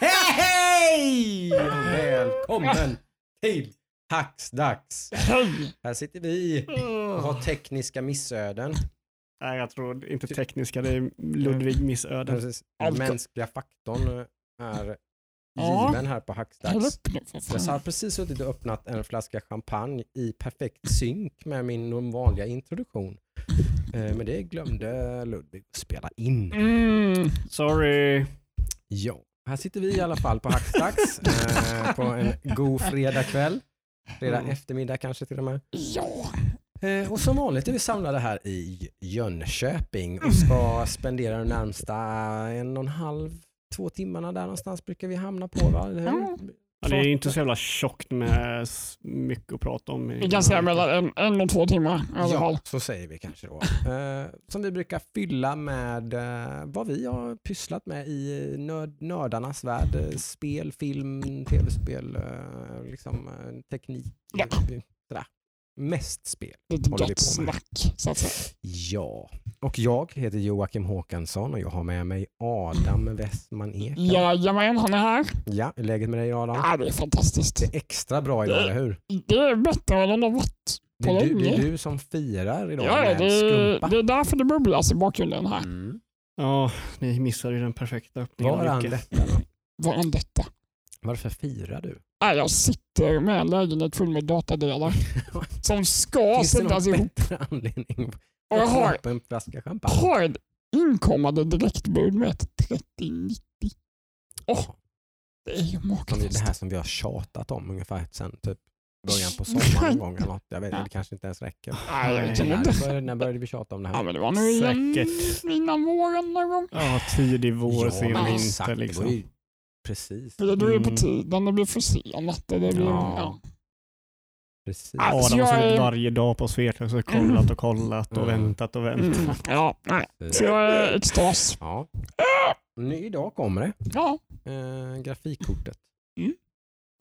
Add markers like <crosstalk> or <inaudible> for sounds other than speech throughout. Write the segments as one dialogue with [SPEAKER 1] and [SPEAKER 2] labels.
[SPEAKER 1] Hej! Välkommen till Hacksdags. Här sitter vi och har tekniska missöden.
[SPEAKER 2] Nej, jag tror inte tekniska, det är Ludvig missöden.
[SPEAKER 1] Precis. Den mänskliga faktorn är given här på Hacksdags. Jag har precis suttit och öppnat en flaska champagne i perfekt synk med min vanliga introduktion. Eh, Men det glömde Ludvig att spela in.
[SPEAKER 3] Mm.
[SPEAKER 2] Sorry.
[SPEAKER 1] Ja, här sitter vi i alla fall på Hacksdags <laughs> eh, på en god fredagkväll. Fredag
[SPEAKER 2] Mm.
[SPEAKER 1] eftermiddag kanske till och med.
[SPEAKER 3] Ja.
[SPEAKER 1] Eh, och som vanligt är vi samlade här i Jönköping och ska spendera de närmsta en och en halv, två timmarna där någonstans brukar vi hamna på va? Eller hur?
[SPEAKER 3] Ja.
[SPEAKER 2] Ja, det är inte så jävla tjockt med mycket att prata om.
[SPEAKER 3] Vi kan säga mellan en, en och två timmar i alla fall.
[SPEAKER 1] Ja, så säger vi kanske då. Eh, som vi brukar fylla med eh, vad vi har pysslat med i nörd, nördarnas värld. Eh, Spel, film, tv-spel, eh, liksom, teknik.
[SPEAKER 3] Ja.
[SPEAKER 1] Sådär. Mest spel.
[SPEAKER 3] Lite gött snack så att säga.
[SPEAKER 1] Ja, och jag heter Joakim Håkansson och jag har med mig Adam Westman Ek.
[SPEAKER 3] Jajamän, han är här.
[SPEAKER 1] Ja, hur är läget med dig Adam?
[SPEAKER 3] Ja, det är fantastiskt.
[SPEAKER 1] Det är extra bra idag,
[SPEAKER 3] Det-
[SPEAKER 1] eller hur?
[SPEAKER 3] Det är bättre än det har varit
[SPEAKER 1] Det
[SPEAKER 3] på
[SPEAKER 1] är, du, det är
[SPEAKER 3] länge.
[SPEAKER 1] du som firar idag
[SPEAKER 3] Ja,
[SPEAKER 1] med
[SPEAKER 3] det,
[SPEAKER 1] skumpa.
[SPEAKER 3] det är därför det bubblas i bakgrunden här.
[SPEAKER 1] Mm.
[SPEAKER 2] Ja, ni missade ju den perfekta öppningen.
[SPEAKER 1] Var är detta?
[SPEAKER 3] Vad är detta?
[SPEAKER 1] Varför firar du?
[SPEAKER 3] Ja, jag sitter med en lägenhet full med datadelar <laughs> som ska
[SPEAKER 1] det
[SPEAKER 3] sättas ihop.
[SPEAKER 1] anledning
[SPEAKER 3] Och jag har,
[SPEAKER 1] en flaska champagne?
[SPEAKER 3] har ett inkommande direktbud med ett 3090. Åh, det är ju
[SPEAKER 1] vi, det
[SPEAKER 3] makalöst.
[SPEAKER 1] här som vi har tjatat om ungefär sen typ början på sommaren gång eller något. Jag vet,
[SPEAKER 3] Ja.
[SPEAKER 1] det kanske inte ens räcker.
[SPEAKER 3] Nej, jag vet
[SPEAKER 2] Nej,
[SPEAKER 3] inte.
[SPEAKER 1] När började, när började vi tjata om det
[SPEAKER 3] Ja,
[SPEAKER 1] här?
[SPEAKER 3] men det var nog igen
[SPEAKER 2] Säkert.
[SPEAKER 3] innan våren någon gång.
[SPEAKER 2] Ja, tidig vår, sen
[SPEAKER 1] men
[SPEAKER 2] vinter
[SPEAKER 1] det var
[SPEAKER 2] liksom.
[SPEAKER 1] ju Precis.
[SPEAKER 3] För då är det på
[SPEAKER 2] Mm.
[SPEAKER 3] tiden, det blir försenat. Det blir,
[SPEAKER 1] Ja.
[SPEAKER 3] ja.
[SPEAKER 1] precis.
[SPEAKER 2] Adam har suttit
[SPEAKER 3] är-
[SPEAKER 2] varje dag på Svetlös och kollat och kollat och
[SPEAKER 1] Mm.
[SPEAKER 2] väntat och väntat.
[SPEAKER 3] Mm, ja, nej. Så jag är extas.
[SPEAKER 1] Ja. Nu idag kommer det.
[SPEAKER 3] Ja,
[SPEAKER 1] Eh, grafikkortet.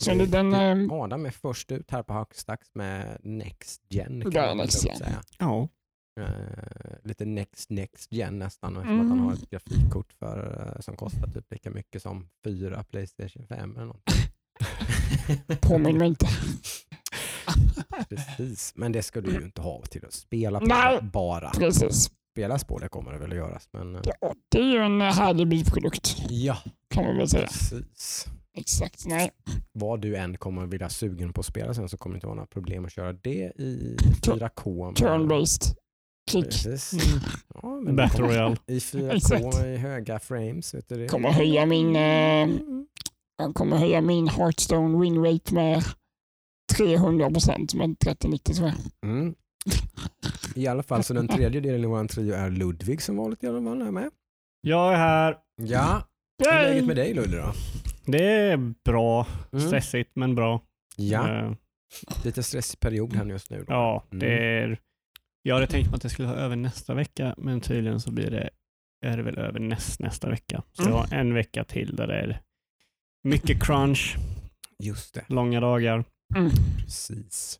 [SPEAKER 3] så det, den, eh,
[SPEAKER 1] Adam är först ut här på Hackstacks med Next Gen. kan man
[SPEAKER 3] Next Gen.
[SPEAKER 1] säga.
[SPEAKER 2] Ja.
[SPEAKER 1] Eh, lite Next Next Gen nästan. Eftersom
[SPEAKER 3] Mm.
[SPEAKER 1] att han har ett grafikkort för, eh, som kostar typ lika mycket som fyra Playstation 5 eller något. <laughs>
[SPEAKER 3] påminner mig inte. <laughs>
[SPEAKER 1] Precis, men det ska du ju inte ha till att spela på
[SPEAKER 3] Nej.
[SPEAKER 1] bara.
[SPEAKER 3] Precis.
[SPEAKER 1] Spelas på det kommer det väl att göras. Men, eh,
[SPEAKER 3] Ja, det är ju en härlig biprodukt
[SPEAKER 1] ja,
[SPEAKER 3] kan man väl säga.
[SPEAKER 1] precis.
[SPEAKER 3] Exakt. Nej.
[SPEAKER 1] Vad du än kommer vilja sugen på att spela sen så kommer det inte vara några problem att köra det i
[SPEAKER 3] Tur-
[SPEAKER 1] 4K. med-
[SPEAKER 3] Turn-based. Klick.
[SPEAKER 2] Mm.
[SPEAKER 1] Ja,
[SPEAKER 2] Battle Royale.
[SPEAKER 1] I 4K <laughs>
[SPEAKER 3] Exakt.
[SPEAKER 1] i höga frames. Vet du det?
[SPEAKER 3] Kommer höja min, eh,
[SPEAKER 1] Mm.
[SPEAKER 3] jag kommer höja min Hearthstone win rate med 300 procent med 3090 tror jag.
[SPEAKER 1] Mm. I alla fall, så den tredje delen i vår trio är Ludvig som vanligt i alla fall är med.
[SPEAKER 2] Jag är här.
[SPEAKER 1] Ja, hur är läget med dig Ludde då?
[SPEAKER 2] Det är bra.
[SPEAKER 1] Mm.
[SPEAKER 2] Stressigt men bra.
[SPEAKER 1] Ja,
[SPEAKER 2] Eh,
[SPEAKER 1] lite stressig period här just nu. Då.
[SPEAKER 2] ja
[SPEAKER 1] Mm.
[SPEAKER 2] det är... Jag hade tänkt mig att det skulle vara över nästa vecka men tydligen så blir det, är det väl över näst, nästa vecka. Så
[SPEAKER 3] Mm.
[SPEAKER 2] jag har en vecka till där det är mycket crunch,
[SPEAKER 1] Just det,
[SPEAKER 2] långa dagar.
[SPEAKER 3] Mm.
[SPEAKER 1] precis.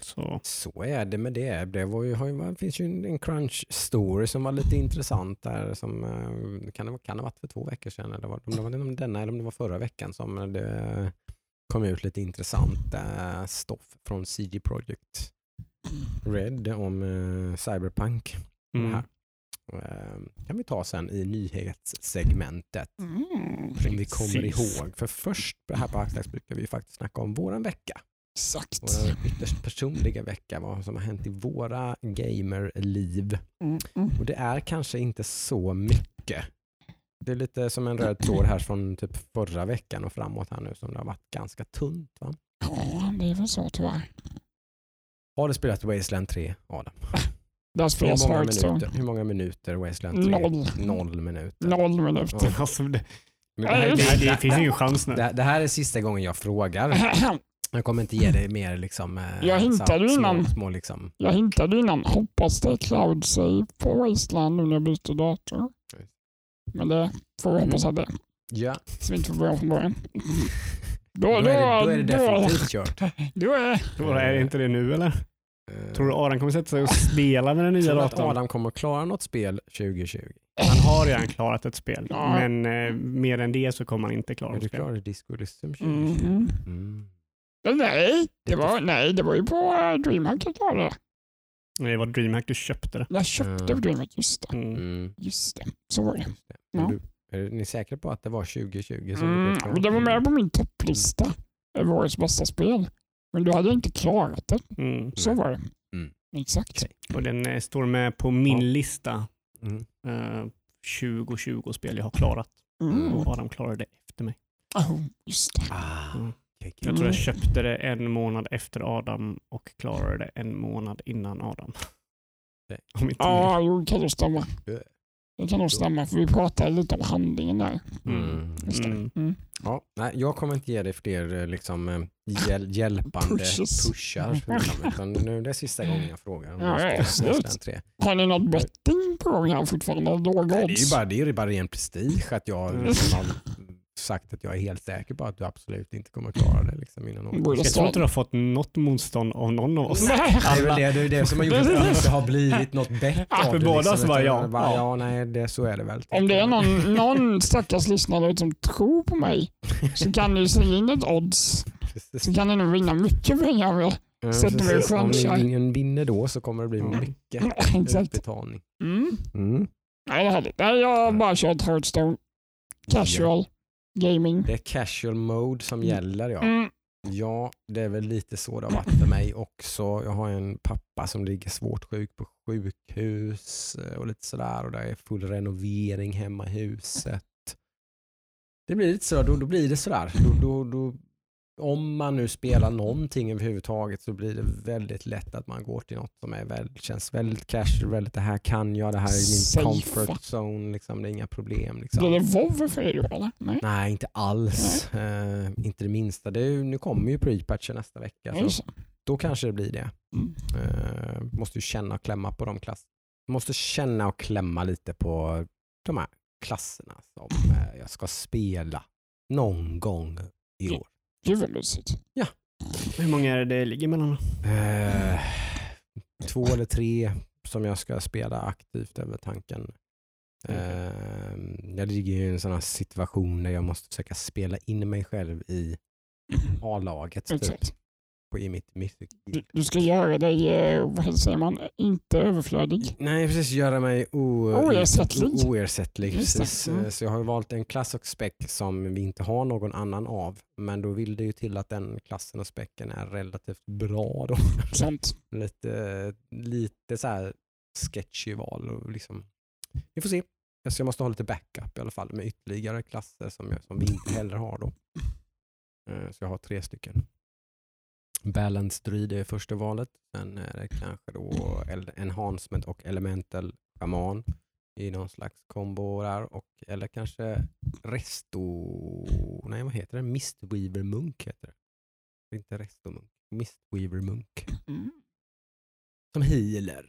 [SPEAKER 2] Så
[SPEAKER 1] Så är det med det. Det, var ju, har ju, det finns ju en, en crunch story som var lite intressant där. Som, eh, kan, det, kan det ha varit för två veckor sedan? Eller var, om det var om denna eller om det var förra veckan som det kom ut lite intressant eh, stoff från CG Projekt Red om eh, Cyberpunk.
[SPEAKER 2] Mm.
[SPEAKER 1] här. Eh, kan vi ta sen i nyhetssegmentet.
[SPEAKER 3] Mm.
[SPEAKER 1] Som vi kommer
[SPEAKER 2] Precis.
[SPEAKER 1] ihåg. För först här på Axlax brukar vi faktiskt snacka om våran vecka.
[SPEAKER 3] Exakt.
[SPEAKER 1] Vår ytterst personliga vecka. Vad som har hänt i våra gamerliv.
[SPEAKER 3] Mm. Mm.
[SPEAKER 1] Och det är kanske inte så mycket. Det är lite som en röd tråd här från typ förra veckan och framåt här nu som det har varit ganska tunt. Va?
[SPEAKER 3] Ja, det är väl så tyvärr.
[SPEAKER 1] Har du spelat Wasteland 3 Adam?
[SPEAKER 3] Spelas
[SPEAKER 1] Hur många, minuter, hur många minuter Wasteland 3?
[SPEAKER 3] Noll.
[SPEAKER 1] Noll minuter.
[SPEAKER 3] Noll minuter.
[SPEAKER 1] Ja.
[SPEAKER 2] Alltså, det, det, här, det, det finns ingen chans nu.
[SPEAKER 1] det, det här är sista gången jag frågar. <clears throat> Jag kommer inte ge dig mer liksom, eh,
[SPEAKER 3] Jag hintade
[SPEAKER 1] så-
[SPEAKER 3] innan.
[SPEAKER 1] Små, små liksom.
[SPEAKER 3] Jag hintade innan, hoppas det är cloud save på Wasteland nu när jag byter dator. Men det får vi hoppas att det är.
[SPEAKER 1] Ja,
[SPEAKER 3] Så vi inte får börja från början. Då,
[SPEAKER 1] då,
[SPEAKER 3] då,
[SPEAKER 1] är det, då är det definitivt kört.
[SPEAKER 3] då är
[SPEAKER 2] Då är det inte det nu eller?
[SPEAKER 1] Eh,
[SPEAKER 2] Tror du Adam kommer sätta sig och spela med den nya
[SPEAKER 1] tror du att
[SPEAKER 2] datorn?
[SPEAKER 1] Adam kommer klara något spel 2020?
[SPEAKER 2] Han har redan klarat ett spel,
[SPEAKER 3] Ja.
[SPEAKER 2] men eh, mer än det så kommer han inte klara
[SPEAKER 1] Är
[SPEAKER 2] ett
[SPEAKER 1] du
[SPEAKER 2] spel.
[SPEAKER 1] klar i Disco Elysium 2020?
[SPEAKER 3] Mhm.
[SPEAKER 1] Mm.
[SPEAKER 3] Nej, det var, nej, det var ju på uh, DreamHack jag klarade det.
[SPEAKER 2] Det var DreamHack du köpte det.
[SPEAKER 3] Jag köpte
[SPEAKER 1] Ja.
[SPEAKER 3] DreamHack, just det.
[SPEAKER 2] Mm.
[SPEAKER 1] Mm.
[SPEAKER 3] Just det, så var det. Ja.
[SPEAKER 1] Du, är ni säkra på att det var 2020? som du
[SPEAKER 3] Mm, det var med på min topplista över årets bästa spel. Men då hade inte klarat det.
[SPEAKER 2] Mm.
[SPEAKER 3] Så var det.
[SPEAKER 1] Mm.
[SPEAKER 3] Exakt.
[SPEAKER 1] Okej.
[SPEAKER 2] Och den eh, står med på min
[SPEAKER 1] Ja.
[SPEAKER 2] lista.
[SPEAKER 1] Mm.
[SPEAKER 2] Eh, 2020 spel jag har klarat.
[SPEAKER 3] Mm.
[SPEAKER 2] Och Adam klarade det efter mig.
[SPEAKER 3] Oh, just det.
[SPEAKER 1] Ah,
[SPEAKER 2] Mm.
[SPEAKER 1] okej, okej.
[SPEAKER 2] Jag tror jag köpte det en månad efter Adam och klarade det en månad innan Adam.
[SPEAKER 3] Ja, jo, det kan nog stämma. Det kan nog stämma, för vi pratade lite om handlingen där.
[SPEAKER 1] Mm.
[SPEAKER 3] Just det.
[SPEAKER 2] Mm.
[SPEAKER 3] Mm.
[SPEAKER 1] Ja, nej, jag kommer inte ge dig fler eh, liksom, eh, hjäl <laughs> hjälpande
[SPEAKER 3] Pushes.
[SPEAKER 1] pushar. <laughs> Utan nu, det är sista gången jag frågar.
[SPEAKER 3] Ja,
[SPEAKER 1] du ska
[SPEAKER 3] ja,
[SPEAKER 1] slå
[SPEAKER 3] absolut.
[SPEAKER 1] den tre.
[SPEAKER 3] Har ni något betting på gång här fortfarande? Låga
[SPEAKER 1] Nej, det är ju bara, det är bara ren prestige att jag
[SPEAKER 2] Mm. <laughs>
[SPEAKER 1] liksom sagt att jag är helt säker på att du absolut inte kommer klara det liksom, innan.
[SPEAKER 3] Borde
[SPEAKER 2] Jag tror inte du har fått något motstånd av någon av oss.
[SPEAKER 3] Nej.
[SPEAKER 1] Det är väl det, det, är det som har gjort att det inte har blivit något bett
[SPEAKER 2] Ja,
[SPEAKER 1] av
[SPEAKER 2] för
[SPEAKER 1] det.
[SPEAKER 2] båda
[SPEAKER 1] liksom,
[SPEAKER 2] så ja.
[SPEAKER 1] Bara,
[SPEAKER 2] Ja.
[SPEAKER 1] nej, det, så är det väl.
[SPEAKER 3] Om det är någon, någon stackars lyssnare som tror på mig så kan ni slänga in ett odds. Så kan ni nog vinna mycket pengar med.
[SPEAKER 1] Ja,
[SPEAKER 3] sätter vi
[SPEAKER 1] precis. Om vin- vinner då så kommer det bli
[SPEAKER 2] Mm.
[SPEAKER 1] mycket <laughs>
[SPEAKER 3] Exakt.
[SPEAKER 1] utbetalning.
[SPEAKER 3] Mm.
[SPEAKER 1] Mm.
[SPEAKER 3] Nej, det är härligt. Nej, jag har bara kört Hearthstone. Casual. Gaming.
[SPEAKER 1] Det är casual mode som
[SPEAKER 3] Mm.
[SPEAKER 1] gäller ja.
[SPEAKER 3] Mm.
[SPEAKER 1] Ja, det är väl lite så det har varit för mig också. Jag har en pappa som ligger svårt sjuk på sjukhus eh, och lite sådär och det är full renovering hemma i huset. Det blir lite så, då, då blir det sådär. Då, då, då, om man nu spelar någonting överhuvudtaget så blir det väldigt lätt att man går till något som är väldigt, känns väldigt casual, väldigt det här kan jag, det här är min
[SPEAKER 3] Safe.
[SPEAKER 1] comfort zone, liksom, det är inga problem. Liksom.
[SPEAKER 3] Blir det WoW för er då eller? Nej.
[SPEAKER 1] Nej, inte alls. Eh, inte det minsta. Det är, nu kommer ju pre-patchen nästa vecka.
[SPEAKER 3] Nej,
[SPEAKER 1] Så
[SPEAKER 3] så.
[SPEAKER 1] då kanske det blir det.
[SPEAKER 3] Mm.
[SPEAKER 1] Eh, måste ju känna och klämma på de klass. Måste känna och klämma lite på de här klasserna som eh, jag ska spela någon gång i år.
[SPEAKER 3] Gud vad mysigt.
[SPEAKER 2] Hur många är det det ligger mellan?
[SPEAKER 1] Eh, två eller tre som jag ska spela aktivt över tanken. Eh, jag ligger i en sån här situation där jag måste försöka spela in mig själv i A-laget typ. På, i mitt Mythic
[SPEAKER 3] Du, ska göra dig, eh, vad säger man, inte överflödig.
[SPEAKER 1] Nej, precis. Göra mig o-
[SPEAKER 3] Oersättlig.
[SPEAKER 1] oersättlig precis.
[SPEAKER 3] Mm.
[SPEAKER 1] Så jag har valt en klass och spec som vi inte har någon annan av. Men då vill det ju till att den klassen och specken är relativt bra. Då.
[SPEAKER 3] Sant. <laughs>
[SPEAKER 1] lite, lite så här sketchy val. Och liksom, vi får se. Så jag måste ha lite backup i alla fall med ytterligare klasser som, jag, som vi inte <laughs> heller har. då. Eh, Så jag har tre stycken. Balanced Druid är första valet. Sen är det kanske då Enhancement och Elemental Shaman i någon slags kombo där. Och, eller kanske Resto... Nej, vad heter det? Mistweaver Munk heter det. Inte Resto Munk. Mistweaver Munk
[SPEAKER 3] Mm.
[SPEAKER 1] som healer.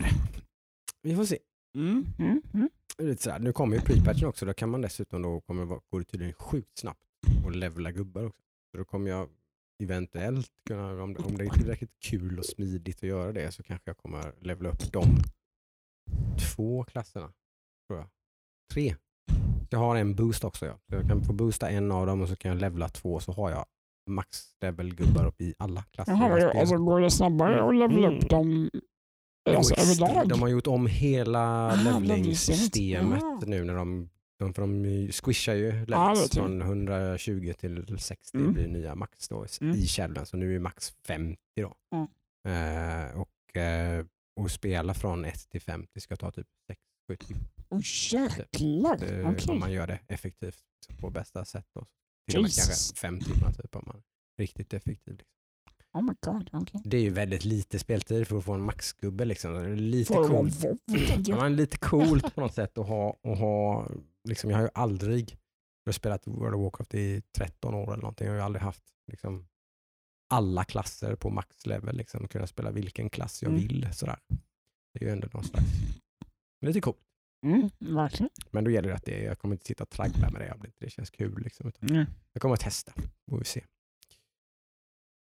[SPEAKER 1] Vi får se.
[SPEAKER 3] Mm. Mm. Mm.
[SPEAKER 1] Lite sådär. Nu kommer ju pre-patchen också. Då kan man dessutom då kommer går det tydligen sjukt snabbt och levla gubbar också. Så då kommer jag eventuellt kunna, om om det är tillräckligt kul och smidigt att göra det så kanske jag kommer levla upp de två klasserna. Tror jag. Tre. Jag har en boost också. Ja. Så jag kan få boosta en av dem och så kan jag levla två så har jag max level gubbar upp i alla klasser.
[SPEAKER 3] Jaha, alltså går det snabbare att levela
[SPEAKER 2] Mm.
[SPEAKER 3] upp dem alltså, överlag?
[SPEAKER 1] De har gjort om hela
[SPEAKER 3] Ah,
[SPEAKER 1] levelingssystemet
[SPEAKER 3] levelingssystemet.
[SPEAKER 1] nu när de, de, för de squishar ju
[SPEAKER 3] Ja, vet jag.
[SPEAKER 1] från 120 till 60
[SPEAKER 3] Mm.
[SPEAKER 1] blir nya max då
[SPEAKER 3] Mm.
[SPEAKER 1] i Shadowlands. Så nu är max 50 då.
[SPEAKER 3] Mm.
[SPEAKER 1] Eh, och, eh, och spela från 1 till 50 ska ta typ 6-7 timmar.
[SPEAKER 3] Åh jäklar. Okej.
[SPEAKER 1] Om man gör det effektivt på bästa sätt. Då. Till och med kanske 5 timmar typ om man är riktigt effektiv. Liksom.
[SPEAKER 3] Oh my god. okej.
[SPEAKER 1] Det är ju väldigt lite speltid för att få en maxgubbe. Liksom. Det är lite
[SPEAKER 3] tänker
[SPEAKER 1] Ja, lite coolt på något sätt att ha, att ha liksom, jag har ju aldrig, jag har spelat World of Warcraft i 13 år eller någonting, jag har ju aldrig haft liksom, alla klasser på maxlevel, liksom, kunna spela vilken klass jag
[SPEAKER 3] Mm.
[SPEAKER 1] vill. Sådär. Det är ju ändå någon slags, lite coolt.
[SPEAKER 3] Mm, verkligen.
[SPEAKER 1] Men då gäller det att det, jag kommer inte sitta och traggla med det, om det inte känns kul. Liksom,
[SPEAKER 3] Mm.
[SPEAKER 1] jag kommer att testa, får vi se.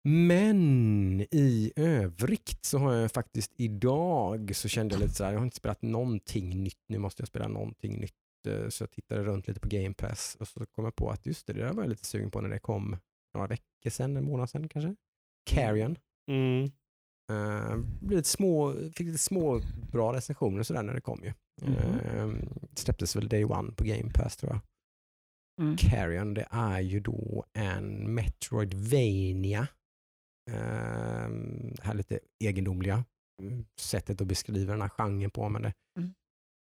[SPEAKER 1] Men i övrigt så har jag faktiskt idag så kände jag lite sådär, jag har inte spelat någonting nytt, nu måste jag spela någonting nytt. Eh, Så jag tittade runt lite på Game Pass och så kom jag på att just det, det där var jag lite sugen på när det kom några veckor sedan, en månad sedan kanske. Carrion.
[SPEAKER 2] Mm.
[SPEAKER 1] Uh, blev lite små, fick lite små bra recensioner sådär när det kom ju.
[SPEAKER 3] Mhm.
[SPEAKER 1] Uh, släpptes väl day one på Game Pass tror jag.
[SPEAKER 3] Mm.
[SPEAKER 1] Carrion, det är ju då en Metroidvania. Um, det här lite egendomliga mm, sättet att beskriva den här genren på. Men det,
[SPEAKER 3] Mm.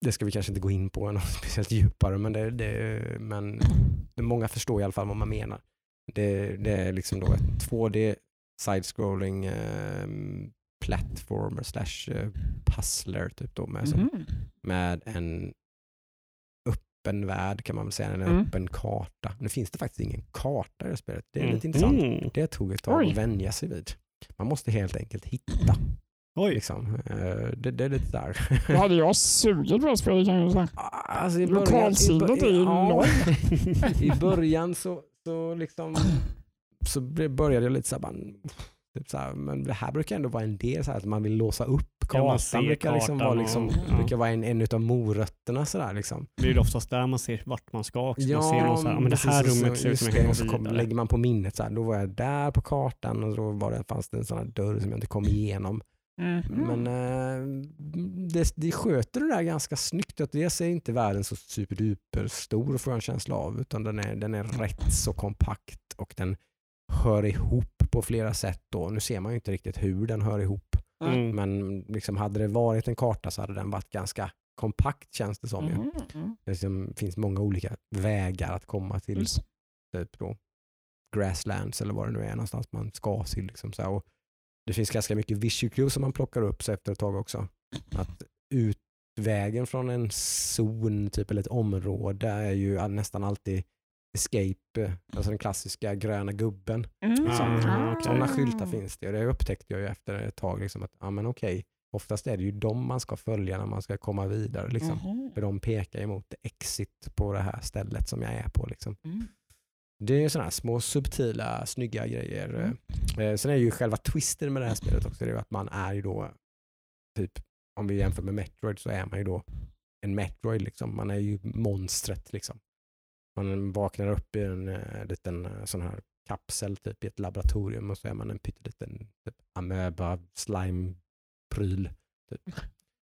[SPEAKER 1] Det ska vi kanske inte gå in på något <laughs> speciellt djupare, men, det, det, men det, många förstår i alla fall vad man menar. Det, det är liksom då ett 2D side-scrolling um, platformer slash eh, puzzler typ då med, som,
[SPEAKER 3] Mhm.
[SPEAKER 1] med en öppen värld kan man väl säga, en
[SPEAKER 3] Mm.
[SPEAKER 1] öppen karta. Nu finns det faktiskt ingen karta i det spelet. Det är
[SPEAKER 2] Mm.
[SPEAKER 1] lite intressant.
[SPEAKER 2] Mm.
[SPEAKER 1] Det tog ett tag
[SPEAKER 3] Oj.
[SPEAKER 1] att vänja sig vid. Man måste helt enkelt hitta.
[SPEAKER 2] Oj.
[SPEAKER 1] Liksom. Eh, Det, det är lite där.
[SPEAKER 3] Då hade jag sugit på det spelet kan jag säga.
[SPEAKER 1] Alltså i början,
[SPEAKER 3] Lokalsinnet är ju
[SPEAKER 1] ja, <laughs> I början så, så, liksom, så började jag lite så här, typ så här, men det här brukar ändå vara en del, så här, att man vill låsa upp
[SPEAKER 2] Ja,
[SPEAKER 1] kartan.
[SPEAKER 2] ser
[SPEAKER 1] brukar liksom vara, liksom,
[SPEAKER 2] ja.
[SPEAKER 1] brukar vara en, en av morötterna. Så där, liksom.
[SPEAKER 2] Det är ju oftast där man ser vart man ska också. man ser någon så här, ja, men det här
[SPEAKER 1] så-
[SPEAKER 2] rummet ser ut som jag
[SPEAKER 1] och så kom, lägger man på minnet, så här, då var jag där på kartan och då var det, fanns det en sån här dörr som jag inte kom igenom.
[SPEAKER 3] Mm.
[SPEAKER 1] Men eh, det, det sköter det där ganska snyggt. Att dels är inte världen så superduper stor får jag en känsla av, utan den är, den är rätt så kompakt och den hör ihop på flera sätt. Då. Nu ser man ju inte riktigt hur den hör ihop,
[SPEAKER 2] Mm.
[SPEAKER 1] men liksom hade det varit en karta så hade den varit ganska kompakt känns det som. ju.
[SPEAKER 3] Mhm. Mm.
[SPEAKER 1] Det liksom finns många olika vägar att komma till
[SPEAKER 3] Just.
[SPEAKER 1] typ då grasslands eller vad det nu är någonstans man ska till. Liksom så här. Och det finns ganska mycket visual som man plockar upp så efter ett tag också. Att utvägen från en zon typ, eller ett område är ju nästan alltid escape, alltså den klassiska gröna gubben.
[SPEAKER 3] Mm.
[SPEAKER 2] Ah, okej.
[SPEAKER 1] Sådana skyltar finns det och det upptäckte jag ju efter ett tag. Liksom att, ja, men okej, oftast är det ju de man ska följa när man ska komma vidare. Liksom.
[SPEAKER 3] Mhm.
[SPEAKER 1] För de pekar emot exit på det här stället som jag är på. Liksom.
[SPEAKER 3] Mm.
[SPEAKER 1] Det är sådana små subtila, snygga grejer.
[SPEAKER 3] Mm.
[SPEAKER 1] Eh, sen är ju själva twisten med det här spelet också, det är att man är ju då, typ, om vi jämför med Metroid så är man ju då en Metroid. Liksom. Man är ju monstret. Liksom. Man vaknar upp i en eh, liten eh, sån här kapsel typ, i ett laboratorium och så är man en pytteliten typ, amöba, slime-pryl. Typ. <laughs>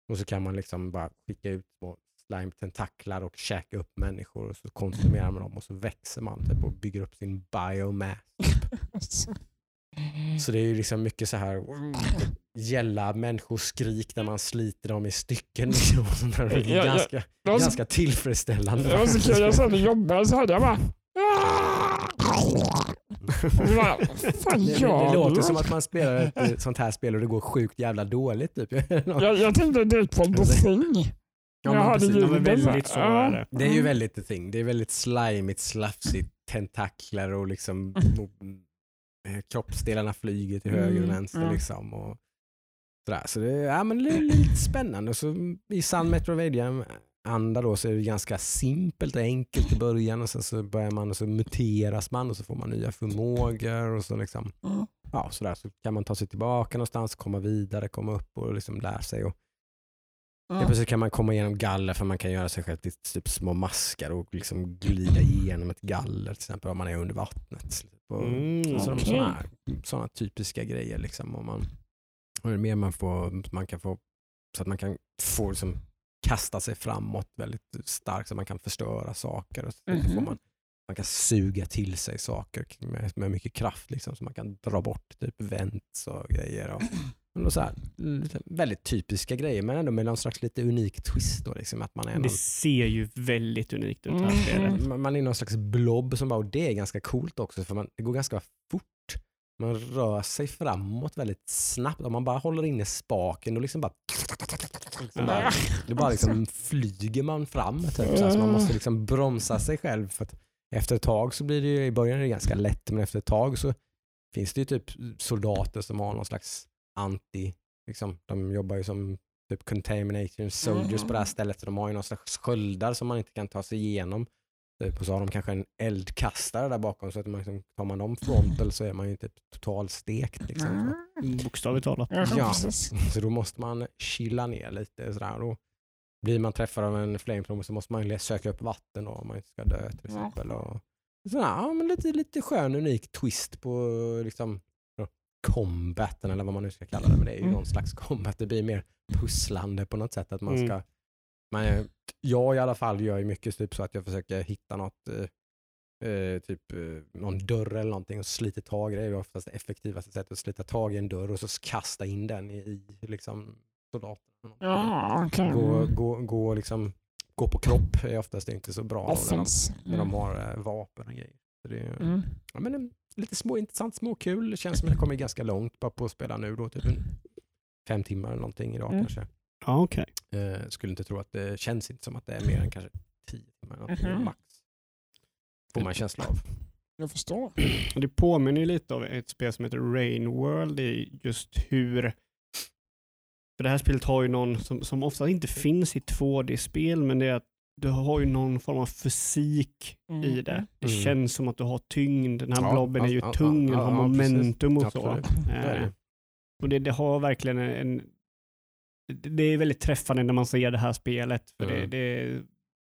[SPEAKER 1] Och så kan man liksom bara skicka ut små slime-tentaklar och käka upp människor och så konsumerar man dem och så växer man typ, och bygger upp sin biomass. <laughs> Så det är ju liksom mycket så här gälla människoskrik när man sliter dem i stycken. Liksom. <laughs> Det är
[SPEAKER 3] Ja, ja.
[SPEAKER 1] ganska,
[SPEAKER 3] så-
[SPEAKER 1] ganska tillfredsställande.
[SPEAKER 3] det var så kul, jag satt och jobbade så hörde jag bara... <laughs> Fan
[SPEAKER 1] Det, det,
[SPEAKER 3] gör
[SPEAKER 1] det låter som att man spelar ett eh, sånt här spel och det går sjukt jävla dåligt. Typ.
[SPEAKER 3] Jag, jag tänkte direkt på Thing.
[SPEAKER 1] Ja, men precis.
[SPEAKER 2] Men
[SPEAKER 3] ljudet.
[SPEAKER 2] väldigt så
[SPEAKER 3] Ja.
[SPEAKER 2] är det.
[SPEAKER 1] Det är ju väldigt the thing. Det är väldigt slimigt, slafsigt, tentakler och liksom eh, kroppsdelarna flyger till höger och
[SPEAKER 3] Mm,
[SPEAKER 1] vänster.
[SPEAKER 3] ja.
[SPEAKER 1] Liksom, och sådär. Så det, ja, men det är lite spännande. Och så I sann Metroidvania-anda då så är det ganska simpelt och enkelt i början och sen så börjar man och så muteras man och så får man nya förmågor och så liksom
[SPEAKER 3] Mm.
[SPEAKER 1] ja, sådär, så kan man ta sig tillbaka någonstans, komma vidare, komma upp och liksom lära sig. Och
[SPEAKER 3] Ja.
[SPEAKER 1] Ja. Plötsligt kan man komma igenom galler för man kan göra sig själv till typ små maskar och liksom glida igenom ett galler till exempel om man är under vattnet. Och
[SPEAKER 2] Mm.
[SPEAKER 1] så
[SPEAKER 3] okej.
[SPEAKER 1] sådana, typiska grejer. Liksom, och man, och det mer man, får, man kan få så att man kan få liksom, kasta sig framåt väldigt starkt så man kan förstöra saker. Och så
[SPEAKER 3] Mhm.
[SPEAKER 1] får man, man kan suga till sig saker med, med mycket kraft liksom, så man kan dra bort typ vents och grejer. Och, <clears throat> och så här, lite, väldigt typiska grejer men ändå med någon slags lite unik twist. Då, liksom, att man, är
[SPEAKER 2] Det
[SPEAKER 1] någon,
[SPEAKER 2] ser ju väldigt unikt ut det
[SPEAKER 3] Mm.
[SPEAKER 1] man man är någon slags blob som bara, och det är ganska coolt också för man, det går ganska fort. Man rör sig framåt väldigt snabbt. Om man bara håller inne spaken då liksom bara, liksom bara då bara liksom flyger man fram. Typ, så, här, så man måste liksom bromsa sig själv. För att efter ett tag så blir det ju, i början är det ganska lätt, men efter ett tag så finns det ju typ soldater som har någon slags anti, liksom, de jobbar ju som typ contamination soldiers på det här stället. Så de har ju någon slags sköldar som man inte kan ta sig igenom. Typ, och så har de kanske en eldkastare där bakom så att man liksom, tar man dem frontal så är man ju typ totalstekt. Liksom.
[SPEAKER 3] Mm.
[SPEAKER 2] Bokstavligt talat.
[SPEAKER 3] Ja.
[SPEAKER 1] Så då måste man chilla ner lite. Sådär. Då blir man träffad av en flamethrower så måste man ju söka upp vatten då, om man inte ska dö till exempel. Och sådär, ja, men lite, lite skön unik twist på liksom, combaten eller vad man nu ska kalla det. Men det är ju
[SPEAKER 3] Mm.
[SPEAKER 1] någon slags combat. Det blir mer pusslande på något sätt. Att man
[SPEAKER 2] Mm.
[SPEAKER 1] ska, man, jag i alla fall gör ju mycket typ så att jag försöker hitta något eh, eh, typ eh, någon dörr eller någonting och sliter tag i det. Det är oftast det effektivaste sättet att slita tag i en dörr och så kasta in den i, i liksom soldaten.
[SPEAKER 3] Ja, okej.
[SPEAKER 1] Gå, gå, gå, liksom, gå på kropp är oftast inte så bra när, de, när de har eh, vapen och grejer. Så det, är-
[SPEAKER 3] Mm.
[SPEAKER 1] ja, men, lite små intressant, små kul. Det känns som att jag kommer ganska långt bara på att spela nu då, typ fem timmar eller någonting idag
[SPEAKER 3] Mm.
[SPEAKER 1] kanske.
[SPEAKER 2] Ja, okej.
[SPEAKER 1] Eh, skulle inte tro att det känns inte som att det är mer än kanske tio timmar
[SPEAKER 3] Mhm.
[SPEAKER 1] max. Får man känsla av.
[SPEAKER 3] Jag förstår. <clears throat>
[SPEAKER 2] Det påminner lite av ett spel som heter Rain World i just hur för det här spelet har ju någon som, som ofta inte finns i 2D-spel, men det är att du har ju någon form av fysik i det. Det
[SPEAKER 1] Mm.
[SPEAKER 2] känns som att du har tyngd. Den här
[SPEAKER 1] Ja,
[SPEAKER 2] blobben är ju
[SPEAKER 1] ja,
[SPEAKER 2] tung, den
[SPEAKER 1] ja,
[SPEAKER 2] har
[SPEAKER 1] ja,
[SPEAKER 2] momentum och så. Eh,
[SPEAKER 1] det.
[SPEAKER 2] och det, det har verkligen en, en... Det är väldigt träffande när man ser det här spelet, för
[SPEAKER 1] Mm.
[SPEAKER 2] det,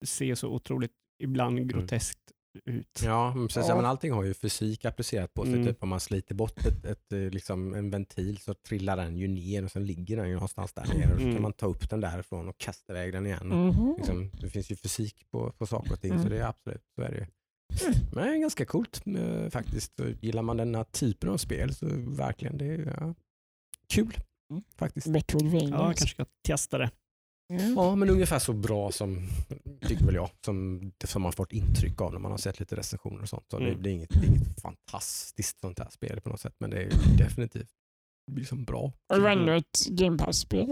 [SPEAKER 2] det ser så otroligt ibland groteskt ut.
[SPEAKER 1] Ja, men precis,
[SPEAKER 3] Ja.
[SPEAKER 1] men allting har ju fysik applicerat på sig.
[SPEAKER 2] Mm.
[SPEAKER 1] Typ om man sliter bort ett, ett, eh, liksom en ventil så trillar den ju ner och sen ligger den ju någonstans där nere. Och så
[SPEAKER 2] Mm.
[SPEAKER 1] kan man ta upp den därifrån och kasta iväg den igen.
[SPEAKER 3] Mhm.
[SPEAKER 1] Liksom, det finns ju fysik på, på saker och ting så
[SPEAKER 3] Mm.
[SPEAKER 1] det är absolut så är det ju. Men det är ganska coolt eh, faktiskt. Och Gillar man den här typen av spel så verkligen det är ja, kul
[SPEAKER 3] Mm.
[SPEAKER 1] faktiskt.
[SPEAKER 3] Metroidvania.
[SPEAKER 2] Ja, jag kanske ska testa det.
[SPEAKER 3] Mm.
[SPEAKER 1] Ja, men ungefär så bra som, tycker väl jag, som, som man fått intryck av när man har sett lite recensioner och sånt. Så det,
[SPEAKER 2] Mm.
[SPEAKER 1] det, är inget, det är inget fantastiskt sånt här spel på något sätt, men det är definitivt liksom bra.
[SPEAKER 3] Och det ännu ett Game Pass-spel.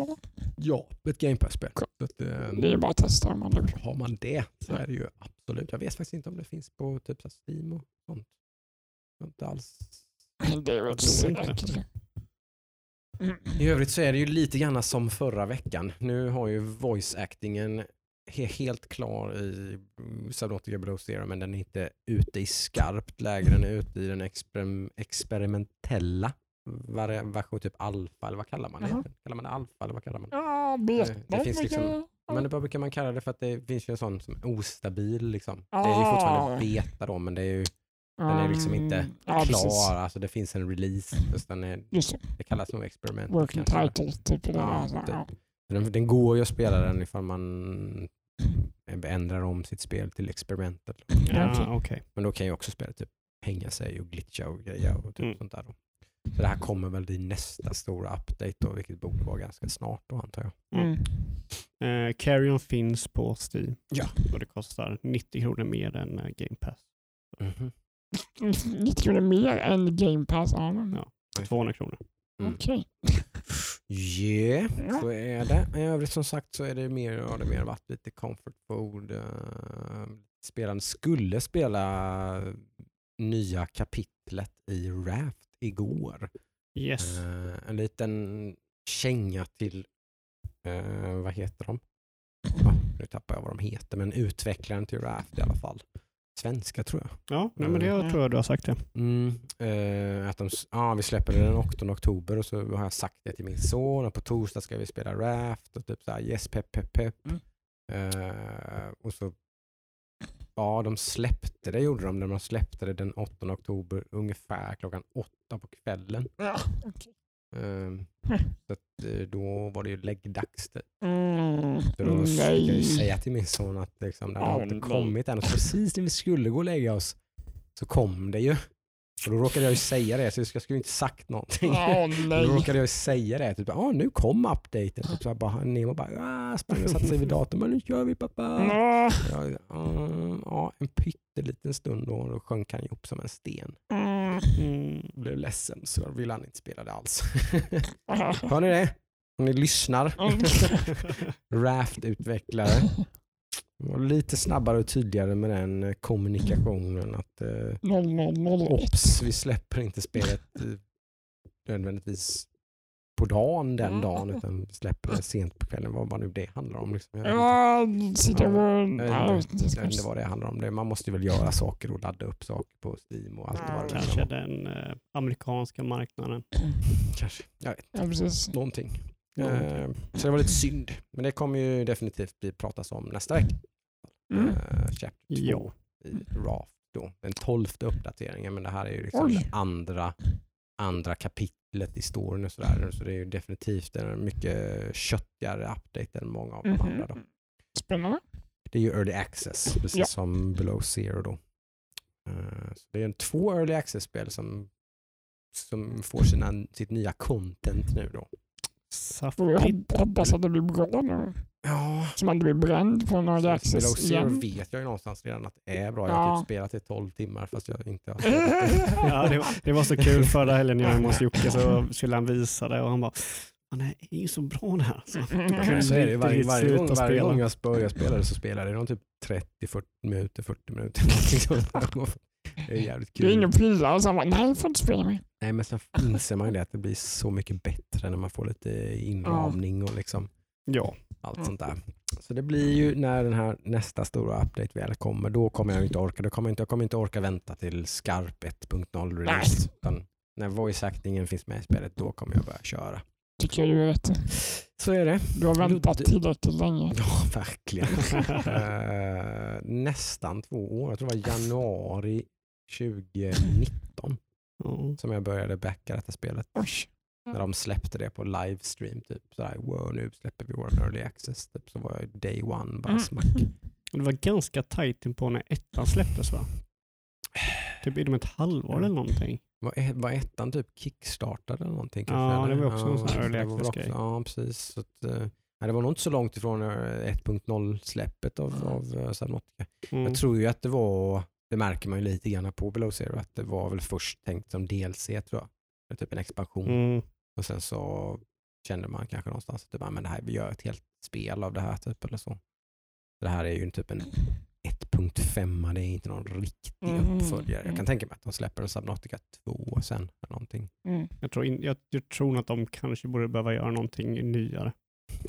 [SPEAKER 1] Ja, ett Game Pass-spel. Så att, eh,
[SPEAKER 3] Det är bara att testa om man vill.
[SPEAKER 1] har man det så är det ju absolut. Jag vet faktiskt inte om det finns på typ Steam och sånt. Jag har Inte alls.
[SPEAKER 3] Det är väl säkert.
[SPEAKER 1] I övrigt så är det ju lite grann som förra veckan. Nu har ju voice-actingen he- helt klar i Subnautica Below Zero men den är inte ute i skarpt läge. Den är ute i den experim- experimentella version, typ alfa eller vad kallar man det?
[SPEAKER 3] Jaha.
[SPEAKER 1] Kallar man det alfa eller vad kallar man det?
[SPEAKER 3] Ja, beta.
[SPEAKER 1] Eh, det finns liksom- Men det brukar man kalla det för att det finns ju en sån som är ostabil liksom. Det är ju fortfarande
[SPEAKER 3] Ah.
[SPEAKER 1] beta då men det är ju, den är liksom inte
[SPEAKER 3] Mm, ja,
[SPEAKER 1] klar.
[SPEAKER 3] precis.
[SPEAKER 1] Alltså det finns en release. Fast den är,
[SPEAKER 3] Just det.
[SPEAKER 1] det kallas nog experiment.
[SPEAKER 3] Working title, typ.
[SPEAKER 1] Ja, typ.
[SPEAKER 3] Ja.
[SPEAKER 1] Den, den går ju att spela den ifall man ändrar om sitt spel till experimentet.
[SPEAKER 3] Ja.
[SPEAKER 2] Ja, okej.
[SPEAKER 1] Men då kan ju också spelet typ hänga sig och glitcha och grejer och typ
[SPEAKER 2] Mm.
[SPEAKER 1] sånt där. Då. Så det här kommer väl i nästa stora update då, vilket borde vara ganska snart då antar jag.
[SPEAKER 3] Mm.
[SPEAKER 2] Eh, Carrion finns på Steam.
[SPEAKER 1] Ja.
[SPEAKER 2] Och det kostar 90 kronor mer än eh, Game Pass.
[SPEAKER 1] Mhm.
[SPEAKER 3] 90 kronor mer än Game Pass. Ja, men,
[SPEAKER 2] Ja. 200 kronor.
[SPEAKER 1] Mm.
[SPEAKER 3] Okej.
[SPEAKER 1] Yeah,
[SPEAKER 3] Ja.
[SPEAKER 1] så är det. I övrigt som sagt så är det mer, har det mer varit lite comfort food. Uh, spelaren skulle spela nya kapitlet i Raft igår.
[SPEAKER 2] Yes.
[SPEAKER 1] Eh, en liten känga till, eh, vad heter de? Ja, nu tappar jag vad de heter, men utvecklaren till Raft i alla fall. Svenska tror jag.
[SPEAKER 2] Ja, nej, men det
[SPEAKER 3] Mm.
[SPEAKER 2] tror jag du har sagt det.
[SPEAKER 1] Mm, eh, att de, ja, vi släpper den 8 oktober och så har jag sagt det till min son och på torsdag ska vi spela Raft och typ så här, yes pepp pepp pepp.
[SPEAKER 3] Mm.
[SPEAKER 1] Eh, och så Ja, de släppte det gjorde de. De släppte det den 8 oktober ungefär klockan åtta på kvällen.
[SPEAKER 3] Ja, okej.
[SPEAKER 1] Ehm, så att, eh, då var det ju läggdags. typ.
[SPEAKER 3] Mm.
[SPEAKER 1] Så då fick jag ju säga till min son att liksom, det har inte kommit än. Och precis när vi skulle gå och lägga oss så kom det ju. Och då råkade jag ju säga det, så jag skulle inte sagt någonting. <laughs> Då
[SPEAKER 3] nej.
[SPEAKER 1] råkade jag ju säga det, typ, ah, nu kom updaten. Typ, så jag bara, Nemo bara ah, sprang och satte sig vid datorn, men nu kör vi pappa. <laughs>
[SPEAKER 3] Ja.
[SPEAKER 1] Ah, en pytteliten stund då, då sjönk han ihop som en sten.
[SPEAKER 3] Mm.
[SPEAKER 2] Mm.
[SPEAKER 1] Blev ledsen så ville han inte spela det alls. <laughs> Hör ni det? Om ni lyssnar. <laughs> Raft-utvecklare. Var lite snabbare och tydligare med den eh, kommunikationen. Att eh,
[SPEAKER 3] 0001.
[SPEAKER 1] ops, vi släpper inte spelet eh, nödvändigtvis på dagen den dagen utan släpper det sent på kvällen. Vad vad nu det handlar om. Liksom. Jag vet inte.
[SPEAKER 3] Ja, inte
[SPEAKER 1] vad det handlar om. Det, man måste väl göra saker och ladda upp saker på Steam och allt
[SPEAKER 3] Ja,
[SPEAKER 1] vad det
[SPEAKER 2] Kanske den eh, amerikanska marknaden. <clears throat>
[SPEAKER 1] Kanske. Jag vet
[SPEAKER 3] Ja, precis.
[SPEAKER 1] någonting. Eh, så det var lite synd. Men det kommer ju definitivt bli pratas om nästa vecka.
[SPEAKER 3] Mm.
[SPEAKER 1] Eh, chapter 2
[SPEAKER 2] Ja.
[SPEAKER 1] i Raft då. Den tolfte uppdateringen men det här är ju liksom
[SPEAKER 3] Oj.
[SPEAKER 1] det andra, andra kapitlet i storyn och sådär. Så det är ju definitivt en mycket köttigare update än många av de
[SPEAKER 3] Mhm.
[SPEAKER 1] andra. Då.
[SPEAKER 3] Spännande.
[SPEAKER 1] Det är ju early access, precis
[SPEAKER 3] Ja.
[SPEAKER 1] som Below Zero då. Eh, så det är en två early access-spel som, som får sina, sitt nya content nu då.
[SPEAKER 2] Saftigt.
[SPEAKER 3] hop- hoppas att det blir bra nu.
[SPEAKER 1] Ja,
[SPEAKER 3] Så man inte blir bränd på några access igen.
[SPEAKER 1] vet jag ju någonstans redan att det är bra. Jag har
[SPEAKER 3] Ja.
[SPEAKER 1] typ spelat i 12 timmar fast jag inte har. <laughs>
[SPEAKER 2] Ja, det, var, det var så kul förra helgen när jag var hemma hos Jocke så skulle han visa det och han bara "Ja, det är ju så bra det här. Så,
[SPEAKER 3] Mm.
[SPEAKER 1] Så är det varje, varje, gång, varje gång jag börjar spela så spelar det någon typ 30-40 minuter, 40 minuter. <laughs> Det är jävligt
[SPEAKER 3] Det är
[SPEAKER 1] kul.
[SPEAKER 3] ingen och så bara, nej får inte spela med.
[SPEAKER 1] Nej men sen inser man ju det att det blir så mycket bättre när man får lite inramning och liksom
[SPEAKER 2] Ja,
[SPEAKER 1] allt sånt där. Så det blir ju när den här nästa stora update väl kommer, då kommer jag inte orka. Då kommer jag, inte, jag kommer inte orka vänta till skarp 1.0 release. Utan när voice actingen finns med i spelet, då kommer jag börja köra.
[SPEAKER 3] Tycker jag du rätt.
[SPEAKER 1] Så är det.
[SPEAKER 3] Du har väntat tillräckligt länge.
[SPEAKER 1] Ja, verkligen. <laughs> Eh, nästan två år. Jag tror det var januari 2019 <laughs>
[SPEAKER 2] ja.
[SPEAKER 1] som jag började backa detta spelet. När de släppte det på livestream. Typ sådär, wow nu släpper vi vår early access. Typ, så var jag day one bara
[SPEAKER 3] Mm.
[SPEAKER 1] smack. <laughs>
[SPEAKER 2] Det var ganska tajt in på när ettan släpptes va? Typ inom ett halvår eller någonting.
[SPEAKER 1] Var, ett- var ettan typ kickstartad eller någonting? kanske,
[SPEAKER 2] Ja,
[SPEAKER 1] eller?
[SPEAKER 2] det var också en sån här early access-grej.
[SPEAKER 1] också- Ja, precis. Så att, eh, nej, det var nog inte så långt ifrån eh, 1.0-släppet av, av uh, Subnautica.
[SPEAKER 2] Mm.
[SPEAKER 1] Jag tror ju att det var, det märker man ju lite grann på Below Zero, att det var väl först tänkt som DLC tror jag. Det är Typ en expansion.
[SPEAKER 2] Mm.
[SPEAKER 1] Och sen så kände man kanske någonstans att det bara, men det här, vi gör ett helt spel av det här typ eller så. Det här är ju typ en 1.5, det är inte någon riktig
[SPEAKER 3] Mm.
[SPEAKER 1] uppföljare. Jag kan
[SPEAKER 3] Mm.
[SPEAKER 1] tänka mig att de släpper en Subnautica 2 sen. Eller någonting.
[SPEAKER 3] Mm.
[SPEAKER 2] Jag, tror in, jag, jag tror att de kanske borde behöva göra någonting nyare.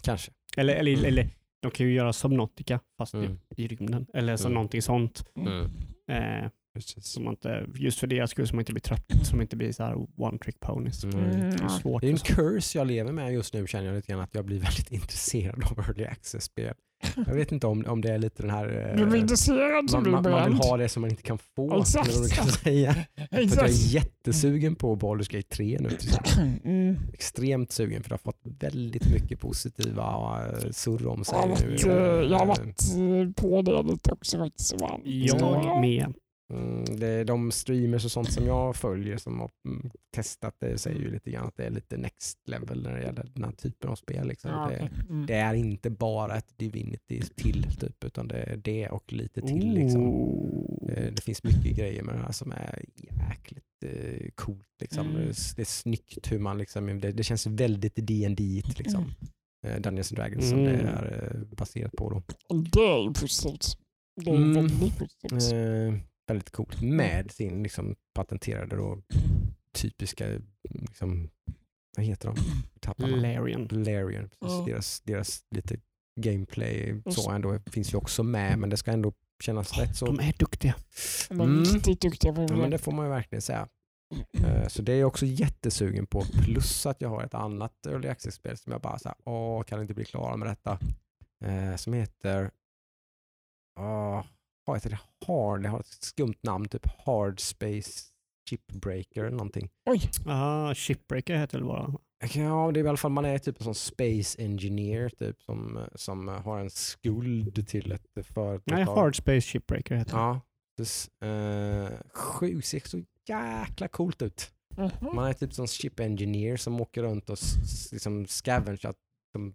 [SPEAKER 1] Kanske.
[SPEAKER 2] Eller, eller,
[SPEAKER 1] Mm.
[SPEAKER 2] eller de kan ju göra Subnautica fast
[SPEAKER 1] Mm.
[SPEAKER 2] i, rymden. Eller så
[SPEAKER 1] Mm.
[SPEAKER 2] någonting sånt.
[SPEAKER 3] Mm.
[SPEAKER 2] Eh,
[SPEAKER 1] Precis.
[SPEAKER 2] som man inte, just för deras skull man inte blir trött. Man inte blir så här one trick ponies.
[SPEAKER 1] Mm.
[SPEAKER 3] Mm.
[SPEAKER 2] Det är.
[SPEAKER 1] Det är en curse jag lever med just nu känner jag lite grann att jag blir <laughs> väldigt intresserad av early access-spel. <laughs> Jag vet inte om, om det är lite den här... eh,
[SPEAKER 3] Du blir intresserad så
[SPEAKER 1] man,
[SPEAKER 3] blir
[SPEAKER 1] man, man vill ha det som man inte kan få.
[SPEAKER 3] Exakt.
[SPEAKER 1] eller vad kan säga. <laughs> För att jag
[SPEAKER 3] Exakt.
[SPEAKER 1] är jättesugen på Baldur's Gate 3 nu. <clears throat>
[SPEAKER 3] Mm.
[SPEAKER 1] Extremt sugen för det har fått väldigt mycket positiva eh, surr om sig
[SPEAKER 3] Jag har
[SPEAKER 1] nu.
[SPEAKER 3] varit, eh, jag har varit eh, på det lite också faktiskt.
[SPEAKER 2] Jag med.
[SPEAKER 1] Mm, det är de streamers och sånt som jag följer som har mm, testat det säger ju lite grann att det är lite next level när det gäller den här typen av spel. Liksom. Det,
[SPEAKER 3] okej. Mm.
[SPEAKER 1] det är inte bara ett Divinity till typ, utan det är det och lite till. Liksom. Eh, Det finns mycket grejer med det här som är jäkligt eh, coolt. Liksom.
[SPEAKER 3] Mm.
[SPEAKER 1] Det är- snyggt hur man, liksom, det, det känns väldigt D&D liksom. Eh, Dungeons and Dragons som det
[SPEAKER 2] Mm.
[SPEAKER 1] är baserat på. Då.
[SPEAKER 3] Det är ju positivt. Det är
[SPEAKER 1] Mm.
[SPEAKER 3] väldigt positivt.
[SPEAKER 1] Väldigt coolt med sin liksom, patenterade då, typiska, liksom, vad heter de? Tappar man.
[SPEAKER 2] Larian.
[SPEAKER 1] Larian. Precis.
[SPEAKER 3] Ja.
[SPEAKER 1] Deras, deras lite gameplay så ändå finns ju också med men det ska ändå kännas rätt så.
[SPEAKER 2] De är duktiga.
[SPEAKER 3] De är
[SPEAKER 1] Mm.
[SPEAKER 3] riktigt duktiga
[SPEAKER 1] Ja, men
[SPEAKER 3] det.
[SPEAKER 1] får man ju verkligen säga.
[SPEAKER 3] Mm.
[SPEAKER 1] Eh, Så det är jag också jättesugen på. Plus att jag har ett annat early access-spel som jag bara så här, åh, kan inte bli klar med detta. Eh, som heter, åh, vad heter det? Hard, det har ett skumt namn, typ Hard Space Chipbreaker eller någonting.
[SPEAKER 3] Oj,
[SPEAKER 2] Ah, Shipbreaker heter det bara.
[SPEAKER 1] Ja, det är i alla fall, man är typ en sån space engineer typ som, som har en skuld till ett företag.
[SPEAKER 2] Nej, Hard Space Shipbreaker heter det.
[SPEAKER 1] Ja, precis. Uh, sjukt, ser så jäkla coolt ut.
[SPEAKER 3] Mhm.
[SPEAKER 1] Man är typ som ship engineer som åker runt och liksom scavengar de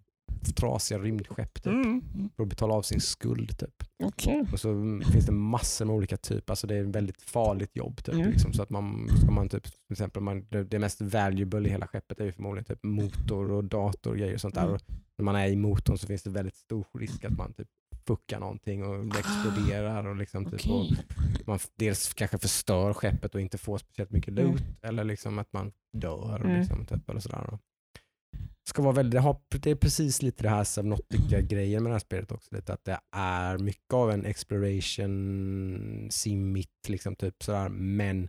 [SPEAKER 1] trasiga rymdskepp typ,
[SPEAKER 3] Mm.
[SPEAKER 1] för att betala av sin skuld. Typ.
[SPEAKER 3] Okej.
[SPEAKER 1] Och så mm, finns det massor med olika typer, alltså det är ett väldigt farligt jobb. Typ,
[SPEAKER 3] Mm.
[SPEAKER 1] liksom, så att man, ska man typ, till exempel, man, det, det mest valuable i hela skeppet är ju förmodligen typ motor och dator och grejer och sånt där.
[SPEAKER 3] Mm.
[SPEAKER 1] Och när man är i motorn så finns det väldigt stor risk att man typ fuckar någonting och det exploderar. Och liksom, typ, och
[SPEAKER 3] Okej.
[SPEAKER 1] man dels kanske förstör skeppet och inte får speciellt mycket
[SPEAKER 3] Mm.
[SPEAKER 1] loot eller liksom att man dör.
[SPEAKER 3] Mm.
[SPEAKER 1] Liksom, typ, eller sådär. Ska vara väldigt, det, är precis lite det här Subnautica-grejen med det här spelet också. Lite att det är mycket av en exploration simmit, liksom typ sådär, men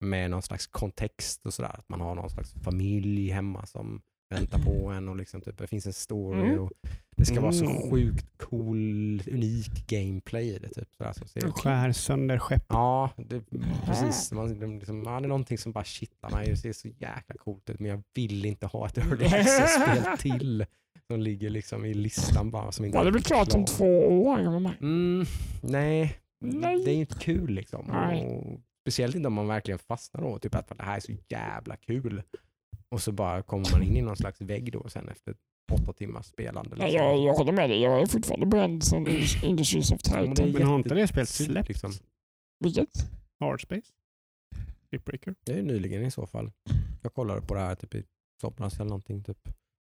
[SPEAKER 1] med någon slags kontext och sådär. Att man har någon slags familj hemma som väntar på en och liksom typ, det finns en story
[SPEAKER 3] Mm.
[SPEAKER 1] och det ska vara så
[SPEAKER 2] Mm.
[SPEAKER 1] sjukt cool, unik gameplay i det. Typ, sådär, som ser
[SPEAKER 2] Skär sönder skepp.
[SPEAKER 1] Ja, det, precis. Man, det, liksom, ja, det är någonting som bara kittlar mig. Det ser så jäkla coolt ut men jag vill inte ha ett early <laughs> access-spel till som ligger liksom i listan bara. Som inte
[SPEAKER 3] Ja, det blir klart om två år.
[SPEAKER 1] Mm, nej,
[SPEAKER 3] Nej.
[SPEAKER 1] det är inte kul liksom.
[SPEAKER 3] Nej.
[SPEAKER 1] Och, speciellt inte om man verkligen fastnar då. Typ att det här är så jävla kul. Och så bara kommer man in i någon slags vägg då sen efter åtta timmars spelande.
[SPEAKER 3] Nej,
[SPEAKER 1] Liksom.
[SPEAKER 3] jag, jag håller med dig. Jag är fortfarande bränd som Industries of
[SPEAKER 1] Ja, men
[SPEAKER 3] Titan.
[SPEAKER 2] Men har inte det spelet släppts?
[SPEAKER 1] Liksom.
[SPEAKER 3] Vilket?
[SPEAKER 2] Hardspace? Shipbreaker?
[SPEAKER 1] Det är nyligen i så fall. Jag kollade på det här typ i somras eller någonting. Typ.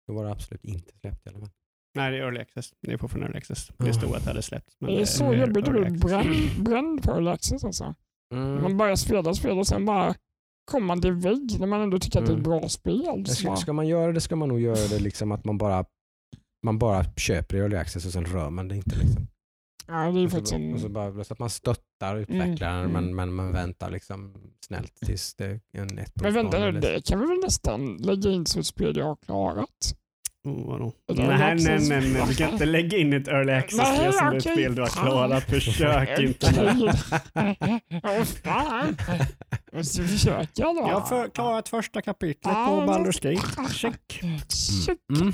[SPEAKER 1] Då var det absolut inte släppt i alla fall.
[SPEAKER 2] Nej, det är early access. Det är fortfarande early access. Det
[SPEAKER 1] Ja.
[SPEAKER 2] stod att det hade släppts.
[SPEAKER 3] Det är så jobbigt att bli bränd, bränd på Early Access alltså.
[SPEAKER 1] Mm.
[SPEAKER 3] Man börjar spela spel och sen bara till vägg när man ändå tycker att det är ett
[SPEAKER 1] Mm.
[SPEAKER 3] bra spel.
[SPEAKER 1] Ska, ska man göra det ska man nog göra det liksom att man bara man bara köper early access och sen rör man det inte. Liksom.
[SPEAKER 3] ja, det är
[SPEAKER 1] Och
[SPEAKER 3] faktiskt
[SPEAKER 1] så,
[SPEAKER 3] en...
[SPEAKER 1] och så, bara, så att man stöttar utvecklaren
[SPEAKER 3] Mm.
[SPEAKER 1] men, men man väntar liksom snällt tills det är en 1.0
[SPEAKER 3] Men vänta nu, det kan vi väl nästan lägga in som ett spel jag har klarat?
[SPEAKER 2] Oh, vadå? Nej, nej,
[SPEAKER 3] access.
[SPEAKER 2] nej, nej. Du kan inte lägga in ett early
[SPEAKER 3] Nej,
[SPEAKER 2] access-spel som ett spel du har klarat. Försök inte.
[SPEAKER 3] Måste <laughs> försöka då.
[SPEAKER 2] Jag har klarat första kapitlet på Baldur's Gate. Check.
[SPEAKER 1] Mm.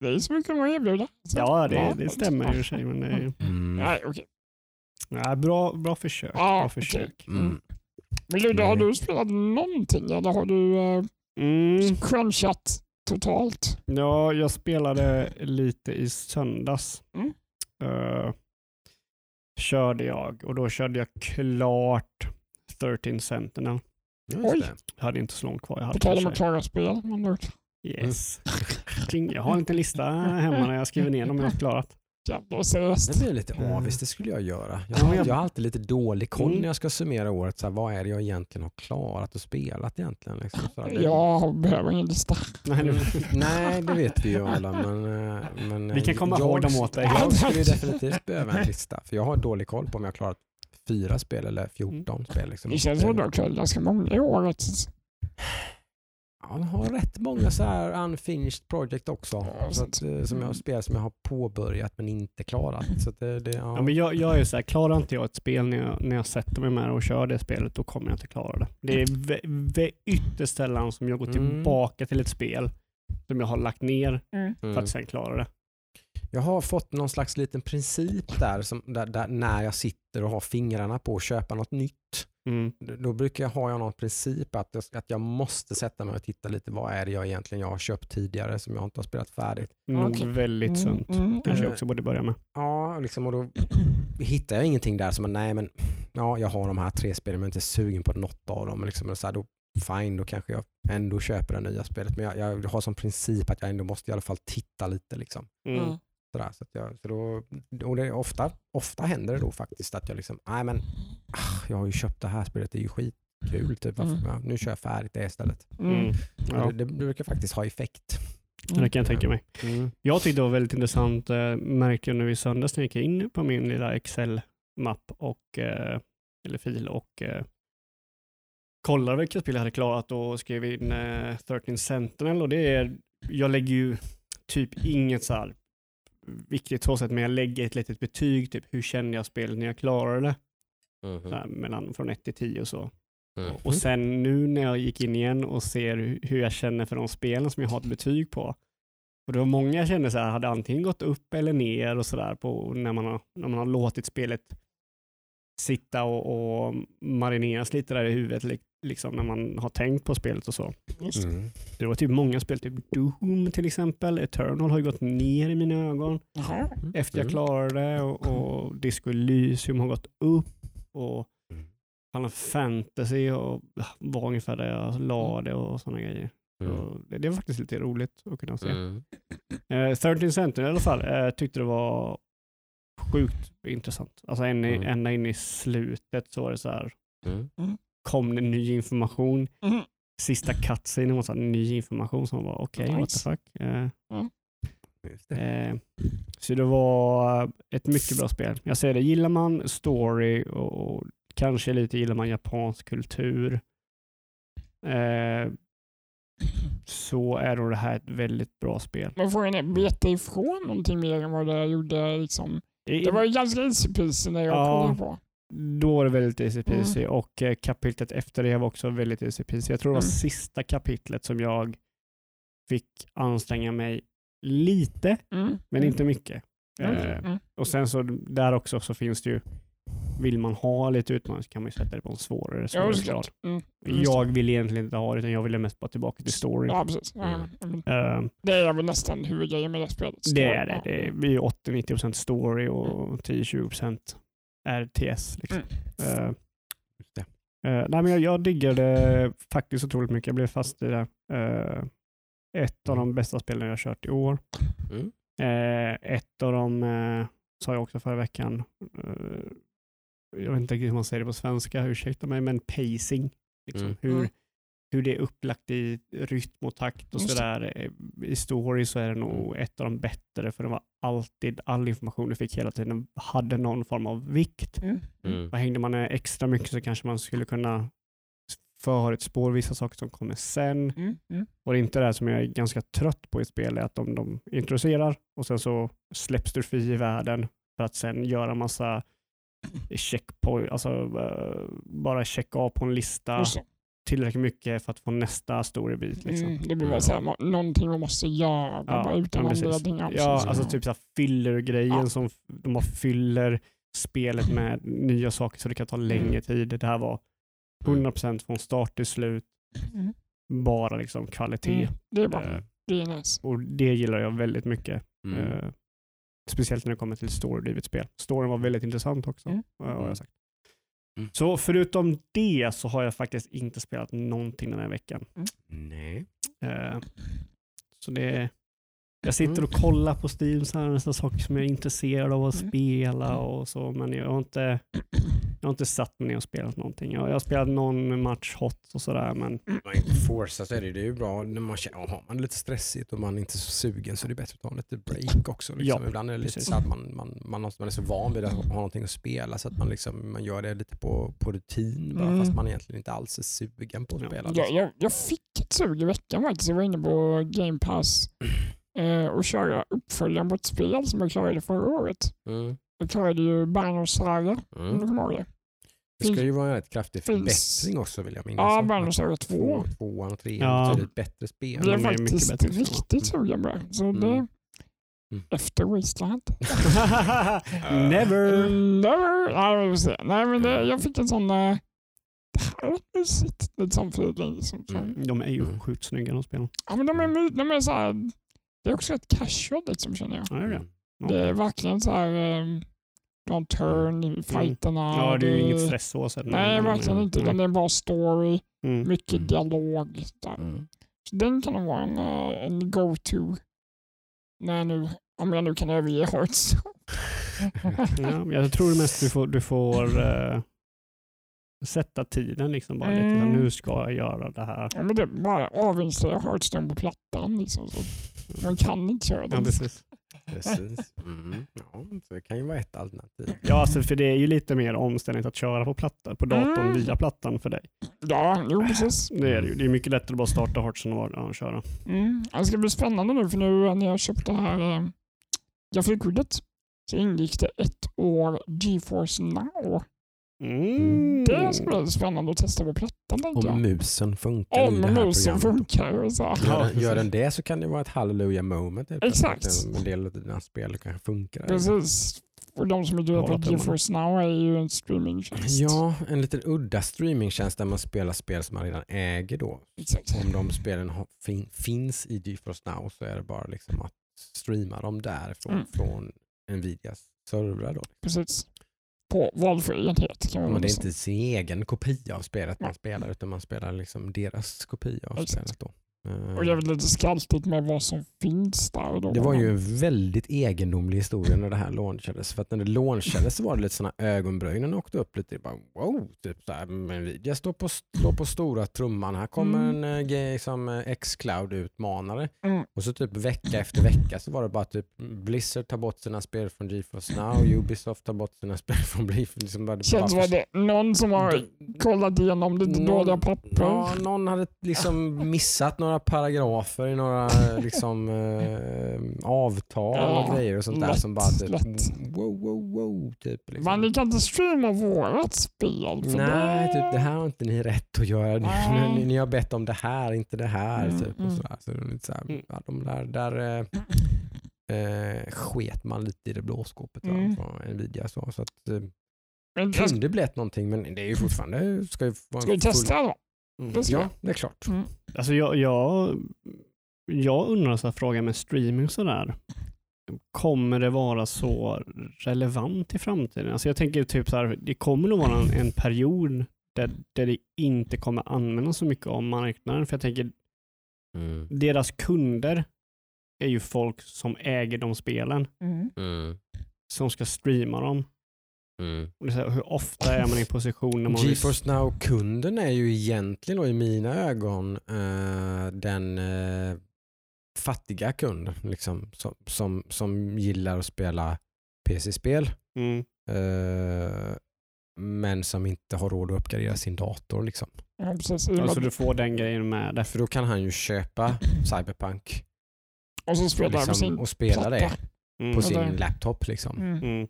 [SPEAKER 3] det är så mycket att erbjuda. Så-
[SPEAKER 2] Ja, det, det stämmer i och för sig. Men det är,
[SPEAKER 1] Mm.
[SPEAKER 3] Nej, okej.
[SPEAKER 2] ja, bra, bra försök. Bra försök.
[SPEAKER 1] Mm.
[SPEAKER 3] Men Ludde, har
[SPEAKER 1] Nej.
[SPEAKER 3] du spelat någonting eller har du uh,
[SPEAKER 2] Mm.
[SPEAKER 3] crunchat totalt?
[SPEAKER 2] Ja, jag spelade lite i söndags.
[SPEAKER 3] Mm.
[SPEAKER 2] Eh, körde jag och då körde jag klart 13 Sentinel.
[SPEAKER 3] Oj.
[SPEAKER 1] det.
[SPEAKER 2] Jag hade inte så långt kvar. Jag
[SPEAKER 3] På
[SPEAKER 2] hade
[SPEAKER 3] tal om att klara spel.
[SPEAKER 2] Yes. Jag har en liten lista hemma när jag skriver ner dem jag har klarat.
[SPEAKER 3] Jävlar seriöst.
[SPEAKER 1] Det blir lite avis, det skulle jag göra. Jag,
[SPEAKER 2] Ja,
[SPEAKER 1] har-
[SPEAKER 2] jag-
[SPEAKER 1] har alltid lite dålig koll
[SPEAKER 2] Mm.
[SPEAKER 1] när jag ska summera året. Så här, vad är det jag egentligen har klarat och spelat egentligen? Liksom, så här, det-
[SPEAKER 3] Jag behöver ingen lista.
[SPEAKER 2] Nej,
[SPEAKER 1] Mm,
[SPEAKER 2] det-
[SPEAKER 1] nej, det vet vi ju alla. Men, eh, men, eh,
[SPEAKER 2] Vi kan komma
[SPEAKER 1] jag,
[SPEAKER 2] ihåg dem åt dig.
[SPEAKER 1] Jag skulle ju definitivt behöva en lista. För jag har dålig koll på om jag har klarat fyra spel eller 14 spel. Liksom.
[SPEAKER 3] Det känns som att du har klarat ganska många i året.
[SPEAKER 1] Jag har rätt många så här unfinished project också.
[SPEAKER 3] Ja,
[SPEAKER 1] så att, eh, som jag har spelat som jag har påbörjat men inte klarat. Så att det, det, ja.
[SPEAKER 2] Ja, men jag, jag är så här, klarar inte jag ett spel när jag, när jag sätter mig med och kör det spelet, då kommer jag inte klara det. Det är vä- vä- ytterst sällan som jag går
[SPEAKER 1] Mm.
[SPEAKER 2] tillbaka till ett spel som jag har lagt ner
[SPEAKER 3] Mm.
[SPEAKER 2] för
[SPEAKER 1] Mm.
[SPEAKER 2] att sen klara det.
[SPEAKER 1] Jag har fått någon slags liten princip där, som, där, där när jag sitter och har fingrarna på att köpa något nytt.
[SPEAKER 2] Mm.
[SPEAKER 1] Då brukar jag ha jag någon princip att jag, att jag måste sätta mig och titta lite vad är det jag egentligen jag har köpt tidigare som jag inte har spelat färdigt.
[SPEAKER 2] Nog
[SPEAKER 3] Okej.
[SPEAKER 2] väldigt sunt.
[SPEAKER 3] Mm,
[SPEAKER 2] Kanske jag också borde börja med.
[SPEAKER 1] Ja, liksom, och då hittar jag ingenting där som nej men ja, jag har de här tre spelen men jag är inte sugen på något av dem. Liksom, och så här, då, fine, då kanske jag ändå köper det nya spelet. Men jag, jag har som princip att jag ändå måste i alla fall titta lite. Liksom.
[SPEAKER 2] Mm.
[SPEAKER 3] Mm.
[SPEAKER 1] Sådär, så att jag, så då, och det är ofta, ofta händer det då faktiskt att jag liksom, nej men ah, jag har ju köpt det här spelet, det är ju skitkul. Typ, varför,
[SPEAKER 3] Mm.
[SPEAKER 1] ja, nu kör jag färdigt det istället.
[SPEAKER 3] Mm.
[SPEAKER 2] Mm. Ja,
[SPEAKER 1] Det, det brukar faktiskt ha effekt.
[SPEAKER 2] det kan jag tänka mig.
[SPEAKER 1] Mm.
[SPEAKER 2] Jag tyckte det var väldigt intressant, eh, märkte jag nu i söndags när jag gick in på min lilla Excel-mapp och, eh, eller fil och eh, kollade vilka spel jag hade klarat och skrev in eh, 13 Sentinel och det är, jag lägger ju typ inget så här viktigt så sätt, men jag lägger ett litet betyg, typ hur känner jag spelet när jag klarade det? Så här, mellan från 1 till 10 och så.
[SPEAKER 1] Mm.
[SPEAKER 2] Och sen nu när jag gick in igen och ser hu- hur jag känner för de spelen som jag har ett betyg på. Och det var många jag kände så här, hade antingen gått upp eller ner och sådär på när man har, när man har låtit spelet sitta och, och marineras lite där i huvudet li- liksom när man har tänkt på spelet och så.
[SPEAKER 1] Mm.
[SPEAKER 2] Det var typ många spel, typ Doom till exempel, Eternal har ju gått ner i mina ögon
[SPEAKER 3] Jaha.
[SPEAKER 2] efter jag
[SPEAKER 1] Mm.
[SPEAKER 2] klarade det och, och Disco Elysium har gått upp och
[SPEAKER 1] Mm.
[SPEAKER 2] Final Fantasy och var ungefär där jag la det och sådana grejer.
[SPEAKER 1] Mm.
[SPEAKER 2] Det, det var faktiskt lite roligt att kunna se.
[SPEAKER 1] Mm.
[SPEAKER 2] Eh, 13 Center i alla fall eh, tyckte det var sjukt intressant. Alltså en,
[SPEAKER 1] Mm.
[SPEAKER 2] ända in i slutet så var det så här,
[SPEAKER 1] Mm.
[SPEAKER 2] Kom det ny information.
[SPEAKER 3] Mm.
[SPEAKER 2] sista cutscene var så ny information som var okej, what the
[SPEAKER 3] Nice.
[SPEAKER 2] fuck. Eh,
[SPEAKER 1] det.
[SPEAKER 2] Eh, så det var ett mycket bra spel. Jag säger det, gillar man story och, och kanske lite gillar man japansk kultur eh, så är då det här ett väldigt bra spel.
[SPEAKER 3] Men får jag veta ifrån någonting mer än vad det gjorde? Liksom. Det var ju ganska easy när jag
[SPEAKER 2] Ja.
[SPEAKER 3] kollade på.
[SPEAKER 2] Då var det väldigt easy peasy
[SPEAKER 3] Mm.
[SPEAKER 2] och eh, kapitlet efter det var också väldigt easy peasy. Jag tror det var
[SPEAKER 3] Mm.
[SPEAKER 2] sista kapitlet som jag fick anstränga mig lite,
[SPEAKER 3] Mm.
[SPEAKER 2] men inte mycket.
[SPEAKER 3] Mm.
[SPEAKER 2] Eh,
[SPEAKER 3] Mm.
[SPEAKER 2] Och sen så där också så finns det ju, vill man ha lite utmaning så kan man ju sätta det på en svårare
[SPEAKER 3] Ja,
[SPEAKER 2] svårare
[SPEAKER 3] såklart.
[SPEAKER 2] grad.
[SPEAKER 3] Mm. Just
[SPEAKER 2] Jag vill egentligen inte ha det utan jag ville mest bara tillbaka till story.
[SPEAKER 3] Ja, precis.
[SPEAKER 1] Mm.
[SPEAKER 2] Eh,
[SPEAKER 3] Det är väl nästan huvudgrejen med det spelet.
[SPEAKER 2] det är det. Det blir 80-90% story och 10-20% RTS. Liksom.
[SPEAKER 1] Just det.
[SPEAKER 2] eh, nej, men jag, jag diggar det faktiskt otroligt mycket. Jag blev fast i det. Eh, ett av de bästa spelen jag har kört i år.
[SPEAKER 1] Mm.
[SPEAKER 2] Ett av dem eh, sa jag också förra veckan. Jag vet inte riktigt hur man säger det på svenska, ursäkta mig, men pacing. Liksom.
[SPEAKER 1] Mm.
[SPEAKER 2] Hur,
[SPEAKER 3] Mm.
[SPEAKER 2] Hur det är upplagt i rytm och takt och sådär. Eh, I story så är det nog ett av de bättre för det var alltid, all information du fick hela tiden hade någon form av vikt.
[SPEAKER 3] Mm.
[SPEAKER 1] Mm.
[SPEAKER 2] Och hängde man extra mycket så kanske man skulle kunna förutspå vissa saker som kommer sen.
[SPEAKER 3] Mm. Mm.
[SPEAKER 2] Och det är inte det här som jag är ganska trött på i ett spel, är att de, de introducerar och sen så släpps du fri i världen för att sen göra massa checkpoint, alltså eh, bara checka av på en lista. Tillräckligt mycket för att få nästa storybit. Liksom.
[SPEAKER 3] Mm. Det blir väl såhär, någonting man måste göra
[SPEAKER 2] Ja,
[SPEAKER 3] bara utan
[SPEAKER 2] ja, precis.
[SPEAKER 3] anledning.
[SPEAKER 2] Ja,
[SPEAKER 3] Så-
[SPEAKER 2] alltså typ så här filler-grejen
[SPEAKER 3] Ja.
[SPEAKER 2] som de bara fyller spelet med nya saker så det kan ta längre tid. Det här var 100% från start till slut,
[SPEAKER 3] Mm.
[SPEAKER 2] bara liksom kvalitet.
[SPEAKER 3] Mm. Det är bra.
[SPEAKER 2] Eh,
[SPEAKER 3] Det är nice.
[SPEAKER 2] och det gillar jag väldigt mycket.
[SPEAKER 1] Mm.
[SPEAKER 2] Eh, speciellt när det kommer till storydrivet spel. Storyn var väldigt intressant också.
[SPEAKER 3] Mm.
[SPEAKER 2] har jag sagt.
[SPEAKER 1] Mm.
[SPEAKER 2] Så förutom det så har jag faktiskt inte spelat någonting den här veckan.
[SPEAKER 1] Nej.
[SPEAKER 2] Eh, så det jag sitter
[SPEAKER 1] Mm.
[SPEAKER 2] och kollar på Steam, så här, nästan saker som jag är intresserad av att
[SPEAKER 3] Mm.
[SPEAKER 2] spela och så, men jag har inte, jag har inte satt mig ner och spelat någonting. Jag, jag har spelat någon match hot och sådär, men
[SPEAKER 1] man inte forsa så är det, det är ju bra när man känner, har man lite stressigt och man är inte så sugen så är det bättre att ta lite break också. Liksom.
[SPEAKER 2] Ja,
[SPEAKER 1] Ibland är det lite
[SPEAKER 2] precis.
[SPEAKER 1] så att man, man, man, man är så van vid att ha någonting att spela så att man, liksom, man gör det lite på, på rutin bara,
[SPEAKER 3] Mm.
[SPEAKER 1] fast man egentligen inte alls är sugen på att
[SPEAKER 2] Ja.
[SPEAKER 1] spela.
[SPEAKER 3] Jag,
[SPEAKER 1] Liksom.
[SPEAKER 3] jag, jag fick ett sug i veckan faktiskt. Jag var inne på Game Pass eh, och köra uppföljaren på ett spel som jag klarade förra året.
[SPEAKER 1] Mm.
[SPEAKER 3] Jag klarade ju Banner Saga, om du
[SPEAKER 1] Mm.
[SPEAKER 3] kommer ihåg det.
[SPEAKER 1] Det ska ju vara en kraftig
[SPEAKER 3] finns-
[SPEAKER 1] förbättring också vill jag minnas.
[SPEAKER 3] Ja,
[SPEAKER 1] Att
[SPEAKER 3] Banner Saga 2.
[SPEAKER 1] två, tvåan och trean
[SPEAKER 2] Ja.
[SPEAKER 1] betyder ett bättre spel.
[SPEAKER 3] Jag blev
[SPEAKER 2] de är mycket
[SPEAKER 3] faktiskt
[SPEAKER 2] bättre,
[SPEAKER 3] riktigt sugen på det. Så
[SPEAKER 1] Mm.
[SPEAKER 3] det
[SPEAKER 1] Mm.
[SPEAKER 3] efter Wasteland. <laughs> <laughs>
[SPEAKER 2] Never!
[SPEAKER 3] Never. Nej, vi får se. Nej, men det, jag fick en sån... Uh, det här är mysigt. Lite sån feeling. Liksom.
[SPEAKER 1] Mm.
[SPEAKER 2] De är ju
[SPEAKER 1] Mm.
[SPEAKER 2] sjukt snygga de spelen.
[SPEAKER 3] Ja, men de är, de är så här, Det är också ett casual liksom, känner jag.
[SPEAKER 2] Ja, det är det.
[SPEAKER 1] Mm.
[SPEAKER 3] Det är verkligen så här... Um, någon turn i fighterna.
[SPEAKER 2] Ja, det är ju
[SPEAKER 3] det-
[SPEAKER 2] inget stress så. så
[SPEAKER 3] Nej, verkligen inte. Utan det är bara story,
[SPEAKER 2] Mm.
[SPEAKER 3] mycket
[SPEAKER 1] Mm.
[SPEAKER 3] dialog. Där.
[SPEAKER 1] Mm.
[SPEAKER 3] Så den kan nog vara en, eh, en go-to. När jag nu, om jag nu kan överge Hearthstone. <laughs>
[SPEAKER 2] Ja, jag tror mest du får, du får <laughs> eh, sätta tiden liksom bara lite.
[SPEAKER 3] Mm.
[SPEAKER 2] Så Nu ska jag göra det här.
[SPEAKER 3] Ja, men det är bara avinstallera Hearthstone på plattan. Liksom, så man kan inte köra
[SPEAKER 2] Ja,
[SPEAKER 3] den.
[SPEAKER 2] precis.
[SPEAKER 1] Precis. Mm. Ja, det kan ju vara ett alternativ.
[SPEAKER 2] Ja, alltså, för det är ju lite mer omständigt att köra på plattan, på datorn
[SPEAKER 3] Mm.
[SPEAKER 2] via plattan för dig.
[SPEAKER 3] Ja, jo precis.
[SPEAKER 2] Det är det ju. Det är mycket lättare att bara starta Hearthstone och ja, köra.
[SPEAKER 3] Mm. Det ska bli spännande nu för nu när jag köpte det här äh, Grafikskyddet så ingick det ett år GeForce Now.
[SPEAKER 2] Mm.
[SPEAKER 3] Det ska bli spännande att testa på plattan
[SPEAKER 1] Om
[SPEAKER 3] jag.
[SPEAKER 1] musen funkar i
[SPEAKER 3] Om
[SPEAKER 1] det här
[SPEAKER 3] musen
[SPEAKER 1] programmet.
[SPEAKER 3] funkar. och Så.
[SPEAKER 1] Gör, den, gör den det så kan det vara ett halleluja moment. helt
[SPEAKER 3] Exakt.
[SPEAKER 1] En del av dina spel kanske funkar.
[SPEAKER 3] Precis. Och de som
[SPEAKER 2] Hålla
[SPEAKER 3] vad
[SPEAKER 2] tummarna.
[SPEAKER 3] GeForce Now är ju en streamingtjänst.
[SPEAKER 1] Ja, en liten udda streamingtjänst där man spelar spel som man redan äger då.
[SPEAKER 3] Exakt.
[SPEAKER 1] Om de spelen har, fin, finns i GeForce Now så är det bara liksom att streama dem därifrån
[SPEAKER 3] Mm.
[SPEAKER 1] från Nvidias servrar. Då.
[SPEAKER 3] Precis. På valfri enhet kan man
[SPEAKER 1] Men det är
[SPEAKER 3] säga.
[SPEAKER 1] inte sin egen kopia av spelet man spelar utan man spelar liksom deras kopia av
[SPEAKER 3] Exakt.
[SPEAKER 1] spelet. Då. Eh,
[SPEAKER 3] Och det är lite skaltigt med vad som finns där. Då.
[SPEAKER 1] Det var ju en väldigt egendomlig historia när det här launchades. För att när det launchades så var det lite sådana ögonbrynen åkte upp lite. Bara, wow, typ så här, men Nvidia står på, står på stora trumman. Här kommer
[SPEAKER 3] Mm.
[SPEAKER 1] en uh, grej som uh, X-Cloud-utmanare.
[SPEAKER 3] Mm.
[SPEAKER 1] Och så typ vecka efter vecka så var det bara typ Blizzard tar bort sina spel från GeForce Now, Ubisoft tar bort sina <laughs> spel från GeForce. Liksom bara,
[SPEAKER 3] Känns som att det någon som har kollat igenom lite
[SPEAKER 1] Någon-
[SPEAKER 3] dåliga papper.
[SPEAKER 1] Ja, någon hade liksom missat några paragrafer i några <laughs> liksom, eh, avtal
[SPEAKER 3] Ja,
[SPEAKER 1] och grejer och sånt där
[SPEAKER 3] lätt,
[SPEAKER 1] som bara typ,
[SPEAKER 3] lätt.
[SPEAKER 1] wow, wow, wow. Typ, liksom.
[SPEAKER 3] Ni kan inte streama vårat spel. För
[SPEAKER 1] Nej,
[SPEAKER 3] det...
[SPEAKER 1] typ, det här har inte ni rätt att göra.
[SPEAKER 3] Nej.
[SPEAKER 1] Ni, ni har bett om det här, inte det här.
[SPEAKER 3] Mm,
[SPEAKER 1] typ, och
[SPEAKER 3] mm.
[SPEAKER 1] sådär. Så det är lite såhär,
[SPEAKER 2] Mm.
[SPEAKER 1] ja, de där, där eh, eh, sket man lite i det blå skåpet
[SPEAKER 3] Mm.
[SPEAKER 1] från Nvidia. Så, så att, eh,
[SPEAKER 3] Men
[SPEAKER 1] kunde blivit någonting men det är ju fortfarande... Ska ju vara
[SPEAKER 3] ska vi testa då?
[SPEAKER 2] Mm.
[SPEAKER 1] Ja, det är klart.
[SPEAKER 3] Mm.
[SPEAKER 2] Alltså jag, jag, jag undrar så här frågan med streaming sådär. Kommer det vara så relevant i framtiden? Alltså jag tänker typ så här, det kommer nog vara en, en period där, där det inte kommer användas så mycket av marknaden. För jag tänker,
[SPEAKER 1] Mm.
[SPEAKER 2] deras kunder är ju folk som äger de spelen,
[SPEAKER 3] Mm.
[SPEAKER 1] Mm.
[SPEAKER 2] som ska streama dem.
[SPEAKER 1] Mm.
[SPEAKER 2] Så här, hur ofta är man i position när man... vill-
[SPEAKER 1] GeForce Now-kunden är ju egentligen då i mina ögon eh, den eh, fattiga kund liksom, som, som, som gillar att spela PC-spel
[SPEAKER 2] Mm.
[SPEAKER 1] eh, men som inte har råd att uppgradera sin dator. Liksom.
[SPEAKER 3] Ja, precis. Och med
[SPEAKER 2] Alltså du får den grejen med det.
[SPEAKER 1] För då kan han ju köpa <clears throat> Cyberpunk
[SPEAKER 3] Och så spelar
[SPEAKER 1] liksom,
[SPEAKER 3] sin
[SPEAKER 1] och spela det.
[SPEAKER 2] Mm.
[SPEAKER 1] på sin laptop. Liksom.
[SPEAKER 3] Mm.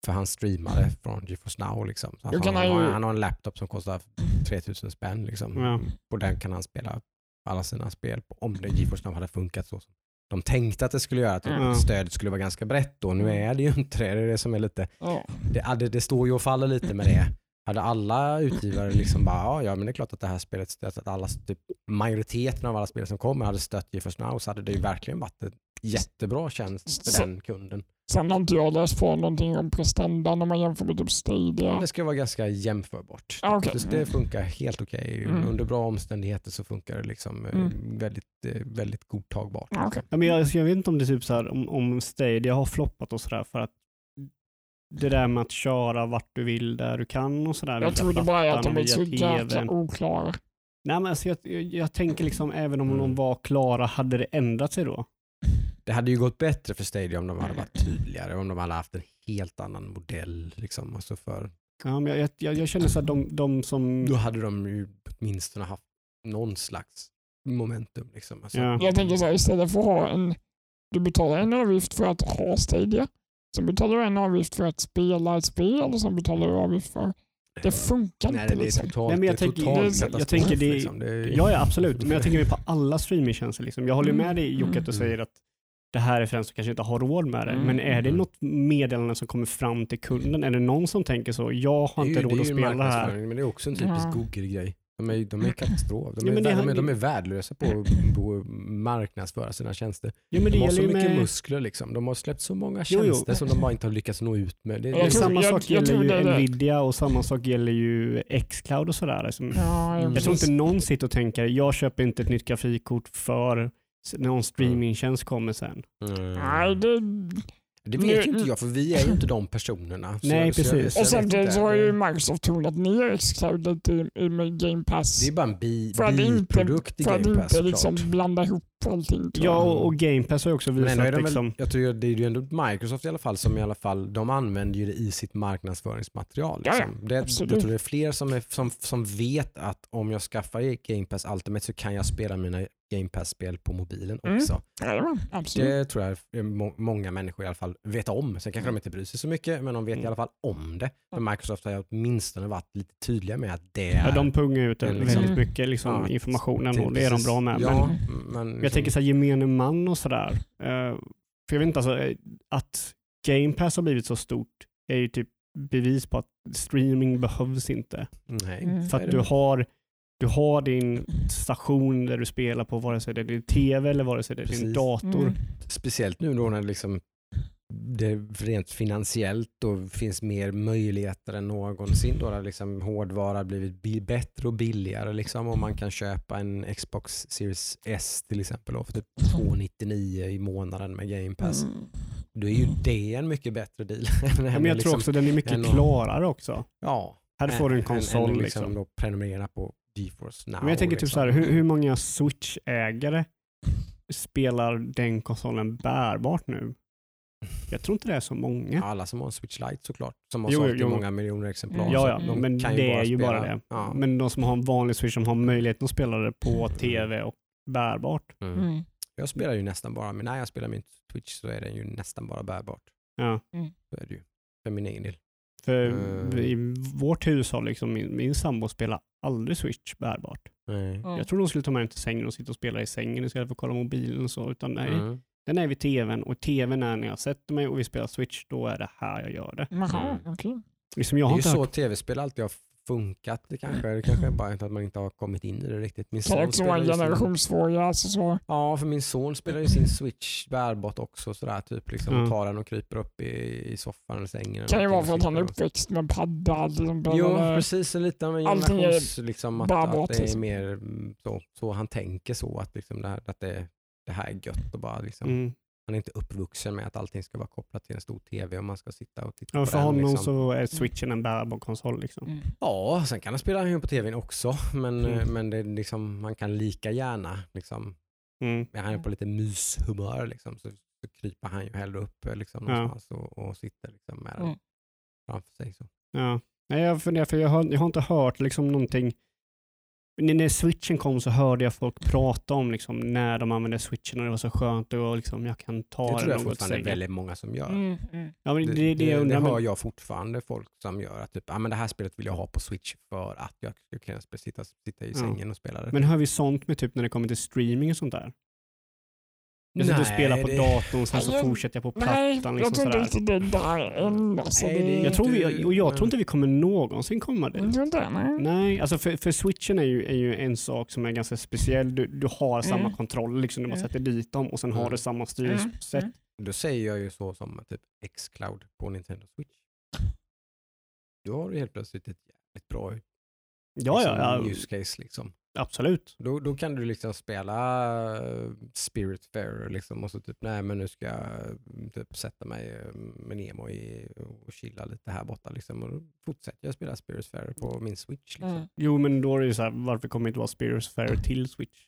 [SPEAKER 2] Mm.
[SPEAKER 1] För han streamade från GeForce Now. Liksom. Så han, han, har,
[SPEAKER 3] ju-
[SPEAKER 1] han har en laptop som kostar 3000 spänn. Liksom.
[SPEAKER 2] Ja.
[SPEAKER 1] På den kan han spela alla sina spel. på- Om det GeForce Now hade funkat så som de tänkte att det skulle göra. Att
[SPEAKER 3] Ja.
[SPEAKER 1] stödet skulle vara ganska brett då. Nu är det ju inte det. Det är det som är lite...
[SPEAKER 3] Ja.
[SPEAKER 1] Det, det, står ju och faller lite med det. Hade alla utgivare liksom bara, ja, ja men det är klart att det här spelet stöds, att alla, typ, majoriteten av alla spel som kommer hade stött GeForce Now så hade det ju verkligen varit en jättebra tjänst för
[SPEAKER 3] Så-
[SPEAKER 1] den kunden.
[SPEAKER 3] Sen har inte jag läst på någonting om prestandan om man jämför med typ Stadia.
[SPEAKER 1] Det ska vara ganska jämförbart.
[SPEAKER 3] Ah.
[SPEAKER 1] Så det funkar helt okej.
[SPEAKER 3] Mm.
[SPEAKER 1] Under bra omständigheter så funkar det liksom eh,
[SPEAKER 3] Mm.
[SPEAKER 1] väldigt, eh, väldigt godtagbart.
[SPEAKER 3] Ja, okej.
[SPEAKER 2] Ja, men jag, jag vet inte om det är typ så här, om, om Stadia har floppat och sådär för att det där med att köra vart du vill där du kan och sådär.
[SPEAKER 3] Jag det bara att de är så jäkla oklara.
[SPEAKER 2] Nej, men alltså jag, jag, jag tänker liksom även om
[SPEAKER 1] Mm.
[SPEAKER 2] de var klara, hade det ändrat sig då?
[SPEAKER 1] Det hade ju gått bättre för Stadia om de hade varit <clears throat> tydligare, om de hade haft en helt annan modell. Liksom. Alltså för,
[SPEAKER 2] Ja, men jag, jag, jag känner så att de, de som...
[SPEAKER 1] då hade de ju åtminstone haft någon slags momentum. Liksom. Alltså,
[SPEAKER 2] Ja.
[SPEAKER 3] Jag tänker så här, istället för att ha en... Du betalar en avgift för att ha Stadia. Sen betalar du en avgift för att spela ett spel och sen betalar du avgift för... Det funkar
[SPEAKER 1] Nej,
[SPEAKER 3] inte
[SPEAKER 1] det är
[SPEAKER 3] liksom.
[SPEAKER 1] totalt,
[SPEAKER 2] Nej, men jag
[SPEAKER 1] det är
[SPEAKER 2] tänker-
[SPEAKER 1] total
[SPEAKER 2] det- jag
[SPEAKER 1] katastrof,
[SPEAKER 2] tänker det-
[SPEAKER 1] liksom. det är,
[SPEAKER 2] Ja, ja, absolut. Men jag tänker på alla streamingtjänster. Liksom. Jag håller ju med dig Jocke att du
[SPEAKER 1] Mm.
[SPEAKER 2] säger att det här är för den som kanske inte har råd med det.
[SPEAKER 3] Mm.
[SPEAKER 2] Men är det
[SPEAKER 1] Mm.
[SPEAKER 2] något meddelande som kommer fram till kunden? Är det någon som tänker så? Jag har inte
[SPEAKER 1] ju-
[SPEAKER 2] råd att spela det här.
[SPEAKER 1] Men det är också en typisk
[SPEAKER 3] Ja.
[SPEAKER 1] Google-grej. De är, de är <clears throat> katastrof. De
[SPEAKER 2] Ja,
[SPEAKER 1] är,
[SPEAKER 2] det
[SPEAKER 1] de, är, de är värdelösa på att marknadsföra sina tjänster.
[SPEAKER 2] Ja, men det
[SPEAKER 1] De har så mycket
[SPEAKER 2] med...
[SPEAKER 1] muskler. Liksom. De har släppt så många
[SPEAKER 2] Jo, jo.
[SPEAKER 1] tjänster som de bara inte har lyckats nå ut med. Det,
[SPEAKER 3] Jag
[SPEAKER 2] Det är
[SPEAKER 1] det,
[SPEAKER 3] tror-
[SPEAKER 2] samma
[SPEAKER 3] jag-
[SPEAKER 2] sak
[SPEAKER 3] jag
[SPEAKER 2] gäller
[SPEAKER 3] tror
[SPEAKER 2] ju
[SPEAKER 3] det är det.
[SPEAKER 2] Nvidia och samma sak gäller ju Xcloud och sådär. Liksom.
[SPEAKER 3] Ja.
[SPEAKER 2] Jag tror inte någon sitter och tänker, jag köper inte ett nytt grafikkort för någon streamingtjänst kommer sen.
[SPEAKER 1] Mm.
[SPEAKER 3] Nej, det...
[SPEAKER 1] det vet ju inte jag för vi är ju inte de personerna. Så
[SPEAKER 2] Nej,
[SPEAKER 1] jag- så jag-
[SPEAKER 2] precis.
[SPEAKER 1] så
[SPEAKER 3] Och samtidigt
[SPEAKER 1] inte.
[SPEAKER 3] så har ju Microsoft tonat ner Xcloud i, i med Game Pass.
[SPEAKER 1] Det är bara en bi,
[SPEAKER 3] För att inte-
[SPEAKER 1] biprodukt i
[SPEAKER 3] för att
[SPEAKER 1] Game Pass
[SPEAKER 3] inte liksom blanda ihop allting. tror
[SPEAKER 2] Ja, och, och Game Pass har ju också
[SPEAKER 1] Men
[SPEAKER 2] visat
[SPEAKER 1] ändå är de
[SPEAKER 2] liksom...
[SPEAKER 1] väl, jag tror det är ju ändå Microsoft i alla fall som i alla fall, de använder ju det i sitt marknadsföringsmaterial.
[SPEAKER 3] Ja, ja,
[SPEAKER 1] Liksom. det, jag tror det är fler som, är, som, som vet att om jag skaffar Game Pass Ultimate så kan jag spela mina Game Pass-spel på mobilen
[SPEAKER 3] Mm.
[SPEAKER 1] också.
[SPEAKER 3] Absolut.
[SPEAKER 1] Det tror jag är må, många människor i alla fall vet om. Sen kanske de inte bryr sig så mycket, men de vet i
[SPEAKER 2] Mm.
[SPEAKER 1] alla fall om det. För Microsoft har åtminstone varit lite tydliga med att det är...
[SPEAKER 2] Ja, de pungar ut
[SPEAKER 1] Men
[SPEAKER 2] väldigt
[SPEAKER 3] liksom-
[SPEAKER 2] mycket liksom,
[SPEAKER 1] Ja,
[SPEAKER 2] informationen och det är de bra med. Men
[SPEAKER 1] Ja, men
[SPEAKER 2] jag
[SPEAKER 1] liksom-
[SPEAKER 2] tänker så här, gemene man och sådär. eh, för jag vet inte, alltså, eh, att Game Pass har blivit så stort är ju typ bevis på att streaming behövs inte.
[SPEAKER 1] Nej,
[SPEAKER 3] Mm.
[SPEAKER 2] För att du har, du har din station där du spelar på, vare sig det är din TV eller vare sig det är din dator.
[SPEAKER 3] Mm.
[SPEAKER 1] Speciellt nu då när liksom det rent finansiellt då finns mer möjligheter än någonsin. Då där liksom hårdvara har blivit bättre och billigare liksom, och man kan köpa en Xbox Series S till exempel då, för typ 299 i månaden med Game Pass.
[SPEAKER 3] Mm.
[SPEAKER 1] Då är ju det en mycket bättre deal. <laughs> än
[SPEAKER 2] men jag
[SPEAKER 1] liksom,
[SPEAKER 2] tror också den är mycket klarare också.
[SPEAKER 1] ja,
[SPEAKER 2] Här får du en
[SPEAKER 1] än-
[SPEAKER 2] konsol
[SPEAKER 1] än att
[SPEAKER 2] liksom.
[SPEAKER 1] då prenumerera på GeForce Now.
[SPEAKER 2] Men jag tänker typ
[SPEAKER 1] liksom.
[SPEAKER 2] så här, hur, hur många Switch-ägare spelar den konsolen bärbart nu? Jag tror inte det är så många.
[SPEAKER 1] Alla som har en Switch Lite såklart, som har
[SPEAKER 2] Jo,
[SPEAKER 1] sålt i
[SPEAKER 2] jo.
[SPEAKER 1] många miljoner exemplar.
[SPEAKER 3] Mm.
[SPEAKER 2] Ja, ja,
[SPEAKER 1] de
[SPEAKER 2] men det är ju bara det.
[SPEAKER 1] Ja.
[SPEAKER 2] Men de som har en vanlig Switch som har möjligheten att spela det på TV och bärbart.
[SPEAKER 1] Mm.
[SPEAKER 3] Mm.
[SPEAKER 1] Jag spelar ju nästan bara, men när jag spelar min Twitch så är den ju nästan bara bärbart.
[SPEAKER 2] Ja.
[SPEAKER 1] Så är det ju. För min egen del.
[SPEAKER 2] För
[SPEAKER 1] Mm.
[SPEAKER 2] i vårt hushåll, liksom, min, min sambo spelar aldrig Switch bärbart.
[SPEAKER 3] Ja.
[SPEAKER 2] Jag tror de skulle ta med den till sängen och sitta och spela i sängen istället för att kolla mobilen och så. Utan nej,
[SPEAKER 1] Mm.
[SPEAKER 2] Den är vid tvn och tvn är när jag sätter mig och vi spelar Switch, då är det här jag gör det.
[SPEAKER 3] Jaha,
[SPEAKER 1] Mm.
[SPEAKER 3] okej.
[SPEAKER 2] Liksom jag
[SPEAKER 1] Det är ju så
[SPEAKER 2] hört...
[SPEAKER 1] tv-spel alltid har funkat. Det kanske, det kanske är bara att man inte har kommit in i det riktigt. Min son
[SPEAKER 3] en
[SPEAKER 1] spelar sin,
[SPEAKER 3] generationsfråga. Alltså så.
[SPEAKER 1] ja, för min son spelar ju sin Switch bärbart också. Sådär, typ, liksom,
[SPEAKER 2] Ja.
[SPEAKER 1] Tar den och kryper upp i, i soffan eller sängen.
[SPEAKER 3] kan ju vara för att han är uppväxt med padda. Liksom,
[SPEAKER 1] Jo, precis. En liten en
[SPEAKER 3] Allting är
[SPEAKER 1] generations, liksom, att,
[SPEAKER 3] bara
[SPEAKER 1] att det är mer mm, så, så han tänker så. Att, liksom, det, här, att det, det här är gött och bara liksom,
[SPEAKER 2] Mm.
[SPEAKER 1] Han är inte uppvuxen med att allting ska vara kopplat till en stor tv och man ska sitta och titta
[SPEAKER 2] Ja,
[SPEAKER 1] på
[SPEAKER 2] för
[SPEAKER 1] den.
[SPEAKER 2] honom
[SPEAKER 1] liksom.
[SPEAKER 2] så är Switchen en bärbar konsol. Liksom.
[SPEAKER 3] Mm.
[SPEAKER 1] Ja, sen kan han spela ju på tvn också. Men,
[SPEAKER 2] Mm.
[SPEAKER 1] eh, men det är liksom, man kan lika gärna, liksom,
[SPEAKER 2] Mm.
[SPEAKER 1] när han är på lite myshumör, liksom, så, så kryper han ju hellre upp eh, liksom,
[SPEAKER 2] Ja.
[SPEAKER 1] någonstans och, och sitter liksom, med den
[SPEAKER 3] Mm.
[SPEAKER 1] framför sig. Så.
[SPEAKER 2] Ja. Nej, jag funderar, för jag har, jag har inte hört liksom någonting. När switchen kom så hörde jag folk prata om liksom, när de använde switchen och det var så skönt och liksom, jag kan ta
[SPEAKER 1] Det
[SPEAKER 2] den
[SPEAKER 1] tror jag fortfarande är väldigt många som gör.
[SPEAKER 3] Mm. Mm.
[SPEAKER 2] Ja, men det,
[SPEAKER 1] Det,
[SPEAKER 2] det, det, jag
[SPEAKER 1] det,
[SPEAKER 2] undrar.
[SPEAKER 1] hör
[SPEAKER 2] men,
[SPEAKER 1] jag fortfarande folk som gör. att typ, ah, men Det här spelet vill jag ha på Switch för att jag kunna sp- sitta, sitta i
[SPEAKER 2] Ja.
[SPEAKER 1] sängen och spela det.
[SPEAKER 2] men hör vi sånt med typ när det kommer till streaming och sånt där? Jag sitter och
[SPEAKER 1] Nej,
[SPEAKER 2] spelar på
[SPEAKER 1] det-
[SPEAKER 2] datorn sen så
[SPEAKER 3] Nej,
[SPEAKER 2] fortsätter jag på
[SPEAKER 3] Nej,
[SPEAKER 2] plattan.
[SPEAKER 3] jag
[SPEAKER 2] Liksom
[SPEAKER 3] tror inte
[SPEAKER 2] sådär.
[SPEAKER 3] det är där än. Alltså,
[SPEAKER 1] Nej,
[SPEAKER 3] det,
[SPEAKER 2] Jag tror, vi,
[SPEAKER 1] inte-
[SPEAKER 2] och jag tror
[SPEAKER 1] men-
[SPEAKER 2] inte vi kommer någonsin komma dit.
[SPEAKER 3] Jag tror inte det, nej.
[SPEAKER 2] Nej, alltså för, för switchen är ju, är ju en sak som är ganska speciell. Du, du har samma
[SPEAKER 3] Mm.
[SPEAKER 2] kontroll liksom, när man
[SPEAKER 3] Mm.
[SPEAKER 2] sätter dit dem och sen har
[SPEAKER 1] Mm.
[SPEAKER 2] du samma styrsätt.
[SPEAKER 3] Mm.
[SPEAKER 1] Då säger jag ju så som typ X-Cloud på Nintendo Switch. Då har du helt plötsligt ett jävligt bra
[SPEAKER 2] Ja, ja, ja,
[SPEAKER 1] use case. Liksom.
[SPEAKER 2] Absolut.
[SPEAKER 1] Då, då kan du liksom spela eh, Spirit Fair liksom, och så typ, nej men nu ska jag eh, typ sätta mig eh, med Nemo i, och chilla lite här borta. Liksom, och då fortsätter jag spela Spirit Fair på min Switch. Liksom.
[SPEAKER 3] Mm.
[SPEAKER 2] Jo, men då är det ju så här, varför kommer det inte vara Spears Fair till Switch?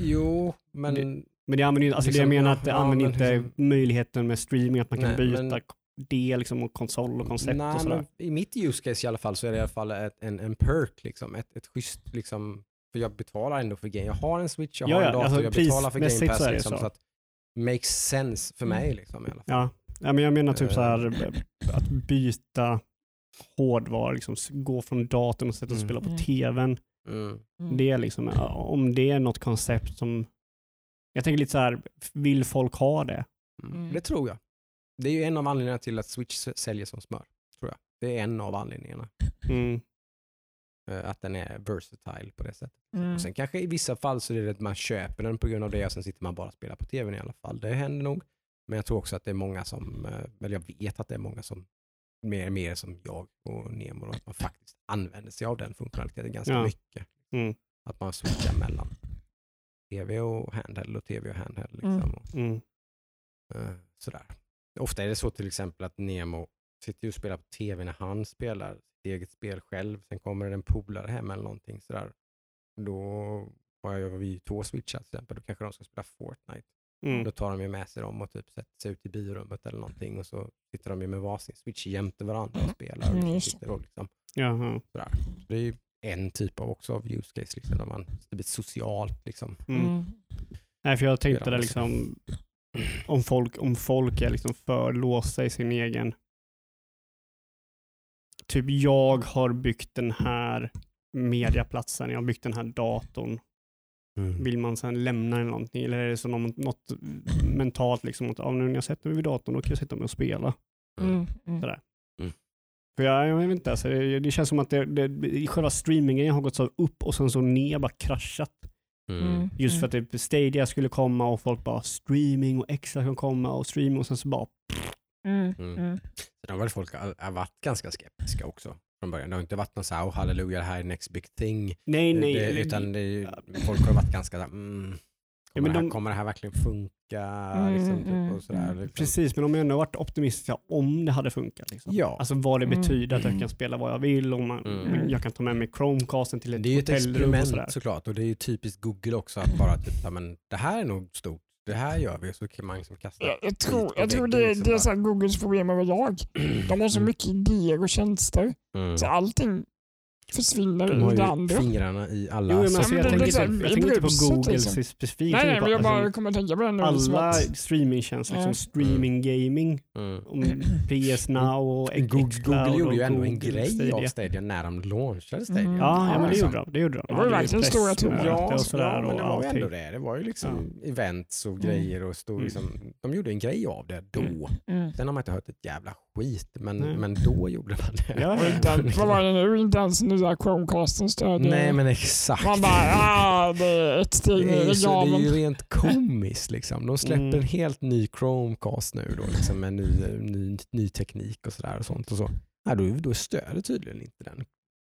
[SPEAKER 1] Jo, men
[SPEAKER 2] Det- Men det använder ju, alltså det
[SPEAKER 1] Liksom,
[SPEAKER 2] jag menar att det
[SPEAKER 1] ja,
[SPEAKER 2] använder inte
[SPEAKER 1] liksom-
[SPEAKER 2] möjligheten med streaming, att man kan
[SPEAKER 1] Nej,
[SPEAKER 2] byta
[SPEAKER 1] men-
[SPEAKER 2] det liksom, och konsol och koncept
[SPEAKER 1] Nej,
[SPEAKER 2] och sådär.
[SPEAKER 1] men I mitt use case i alla fall så är det i alla fall ett, en, en perk, liksom. ett, ett schysst, liksom, för jag betalar ändå för game. Jag har en switch, jag
[SPEAKER 2] Ja,
[SPEAKER 1] har en dator,
[SPEAKER 2] alltså
[SPEAKER 1] jag betalar för Game
[SPEAKER 2] så
[SPEAKER 1] Pass.
[SPEAKER 2] det
[SPEAKER 1] Liksom,
[SPEAKER 2] så.
[SPEAKER 1] så. att makes sense för
[SPEAKER 3] Mm.
[SPEAKER 1] mig liksom, i alla fall.
[SPEAKER 2] Ja. ja, men jag menar typ så här
[SPEAKER 1] Eh.
[SPEAKER 2] att byta hårdvara, liksom, gå från datorn och sätta och
[SPEAKER 1] Mm.
[SPEAKER 2] spela på
[SPEAKER 3] Mm.
[SPEAKER 2] tvn.
[SPEAKER 1] Mm.
[SPEAKER 3] Mm.
[SPEAKER 2] Det är liksom, om det är något koncept som... Jag tänker lite så här, vill folk ha det?
[SPEAKER 1] Mm. Det tror jag. Det är ju en av anledningarna till att Switch säljer som smör. Tror jag. Det är en av anledningarna.
[SPEAKER 2] Mm.
[SPEAKER 1] Eh, Att den är versatile på det sättet.
[SPEAKER 3] Mm.
[SPEAKER 1] Och sen kanske i vissa fall så är det att man köper den på grund av det och sen sitter man bara och spelar på tvn i alla fall. Det händer nog. Men jag tror också att det är många som, eh, eller jag vet att det är många som mer mer som jag och Nemo, och att man faktiskt använder sig av den funktionaliteten ganska
[SPEAKER 2] Ja.
[SPEAKER 1] mycket.
[SPEAKER 2] Mm.
[SPEAKER 1] Att man switchar mellan tv och handheld och tv och handheld. Liksom.
[SPEAKER 3] Mm.
[SPEAKER 1] Och,
[SPEAKER 2] Mm.
[SPEAKER 1] eh, sådär. Ofta är det så till exempel att Nemo sitter ju och spelar på tv när han spelar sitt eget spel själv. Sen kommer det en polare hem eller någonting sådär. Då har jag vi två switchar till exempel. Då kanske de ska spela Fortnite.
[SPEAKER 2] Mm.
[SPEAKER 1] Då tar de ju med sig dem och typ sätter sig ut i biorummet eller någonting och så sitter de ju med varsin switch jämte varandra och spelar. Och
[SPEAKER 3] Mm,
[SPEAKER 1] liksom sitter och liksom,
[SPEAKER 2] Jaha.
[SPEAKER 1] sådär. Så det är ju en typ av också av use case, liksom, där man, det blir socialt. Liksom.
[SPEAKER 2] Mm.
[SPEAKER 3] Mm.
[SPEAKER 2] Nej, för jag tänkte det
[SPEAKER 1] alltså.
[SPEAKER 2] liksom, om folk, om folk är liksom för låsta i sin egen... Typ jag har byggt den här mediaplatsen, jag har byggt den här datorn.
[SPEAKER 1] Mm.
[SPEAKER 2] Vill man sen lämna den eller någonting? Eller är det så något, något mentalt liksom, att ah, nu när jag sätter mig vid datorn då kan jag sitta med och spela.
[SPEAKER 3] Mm. Mm.
[SPEAKER 2] Sådär.
[SPEAKER 1] Mm.
[SPEAKER 2] För jag, jag vet inte, alltså, det, det känns som att det, det, själva streamingen har gått så upp och sen så ner, bara kraschat.
[SPEAKER 1] Mm.
[SPEAKER 2] Just för att typ Stadia skulle komma och folk bara streaming och extra kan komma och streaming och sen så bara
[SPEAKER 3] Mm.
[SPEAKER 1] Mm.
[SPEAKER 3] Mm.
[SPEAKER 1] Så har väl folk har varit ganska skeptiska också från början. Det har inte varit någon så här, oh, halleluja, det här är next big thing.
[SPEAKER 2] Nej, nej.
[SPEAKER 1] det, utan det, folk har varit ganska så mm,
[SPEAKER 2] Ja,
[SPEAKER 1] kommer,
[SPEAKER 2] men
[SPEAKER 1] det här,
[SPEAKER 2] de-
[SPEAKER 1] kommer det här verkligen funka?
[SPEAKER 3] Mm,
[SPEAKER 1] liksom, typ,
[SPEAKER 3] mm,
[SPEAKER 1] och sådär,
[SPEAKER 3] mm.
[SPEAKER 1] liksom.
[SPEAKER 2] Precis, men de har ändå varit optimistiska om det hade funkat. Liksom.
[SPEAKER 1] Ja.
[SPEAKER 2] Alltså vad det
[SPEAKER 3] Mm.
[SPEAKER 2] betyder att jag
[SPEAKER 1] Mm.
[SPEAKER 2] kan spela vad jag vill och man,
[SPEAKER 1] Mm.
[SPEAKER 2] jag kan ta med mig Chromecasten till ett
[SPEAKER 1] Det är ju ett
[SPEAKER 2] hotellrum och sådär.
[SPEAKER 1] experiment såklart och det är ju typiskt Google också att bara typ, ja, men det här är nog stort, det här gör vi så kan man liksom kasta
[SPEAKER 3] Jag, jag tror, jag tror det,
[SPEAKER 1] liksom
[SPEAKER 3] det är så Googles problem överlag. De har så
[SPEAKER 1] Mm.
[SPEAKER 3] mycket idéer och tjänster
[SPEAKER 1] Mm.
[SPEAKER 3] så allting försvinner i det andra.
[SPEAKER 1] fingrarna i alla...
[SPEAKER 2] Jo, men
[SPEAKER 3] Ja,
[SPEAKER 2] alltså,
[SPEAKER 3] men
[SPEAKER 2] jag, tänker
[SPEAKER 3] det-
[SPEAKER 2] jag tänker inte på Google
[SPEAKER 3] liksom.
[SPEAKER 2] specifikt.
[SPEAKER 3] Nej, nej, men jag bara kommer att tänka på det nu. liksom
[SPEAKER 2] alla streamingtjänster, liksom streaming gaming,
[SPEAKER 1] Mm.
[SPEAKER 2] om PS Now och
[SPEAKER 1] Google, Google gjorde ju ändå en grej
[SPEAKER 2] Stadia.
[SPEAKER 1] av Stadia när de launchade Stadia.
[SPEAKER 3] Mm.
[SPEAKER 2] Ja, ja, men det
[SPEAKER 1] liksom.
[SPEAKER 2] gjorde de. Det, gjorde de.
[SPEAKER 3] Det var ju verkligen stora turer.
[SPEAKER 1] Ja, men det var ju ändå det. Det var ju liksom events och
[SPEAKER 3] Mm.
[SPEAKER 1] grejer och stod liksom, de gjorde en grej av det då. Sen har man inte hört ett jävla skit, men,
[SPEAKER 2] Nej.
[SPEAKER 1] men då gjorde man det.
[SPEAKER 2] Ja,
[SPEAKER 3] Och inte, vad var det nu? Inte ens nya Chromecasten stödjer.
[SPEAKER 1] Nej men exakt.
[SPEAKER 3] Man bara, ah, det är ett steg ner i
[SPEAKER 1] så, det är ju
[SPEAKER 3] graven.
[SPEAKER 1] rent komiskt. Liksom. De släpper
[SPEAKER 2] Mm.
[SPEAKER 1] en helt ny Chromecast nu då, liksom, med ny, ny, ny teknik och sådär. Och sånt och så. Ja, då, då stöder tydligen inte den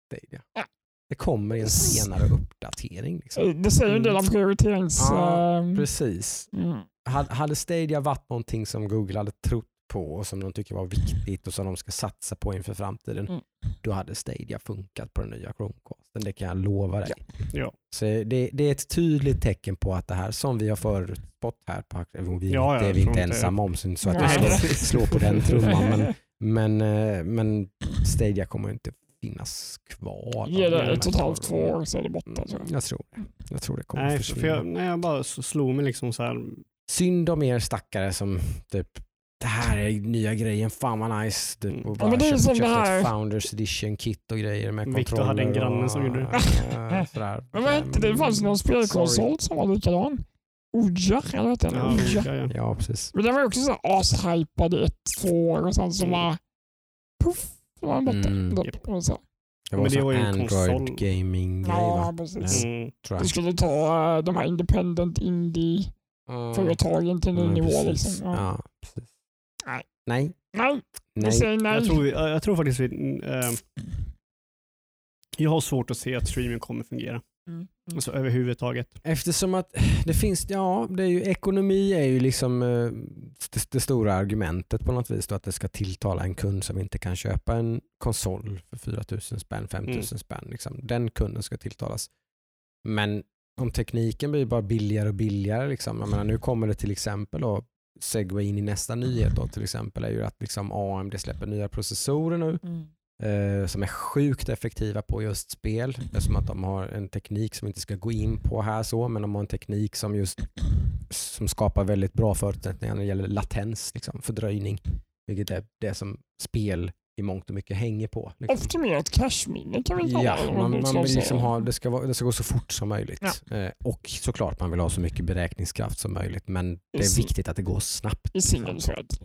[SPEAKER 1] Stadia.
[SPEAKER 3] Ja.
[SPEAKER 1] Det kommer i en senare uppdatering. Liksom.
[SPEAKER 3] Det säger en del om prioriterings...
[SPEAKER 1] Ja,
[SPEAKER 3] ehm,
[SPEAKER 1] Precis.
[SPEAKER 3] mm.
[SPEAKER 1] Hade- Hade Stadia varit någonting som Google hade trott på och som de tycker var viktigt och som de ska satsa på inför framtiden,
[SPEAKER 3] Mm.
[SPEAKER 1] då hade Stadia funkat på den nya Chromecasten. Det kan jag lova dig.
[SPEAKER 2] Ja.
[SPEAKER 1] Så det, det är ett tydligt tecken på att det här som vi har förutspått här, på, vi,
[SPEAKER 2] Ja, ja,
[SPEAKER 1] det är vi inte ensamma om, så att jag slår, slår på den trumman. Men, <laughs> men, eh, men Stadia kommer inte finnas kvar.
[SPEAKER 3] Ge det
[SPEAKER 1] De
[SPEAKER 3] ett och ett halvt, två år så är det borta. tror jag.
[SPEAKER 1] Mm, Jag tror det. Jag tror det kommer
[SPEAKER 2] Nej,
[SPEAKER 1] försvinna.
[SPEAKER 2] för jag, när jag bara slog mig liksom så här,
[SPEAKER 1] Synd om er stackare som typ det här är nya grejen, fan vad nice. Typ,
[SPEAKER 2] Mm.
[SPEAKER 1] och
[SPEAKER 3] Ja,
[SPEAKER 1] bara
[SPEAKER 3] men det är som det här-
[SPEAKER 1] Founders Edition kit och grejer med
[SPEAKER 2] Victor
[SPEAKER 1] kontroller.
[SPEAKER 2] hade en granne
[SPEAKER 1] och,
[SPEAKER 2] som gjorde det.
[SPEAKER 1] eh, <laughs> sådär.
[SPEAKER 3] Men vad hette det? Det fanns någon spelkonsol som var likadan. Oja, eller vad hette den?
[SPEAKER 2] ja,
[SPEAKER 3] Oja.
[SPEAKER 2] ja, ja.
[SPEAKER 1] Ja, precis.
[SPEAKER 3] Men den var också så ashypad i ett, två år och sen så
[SPEAKER 2] Mm.
[SPEAKER 3] bara puff, så var den borta.
[SPEAKER 1] Mm.
[SPEAKER 3] Så.
[SPEAKER 1] Det
[SPEAKER 2] Men
[SPEAKER 1] var
[SPEAKER 2] det
[SPEAKER 1] så
[SPEAKER 2] var ju
[SPEAKER 1] Android
[SPEAKER 2] konsol.
[SPEAKER 1] gaming grej
[SPEAKER 3] Ja, precis.
[SPEAKER 2] Mm.
[SPEAKER 1] Tror
[SPEAKER 3] Du skulle ta eh, de här independent indie-företagen till en
[SPEAKER 1] Mm,
[SPEAKER 3] nivå.
[SPEAKER 1] precis.
[SPEAKER 3] Liksom. Ja.
[SPEAKER 1] Ja, precis.
[SPEAKER 3] Nej.
[SPEAKER 1] Nej.
[SPEAKER 3] Nej,
[SPEAKER 1] Nej.
[SPEAKER 3] säger nej.
[SPEAKER 2] Jag, tror, vi- jag tror faktiskt vi, eh, jag har svårt att se att streaming kommer fungera.
[SPEAKER 3] Mm.
[SPEAKER 2] Alltså överhuvudtaget.
[SPEAKER 1] Eftersom att <sniffs> det finns, ja, det är ju, ekonomi är ju liksom eh, det, det stora argumentet på något vis då att det ska tilltala en kund som inte kan köpa en konsol för 4000 spänn, 5000
[SPEAKER 2] Mm.
[SPEAKER 1] spänn. Liksom. Den kunden ska tilltalas. Men om tekniken blir bara billigare och billigare, liksom. jag menar, nu kommer det till exempel då, segway in i nästa nyhet då, till exempel är ju att liksom AMD släpper nya processorer nu
[SPEAKER 3] Mm.
[SPEAKER 1] eh, som är sjukt effektiva på just spel. Eftersom att de har en teknik som vi inte ska gå in på här så, men de har en teknik som just som skapar väldigt bra förutsättningar när det gäller latens, liksom, fördröjning. Vilket är det som spel i mångt och mycket hänger på. Liksom.
[SPEAKER 3] Optimerat cashminne kan vi kalla
[SPEAKER 1] Ja,
[SPEAKER 3] det.
[SPEAKER 1] man, man vill liksom ha, det, ska vara, det ska gå så fort som möjligt. Eh, och såklart man vill ha så mycket beräkningskraft som möjligt men det är viktigt att det går snabbt.
[SPEAKER 3] I.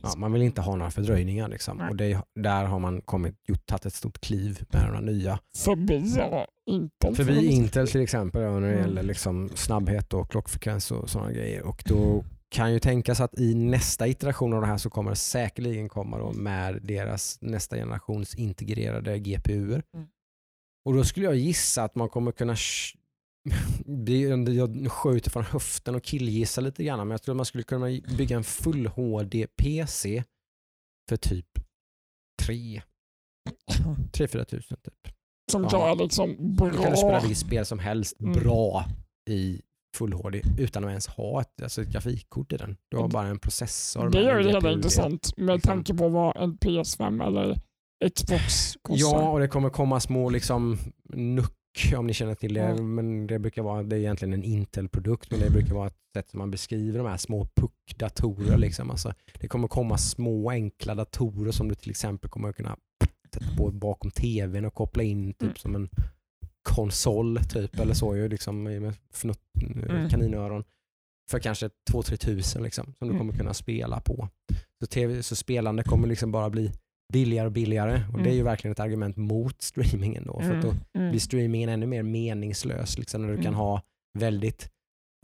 [SPEAKER 1] Ja, man vill inte ha några fördröjningar. Liksom.
[SPEAKER 3] Nej.
[SPEAKER 1] Och det, där har man kommit, gjort, tagit ett stort kliv med de nya.
[SPEAKER 3] Förbi ja, Intel.
[SPEAKER 1] Förbi. Intel till exempel ja, när det
[SPEAKER 3] Mm.
[SPEAKER 1] gäller liksom snabbhet och klockfrekvens och sådana grejer. Och då kan ju tänkas att i nästa iteration av det här så kommer det säkerligen komma då med deras nästa generations integrerade GPUer.
[SPEAKER 3] Mm.
[SPEAKER 1] Och då skulle jag gissa att man kommer kunna <laughs> jag skjuter från höften och killgissar lite grann men jag tror att man skulle kunna bygga en full HD PC för typ 3 3-4 <laughs> tusen typ.
[SPEAKER 3] Som
[SPEAKER 1] Ja.
[SPEAKER 3] liksom
[SPEAKER 1] kan du spela
[SPEAKER 3] bra.
[SPEAKER 1] vilket spel som helst
[SPEAKER 3] Mm.
[SPEAKER 1] bra i full HD utan att ens ha ett, alltså ett grafikkort i den. Du har bara en processor.
[SPEAKER 3] Det gör det hela intressant med
[SPEAKER 1] liksom.
[SPEAKER 3] tanke på vad en PS5 eller Xbox kostar.
[SPEAKER 1] Ja, och det kommer komma små liksom nuck om ni känner till det.
[SPEAKER 3] Ja.
[SPEAKER 1] Men det brukar vara, det är egentligen en Intel-produkt men det brukar vara ett sätt som man beskriver de här små puck-datorer. Liksom. Alltså, det kommer komma små enkla datorer som du till exempel kommer kunna sätta på bakom tvn och koppla in typ
[SPEAKER 3] Mm.
[SPEAKER 1] som en konsol typ eller så ju liksom med fnutt,
[SPEAKER 3] Mm.
[SPEAKER 1] kaninöron för kanske 2-3 tusen liksom, som du
[SPEAKER 3] Mm.
[SPEAKER 1] kommer kunna spela på. Så, TV, så spelande kommer liksom bara bli billigare och billigare och det är
[SPEAKER 3] Mm.
[SPEAKER 1] ju verkligen ett argument mot streamingen då. För att då
[SPEAKER 3] Mm, mm.
[SPEAKER 1] blir streamingen ännu mer meningslös liksom, när du kan
[SPEAKER 3] Mm.
[SPEAKER 1] ha väldigt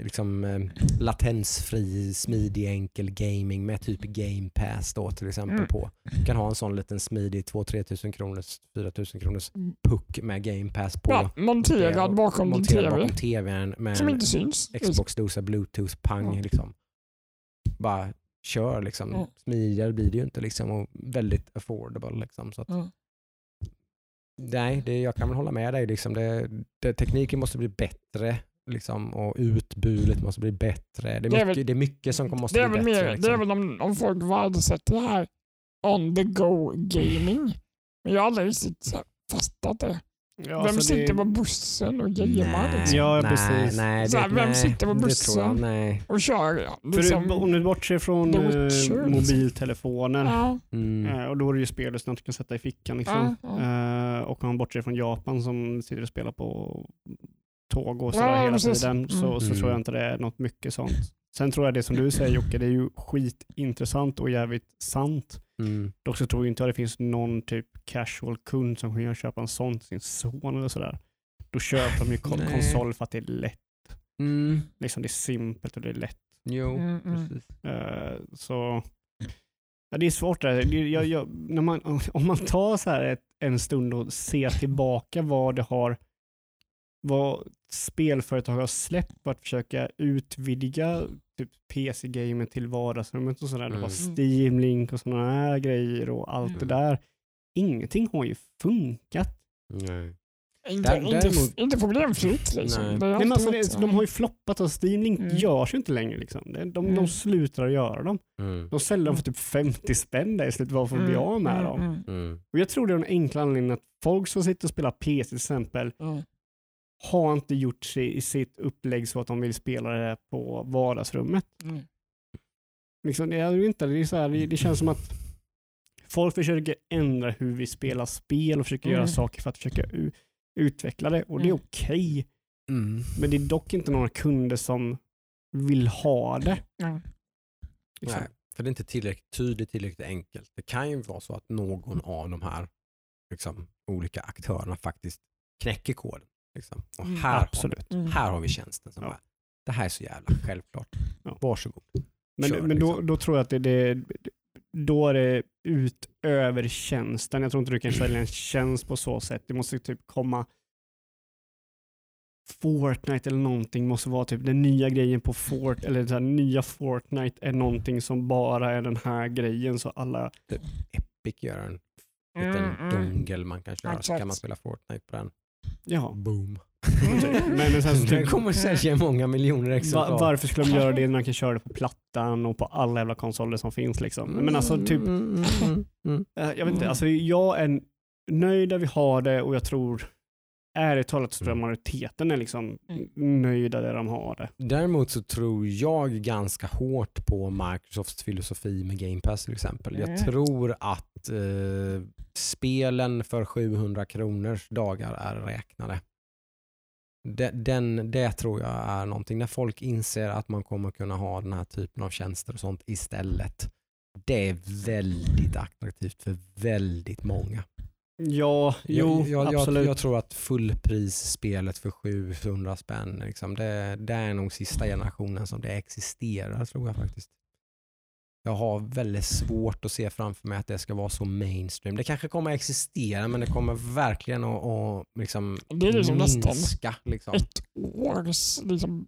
[SPEAKER 1] liksom, eh, latensfri, smidig, enkel gaming med typ Game Pass då till exempel
[SPEAKER 3] Mm.
[SPEAKER 1] på. Du kan ha en sån liten smidig 2-3 tusen kronors, 4 tusen kronors
[SPEAKER 3] Mm.
[SPEAKER 1] puck med Game Pass på.
[SPEAKER 3] Ja, monterad bakom din TV.
[SPEAKER 1] bakom tvn med
[SPEAKER 3] Som inte syns.
[SPEAKER 1] Xbox-dosa, bluetooth-pang.
[SPEAKER 3] Ja.
[SPEAKER 1] Liksom. Bara kör liksom.
[SPEAKER 3] Ja.
[SPEAKER 1] Smidigare blir det ju inte liksom, och väldigt affordable. Liksom, så att,
[SPEAKER 3] Ja.
[SPEAKER 1] Nej, det, jag kan väl hålla med dig. Liksom. Det, det, tekniken måste bli bättre liksom, och utbudet måste bli bättre. Det är
[SPEAKER 3] Det är
[SPEAKER 1] mycket,
[SPEAKER 3] väl-
[SPEAKER 1] det är mycket som måste
[SPEAKER 3] Det är
[SPEAKER 1] bli bättre.
[SPEAKER 3] mer,
[SPEAKER 1] liksom.
[SPEAKER 3] det är väl om, om folk värdesätter det här on the go gaming. Men jag har aldrig riktigt fattat det.
[SPEAKER 2] Ja,
[SPEAKER 3] Vem
[SPEAKER 2] alltså
[SPEAKER 3] sitter
[SPEAKER 2] det,
[SPEAKER 3] på bussen och gamer
[SPEAKER 1] Nej,
[SPEAKER 3] liksom?
[SPEAKER 2] Ja,
[SPEAKER 1] nej,
[SPEAKER 2] precis.
[SPEAKER 1] Nej, det,
[SPEAKER 3] vem
[SPEAKER 1] nej,
[SPEAKER 3] sitter på bussen?
[SPEAKER 1] tror jag, nej.
[SPEAKER 3] och kör?
[SPEAKER 2] För
[SPEAKER 3] liksom,
[SPEAKER 2] du, om du bortser från
[SPEAKER 3] liksom.
[SPEAKER 2] mobiltelefoner
[SPEAKER 3] ja,
[SPEAKER 1] Mm.
[SPEAKER 2] eh, och då är det ju spel som du kan sätta i fickan. Liksom.
[SPEAKER 3] Ja,
[SPEAKER 2] Eh, och om man bortser från Japan som sitter och spelar på tåg och sådär
[SPEAKER 3] Ja,
[SPEAKER 2] hela
[SPEAKER 3] precis.
[SPEAKER 2] tiden så,
[SPEAKER 3] Mm.
[SPEAKER 2] så tror jag inte det är något mycket sånt. Sen tror jag det som du säger Jocke, det är ju skitintressant och jävligt sant.
[SPEAKER 1] Mm.
[SPEAKER 2] Dock så tror jag inte att det finns någon typ casual kund som kan köpa en sån till sin son eller sådär. Då köper de ju kon-
[SPEAKER 1] Nej.
[SPEAKER 2] konsol för att det är lätt.
[SPEAKER 1] Mm.
[SPEAKER 2] Liksom det är simpelt och det är lätt.
[SPEAKER 1] Jo,
[SPEAKER 3] Mm, mm.
[SPEAKER 1] precis.
[SPEAKER 2] Eh, så ja, det är svårt där. Det- Jag, jag, när man, <laughs> om man tar så här ett, en stund och ser tillbaka vad det har vad spelföretag har släppt för att försöka utvidga typ PC-gamen till vardagsrummet och sådär. Det var
[SPEAKER 1] Mm.
[SPEAKER 2] Steam Link och sådana här grejer och allt det där. Ingenting har ju funkat.
[SPEAKER 1] Nej.
[SPEAKER 3] inte,
[SPEAKER 1] Där-
[SPEAKER 3] inte,
[SPEAKER 1] däremot-
[SPEAKER 3] inte problemfritt liksom.
[SPEAKER 1] Nej.
[SPEAKER 2] Men alltså, det,
[SPEAKER 3] så.
[SPEAKER 2] de har ju floppat och Steam Link
[SPEAKER 3] Mm.
[SPEAKER 2] görs ju inte längre. Liksom. De, de, de
[SPEAKER 3] Mm.
[SPEAKER 2] slutar att göra dem.
[SPEAKER 1] Mm.
[SPEAKER 2] De säljer dem för typ 50 spänn där i slutet. Varför bli
[SPEAKER 3] Mm,
[SPEAKER 2] av med
[SPEAKER 3] mm,
[SPEAKER 2] dem?
[SPEAKER 3] mm,
[SPEAKER 1] Mm.
[SPEAKER 2] Och jag tror det är den enkla anledningen att folk som sitter och spelar PC till exempel
[SPEAKER 3] mm.
[SPEAKER 2] Har inte gjort sig i sitt upplägg så att de vill spela det på vardagsrummet.
[SPEAKER 3] Mm.
[SPEAKER 2] Liksom, det, är ju inte, det, är så här, det, det känns som att folk försöker ändra hur vi spelar spel och försöker
[SPEAKER 3] Mm.
[SPEAKER 2] göra saker för att försöka utveckla det och det är
[SPEAKER 3] Mm.
[SPEAKER 2] okej.
[SPEAKER 1] Mm.
[SPEAKER 2] Men det är dock inte några kunder som vill ha det. Liksom.
[SPEAKER 1] Nej, för det är inte tillräckligt tydligt, tillräckligt enkelt. Det kan ju vara så att någon av de här liksom, olika aktörerna faktiskt knäcker koden. Liksom. Och
[SPEAKER 3] Mm,
[SPEAKER 1] här,
[SPEAKER 2] absolut.
[SPEAKER 1] Har,
[SPEAKER 3] Mm.
[SPEAKER 1] vi- här har vi tjänsten som
[SPEAKER 2] Ja.
[SPEAKER 1] bara, det här är så jävla självklart.
[SPEAKER 2] Ja.
[SPEAKER 1] Varsågod.
[SPEAKER 2] Men,
[SPEAKER 1] Kör,
[SPEAKER 2] men då,
[SPEAKER 1] liksom.
[SPEAKER 2] då tror jag att det, det, då är det utöver tjänsten. Jag tror inte du kan sälja en tjänst på så sätt. Det måste typ komma Fortnite eller någonting måste vara typ den nya grejen på Fort eller det här nya Fortnite är någonting som bara är den här grejen så alla
[SPEAKER 1] Epic gör en liten
[SPEAKER 3] Mm, mm.
[SPEAKER 1] dongel man kan köra så kan man spela Fortnite på den.
[SPEAKER 2] Ja.
[SPEAKER 1] Boom. <laughs>
[SPEAKER 2] Men, men sen så
[SPEAKER 1] den
[SPEAKER 2] typ,
[SPEAKER 1] kommer sälja många miljoner
[SPEAKER 2] va,
[SPEAKER 1] exemplar.
[SPEAKER 2] varför skulle de göra det när man kan köra det på plattan och på alla jävla konsoler som finns liksom? Men alltså typ
[SPEAKER 1] Mm, mm, mm, mm.
[SPEAKER 2] Eh, Jag vet inte,
[SPEAKER 3] Mm.
[SPEAKER 2] alltså jag är nöjd där vi har det och jag tror ärligt talat så tror jag majoriteten är liksom
[SPEAKER 3] Mm.
[SPEAKER 2] nöjda där de har det.
[SPEAKER 1] Däremot så tror jag ganska hårt på Microsofts filosofi med Game Pass till exempel. Jag
[SPEAKER 3] Mm.
[SPEAKER 1] tror att eh, spelen för 700 kronors dagar är räknade. Det, den, det tror jag är någonting. När folk inser att man kommer kunna ha den här typen av tjänster och sånt istället. Det är väldigt attraktivt för väldigt många.
[SPEAKER 2] Ja, jo,
[SPEAKER 1] jag, jag,
[SPEAKER 2] absolut.
[SPEAKER 1] Jag, jag tror att fullprisspelet för 700 spänn, liksom, det, det är nog sista generationen som det existerar tror jag faktiskt. Jag har väldigt svårt att se framför mig att det ska vara så mainstream. Det kanske kommer att existera men det kommer verkligen att, att liksom
[SPEAKER 3] Det är liksom nästan
[SPEAKER 1] minska. Liksom.
[SPEAKER 3] ett års liksom,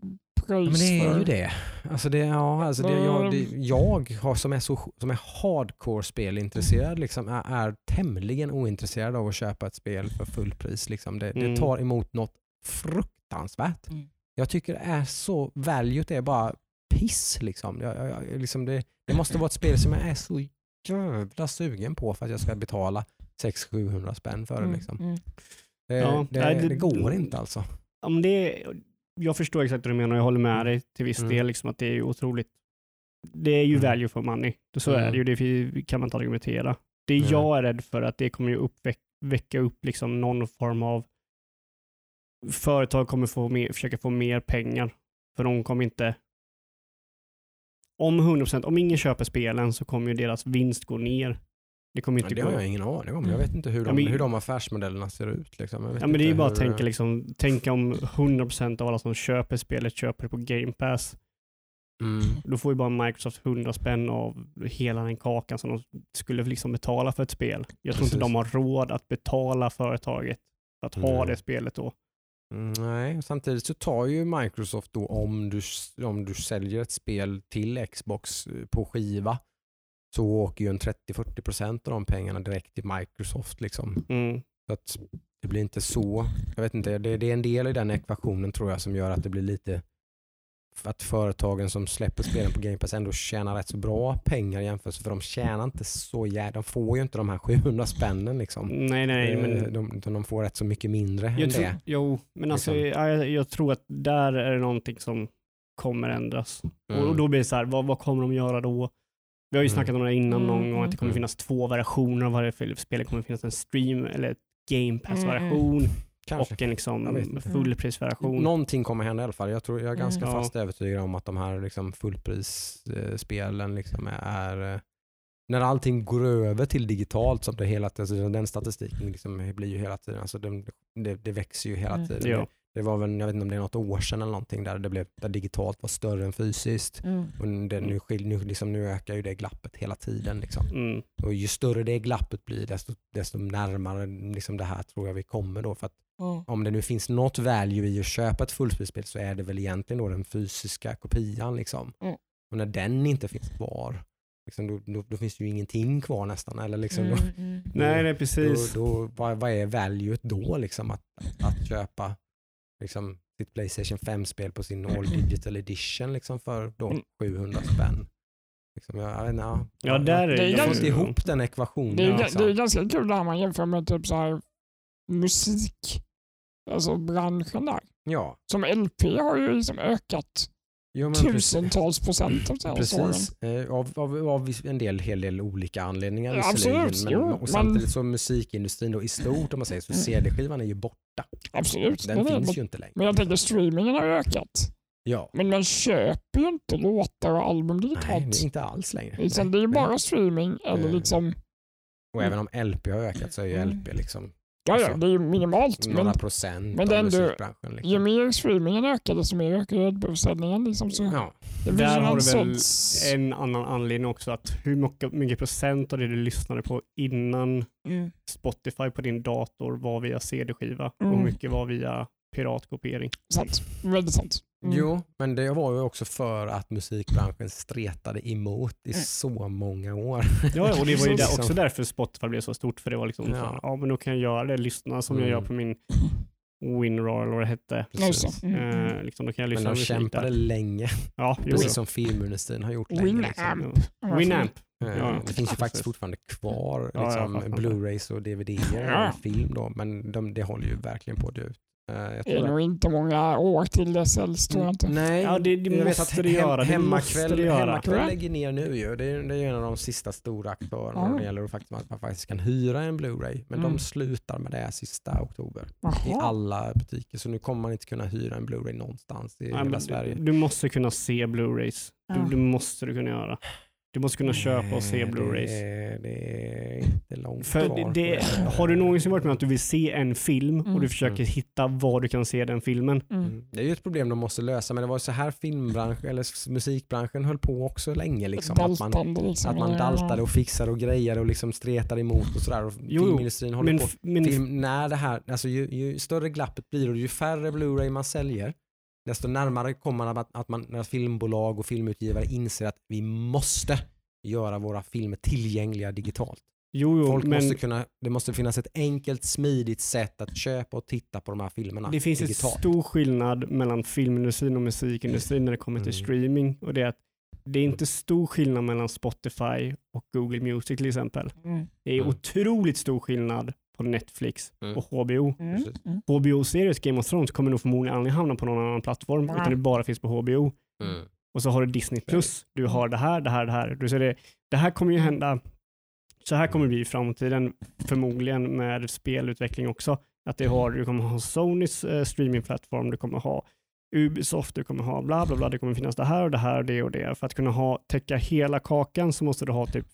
[SPEAKER 3] Pröjs
[SPEAKER 1] men det är
[SPEAKER 3] för...
[SPEAKER 1] ju det. Alltså det, ja, alltså det, jag, det, jag har, som är, så, som är hardcore spelintresserad liksom, är, är tämligen ointresserad av att köpa ett spel för fullpris. Liksom. Det, det
[SPEAKER 2] Mm.
[SPEAKER 1] tar emot något fruktansvärt.
[SPEAKER 3] Mm.
[SPEAKER 1] Jag tycker det är så, valuet är bara piss. Liksom. Jag, jag, jag- liksom det, det måste vara ett spel som jag är så jävla sugen på för att jag ska betala 600-700 spänn för det.
[SPEAKER 3] Mm,
[SPEAKER 1] Liksom.
[SPEAKER 3] mm.
[SPEAKER 1] Det,
[SPEAKER 2] Ja,
[SPEAKER 1] det,
[SPEAKER 2] nej, det-
[SPEAKER 1] det går inte alltså.
[SPEAKER 2] Men det jag förstår exakt vad du menar och jag håller med dig till viss
[SPEAKER 1] Mm.
[SPEAKER 2] del. Liksom, att det är ju otroligt. Det är ju
[SPEAKER 1] Mm.
[SPEAKER 2] value for money. Så
[SPEAKER 1] Mm.
[SPEAKER 2] är det ju. Det kan man inte argumentera. Det
[SPEAKER 1] Nej.
[SPEAKER 2] jag är rädd för att det kommer ju väcka upp liksom någon form av företag kommer få mer, försöka få mer pengar. För de kommer inte om 100%, om ingen köper spelen så kommer ju deras vinst gå ner. Det kommer
[SPEAKER 1] Ja,
[SPEAKER 2] inte
[SPEAKER 1] det har jag ingen aning om. Jag vet inte hur de,
[SPEAKER 2] Ja, men-
[SPEAKER 1] hur de affärsmodellerna ser ut. Liksom.
[SPEAKER 2] Ja, men det är ju
[SPEAKER 1] inte
[SPEAKER 2] bara att tänka, liksom, tänka om 100% av alla som köper spelet köper det på Game Pass.
[SPEAKER 1] Mm.
[SPEAKER 2] Då får ju bara Microsoft 100 spänn av hela den kakan som de skulle liksom betala för ett spel. Jag tror inte
[SPEAKER 1] Precis.
[SPEAKER 2] de har råd att betala företaget för att ha
[SPEAKER 1] Nej.
[SPEAKER 2] det spelet då.
[SPEAKER 1] Mm, Nej, samtidigt så tar ju Microsoft då om du, om du säljer ett spel till Xbox eh, på skiva så åker ju en 30-40% av de pengarna direkt till Microsoft. Liksom.
[SPEAKER 2] Mm.
[SPEAKER 1] Så att det blir inte så. Jag vet inte, det, det är en del i den ekvationen tror jag som gör att det blir lite att företagen som släpper spelen på Game Pass ändå tjänar rätt så bra pengar jämfört för de tjänar inte så jävla, de får ju inte de här 700 spännen liksom.
[SPEAKER 2] Nej, nej,
[SPEAKER 1] Eh,
[SPEAKER 2] men
[SPEAKER 1] de, utan de får rätt så mycket mindre än
[SPEAKER 2] jag tror,
[SPEAKER 1] det.
[SPEAKER 2] jo, men alltså,
[SPEAKER 1] Liksom.
[SPEAKER 2] jag, jag tror att där är det någonting som kommer ändras.
[SPEAKER 1] Mm.
[SPEAKER 2] Och då blir det så här, vad, vad kommer de göra då? Vi har ju
[SPEAKER 1] Mm.
[SPEAKER 2] snackat om det innan någon
[SPEAKER 3] Mm,
[SPEAKER 2] gång, att det kommer
[SPEAKER 1] mm.
[SPEAKER 2] finnas två versioner av varje spel. Det kommer finnas en stream eller ett Game Pass-version
[SPEAKER 1] Kanske.
[SPEAKER 2] och en liksom fullprisversion.
[SPEAKER 1] Någonting kommer hända i alla fall. Jag, tror, jag är ganska
[SPEAKER 2] Mm.
[SPEAKER 1] fast övertygad om att de här liksom fullprisspelen liksom är... eh, När allting går över till digitalt, som det hela alltså den statistiken liksom blir ju hela tiden, alltså den, det, det växer ju hela
[SPEAKER 3] Mm.
[SPEAKER 1] tiden.
[SPEAKER 2] Ja.
[SPEAKER 1] Det, var väl, jag vet inte om det är något år sedan eller någonting där, det blev, där digitalt var större än fysiskt.
[SPEAKER 3] Mm.
[SPEAKER 1] Och det, nu, skil- nu, liksom, nu ökar ju det glappet hela tiden. Liksom.
[SPEAKER 2] Mm.
[SPEAKER 1] Och ju större det glappet blir, desto, desto närmare liksom, det här tror jag vi kommer då. För att
[SPEAKER 3] Mm.
[SPEAKER 1] om det nu finns något value i att köpa ett fullprisspel så är det väl egentligen då den fysiska kopian. Liksom.
[SPEAKER 3] Mm.
[SPEAKER 1] Och när den inte finns kvar, liksom, då, då, då finns det ju ingenting kvar nästan. Eller liksom, då,
[SPEAKER 3] Mm, mm.
[SPEAKER 2] Nej, nej precis.
[SPEAKER 1] då, vad, vad är valuet då? Liksom, att, att köpa liksom, sitt Playstation 5-spel på sin <clears throat> All Digital Edition liksom, för då
[SPEAKER 3] Mm.
[SPEAKER 1] 700 spänn. Liksom, jag, jag, vet ja.
[SPEAKER 2] Ja, där är
[SPEAKER 3] Det
[SPEAKER 1] jag får inte ihop den ekvationen.
[SPEAKER 3] Det är,
[SPEAKER 1] alltså.
[SPEAKER 3] det är ganska kul när man jämför med typ så här musik, alltså branschen där.
[SPEAKER 1] Ja,
[SPEAKER 3] Som LP har ju liksom ökat
[SPEAKER 1] jo, men precis.
[SPEAKER 3] tusentals procent senaste åren.
[SPEAKER 1] Precis, eh, av, av, av en del, hel del olika anledningar
[SPEAKER 3] Ja, absolut,
[SPEAKER 1] men,
[SPEAKER 3] jo,
[SPEAKER 1] och
[SPEAKER 3] men-
[SPEAKER 1] samtidigt så musikindustrin då i stort om man säger så
[SPEAKER 3] Mm.
[SPEAKER 1] CD-skivan är ju borta.
[SPEAKER 3] Absolut.
[SPEAKER 1] Den
[SPEAKER 3] men, det-
[SPEAKER 1] finns
[SPEAKER 3] men,
[SPEAKER 1] ju inte längre.
[SPEAKER 3] men jag tänker streamingen har ökat.
[SPEAKER 1] Ja,
[SPEAKER 3] Men man köper ju inte låtar och album
[SPEAKER 1] nej,
[SPEAKER 3] digitalt.
[SPEAKER 1] det är inte alls längre.
[SPEAKER 3] Liksom,
[SPEAKER 1] Nej,
[SPEAKER 3] det är ju
[SPEAKER 1] nej.
[SPEAKER 3] bara streaming eller
[SPEAKER 1] Eh,
[SPEAKER 3] liksom,
[SPEAKER 1] Och även om LP har ökat så är ju
[SPEAKER 3] Mm.
[SPEAKER 1] LP liksom
[SPEAKER 3] ja, ja
[SPEAKER 1] alltså,
[SPEAKER 3] det är ju minimalt.
[SPEAKER 1] några
[SPEAKER 3] Men
[SPEAKER 1] procent
[SPEAKER 3] men
[SPEAKER 1] av
[SPEAKER 3] ändå-
[SPEAKER 1] musikbranschen.
[SPEAKER 3] ju
[SPEAKER 1] Liksom.
[SPEAKER 3] mer streamingen ökar desto mer ökar Redbull-försäljningen. Liksom, så
[SPEAKER 1] Ja,
[SPEAKER 3] det
[SPEAKER 2] Där har du väl
[SPEAKER 3] sorts...
[SPEAKER 2] en annan anledning också, att hur mycket, mycket procent av det du lyssnade på innan
[SPEAKER 3] Mm.
[SPEAKER 2] Spotify på din dator var via CD-skiva och
[SPEAKER 3] Mm.
[SPEAKER 2] hur mycket var via piratkopiering.
[SPEAKER 3] Sant. Väldigt sant. Mm.
[SPEAKER 1] Jo, men det var ju också för att musikbranschen stretade emot i
[SPEAKER 3] Mm.
[SPEAKER 1] så många år.
[SPEAKER 2] Ja, och det var ju <laughs> där, också därför Spotify blev så stort, för det var liksom
[SPEAKER 1] Ja.
[SPEAKER 2] ja men då kan jag göra det, lyssna som jag
[SPEAKER 1] Mm.
[SPEAKER 2] gör på min WinRAR eller vad det hette.
[SPEAKER 3] Det. Mm, mm.
[SPEAKER 2] Eh, liksom, då kan jag
[SPEAKER 1] Men
[SPEAKER 2] lyssna
[SPEAKER 1] de
[SPEAKER 2] på musik
[SPEAKER 1] kämpade
[SPEAKER 2] där.
[SPEAKER 1] länge,
[SPEAKER 2] Ja,
[SPEAKER 1] precis
[SPEAKER 2] jo.
[SPEAKER 1] som filmindustrin har gjort länge.
[SPEAKER 3] Winamp.
[SPEAKER 1] Liksom.
[SPEAKER 2] Ja. Winamp.
[SPEAKER 1] Eh,
[SPEAKER 2] Ja,
[SPEAKER 1] det finns ju
[SPEAKER 2] precis.
[SPEAKER 1] faktiskt fortfarande kvar
[SPEAKER 2] Ja, jag
[SPEAKER 1] liksom. Blu-rays och DVD-er
[SPEAKER 3] Ja.
[SPEAKER 1] och film då, men de, det håller ju verkligen på att dö ut. Eh,
[SPEAKER 3] Det är nog inte många år till det säljs tror jag inte.
[SPEAKER 1] Nej,
[SPEAKER 2] Ja, det- det
[SPEAKER 1] jag vet
[SPEAKER 2] måste
[SPEAKER 1] att hem,
[SPEAKER 2] göra,
[SPEAKER 1] Hemmakväll,
[SPEAKER 2] det göra.
[SPEAKER 1] hemmakväll
[SPEAKER 3] Ja.
[SPEAKER 1] lägger ner nu ju. Det är, det är en av de sista stora aktörerna
[SPEAKER 3] Ja.
[SPEAKER 1] när det gäller faktiskt att man faktiskt kan hyra en Blu-ray. Men
[SPEAKER 3] Mm.
[SPEAKER 1] de slutar med det sista oktober i
[SPEAKER 3] Jaha.
[SPEAKER 1] alla butiker. Så nu kommer man inte kunna hyra en Blu-ray någonstans i
[SPEAKER 2] Nej,
[SPEAKER 1] hela Sverige.
[SPEAKER 2] du, du måste kunna se Blu-rays.
[SPEAKER 3] Ja.
[SPEAKER 2] Du, det måste du kunna göra. Du måste kunna köpa och se Blu-rays.
[SPEAKER 1] Det, är- det är inte långt
[SPEAKER 2] För
[SPEAKER 1] kvar.
[SPEAKER 2] det, det, har du någonsin varit med att du vill se en film och
[SPEAKER 3] Mm.
[SPEAKER 2] du försöker
[SPEAKER 1] Mm.
[SPEAKER 2] hitta var du kan se den filmen?
[SPEAKER 3] Mm.
[SPEAKER 1] Mm. Det är ju ett problem de måste lösa, men det var så här filmbranschen, eller musikbranschen höll på också länge. Liksom, att man,
[SPEAKER 3] liksom.
[SPEAKER 1] att man daltade och fixade och grejade och liksom stretade emot och sådär. Och
[SPEAKER 2] Jo,
[SPEAKER 1] filmindustrin håller
[SPEAKER 2] Men,
[SPEAKER 1] på
[SPEAKER 2] men
[SPEAKER 1] film, när det här, alltså ju, ju större glappet blir och ju färre Blu-ray man säljer, desto närmare kommer man att, att man, när filmbolag och filmutgivare inser att vi måste göra våra filmer tillgängliga digitalt.
[SPEAKER 2] jo, jo,
[SPEAKER 1] Folk
[SPEAKER 2] men
[SPEAKER 1] måste kunna, det måste finnas ett enkelt, smidigt sätt att köpa och titta på de här filmerna
[SPEAKER 2] det finns en stor skillnad mellan filmindustrin och musikindustrin när det kommer till
[SPEAKER 1] Mm.
[SPEAKER 2] streaming. Och det är att det är inte stor skillnad mellan Spotify och Google Music till exempel.
[SPEAKER 3] Mm.
[SPEAKER 2] Det är
[SPEAKER 1] Mm.
[SPEAKER 2] otroligt stor skillnad på Netflix
[SPEAKER 1] Mm.
[SPEAKER 2] och HBO.
[SPEAKER 3] Mm. Mm.
[SPEAKER 2] HBO-series Game of Thrones kommer nog förmodligen aldrig hamna på någon annan plattform utan det bara finns på HBO.
[SPEAKER 1] Mm.
[SPEAKER 2] Och så har du Disney Plus, du har det här, det här, det här. Du ser det, det här kommer ju hända, så här kommer det bli i framtiden förmodligen med spelutveckling också. Att det har, du kommer ha Sonys eh, streamingplattform, du kommer ha Ubisoft, du kommer ha bla bla bla, det kommer finnas det här och det här och det och det. För att kunna ha, täcka hela kakan så måste du ha typ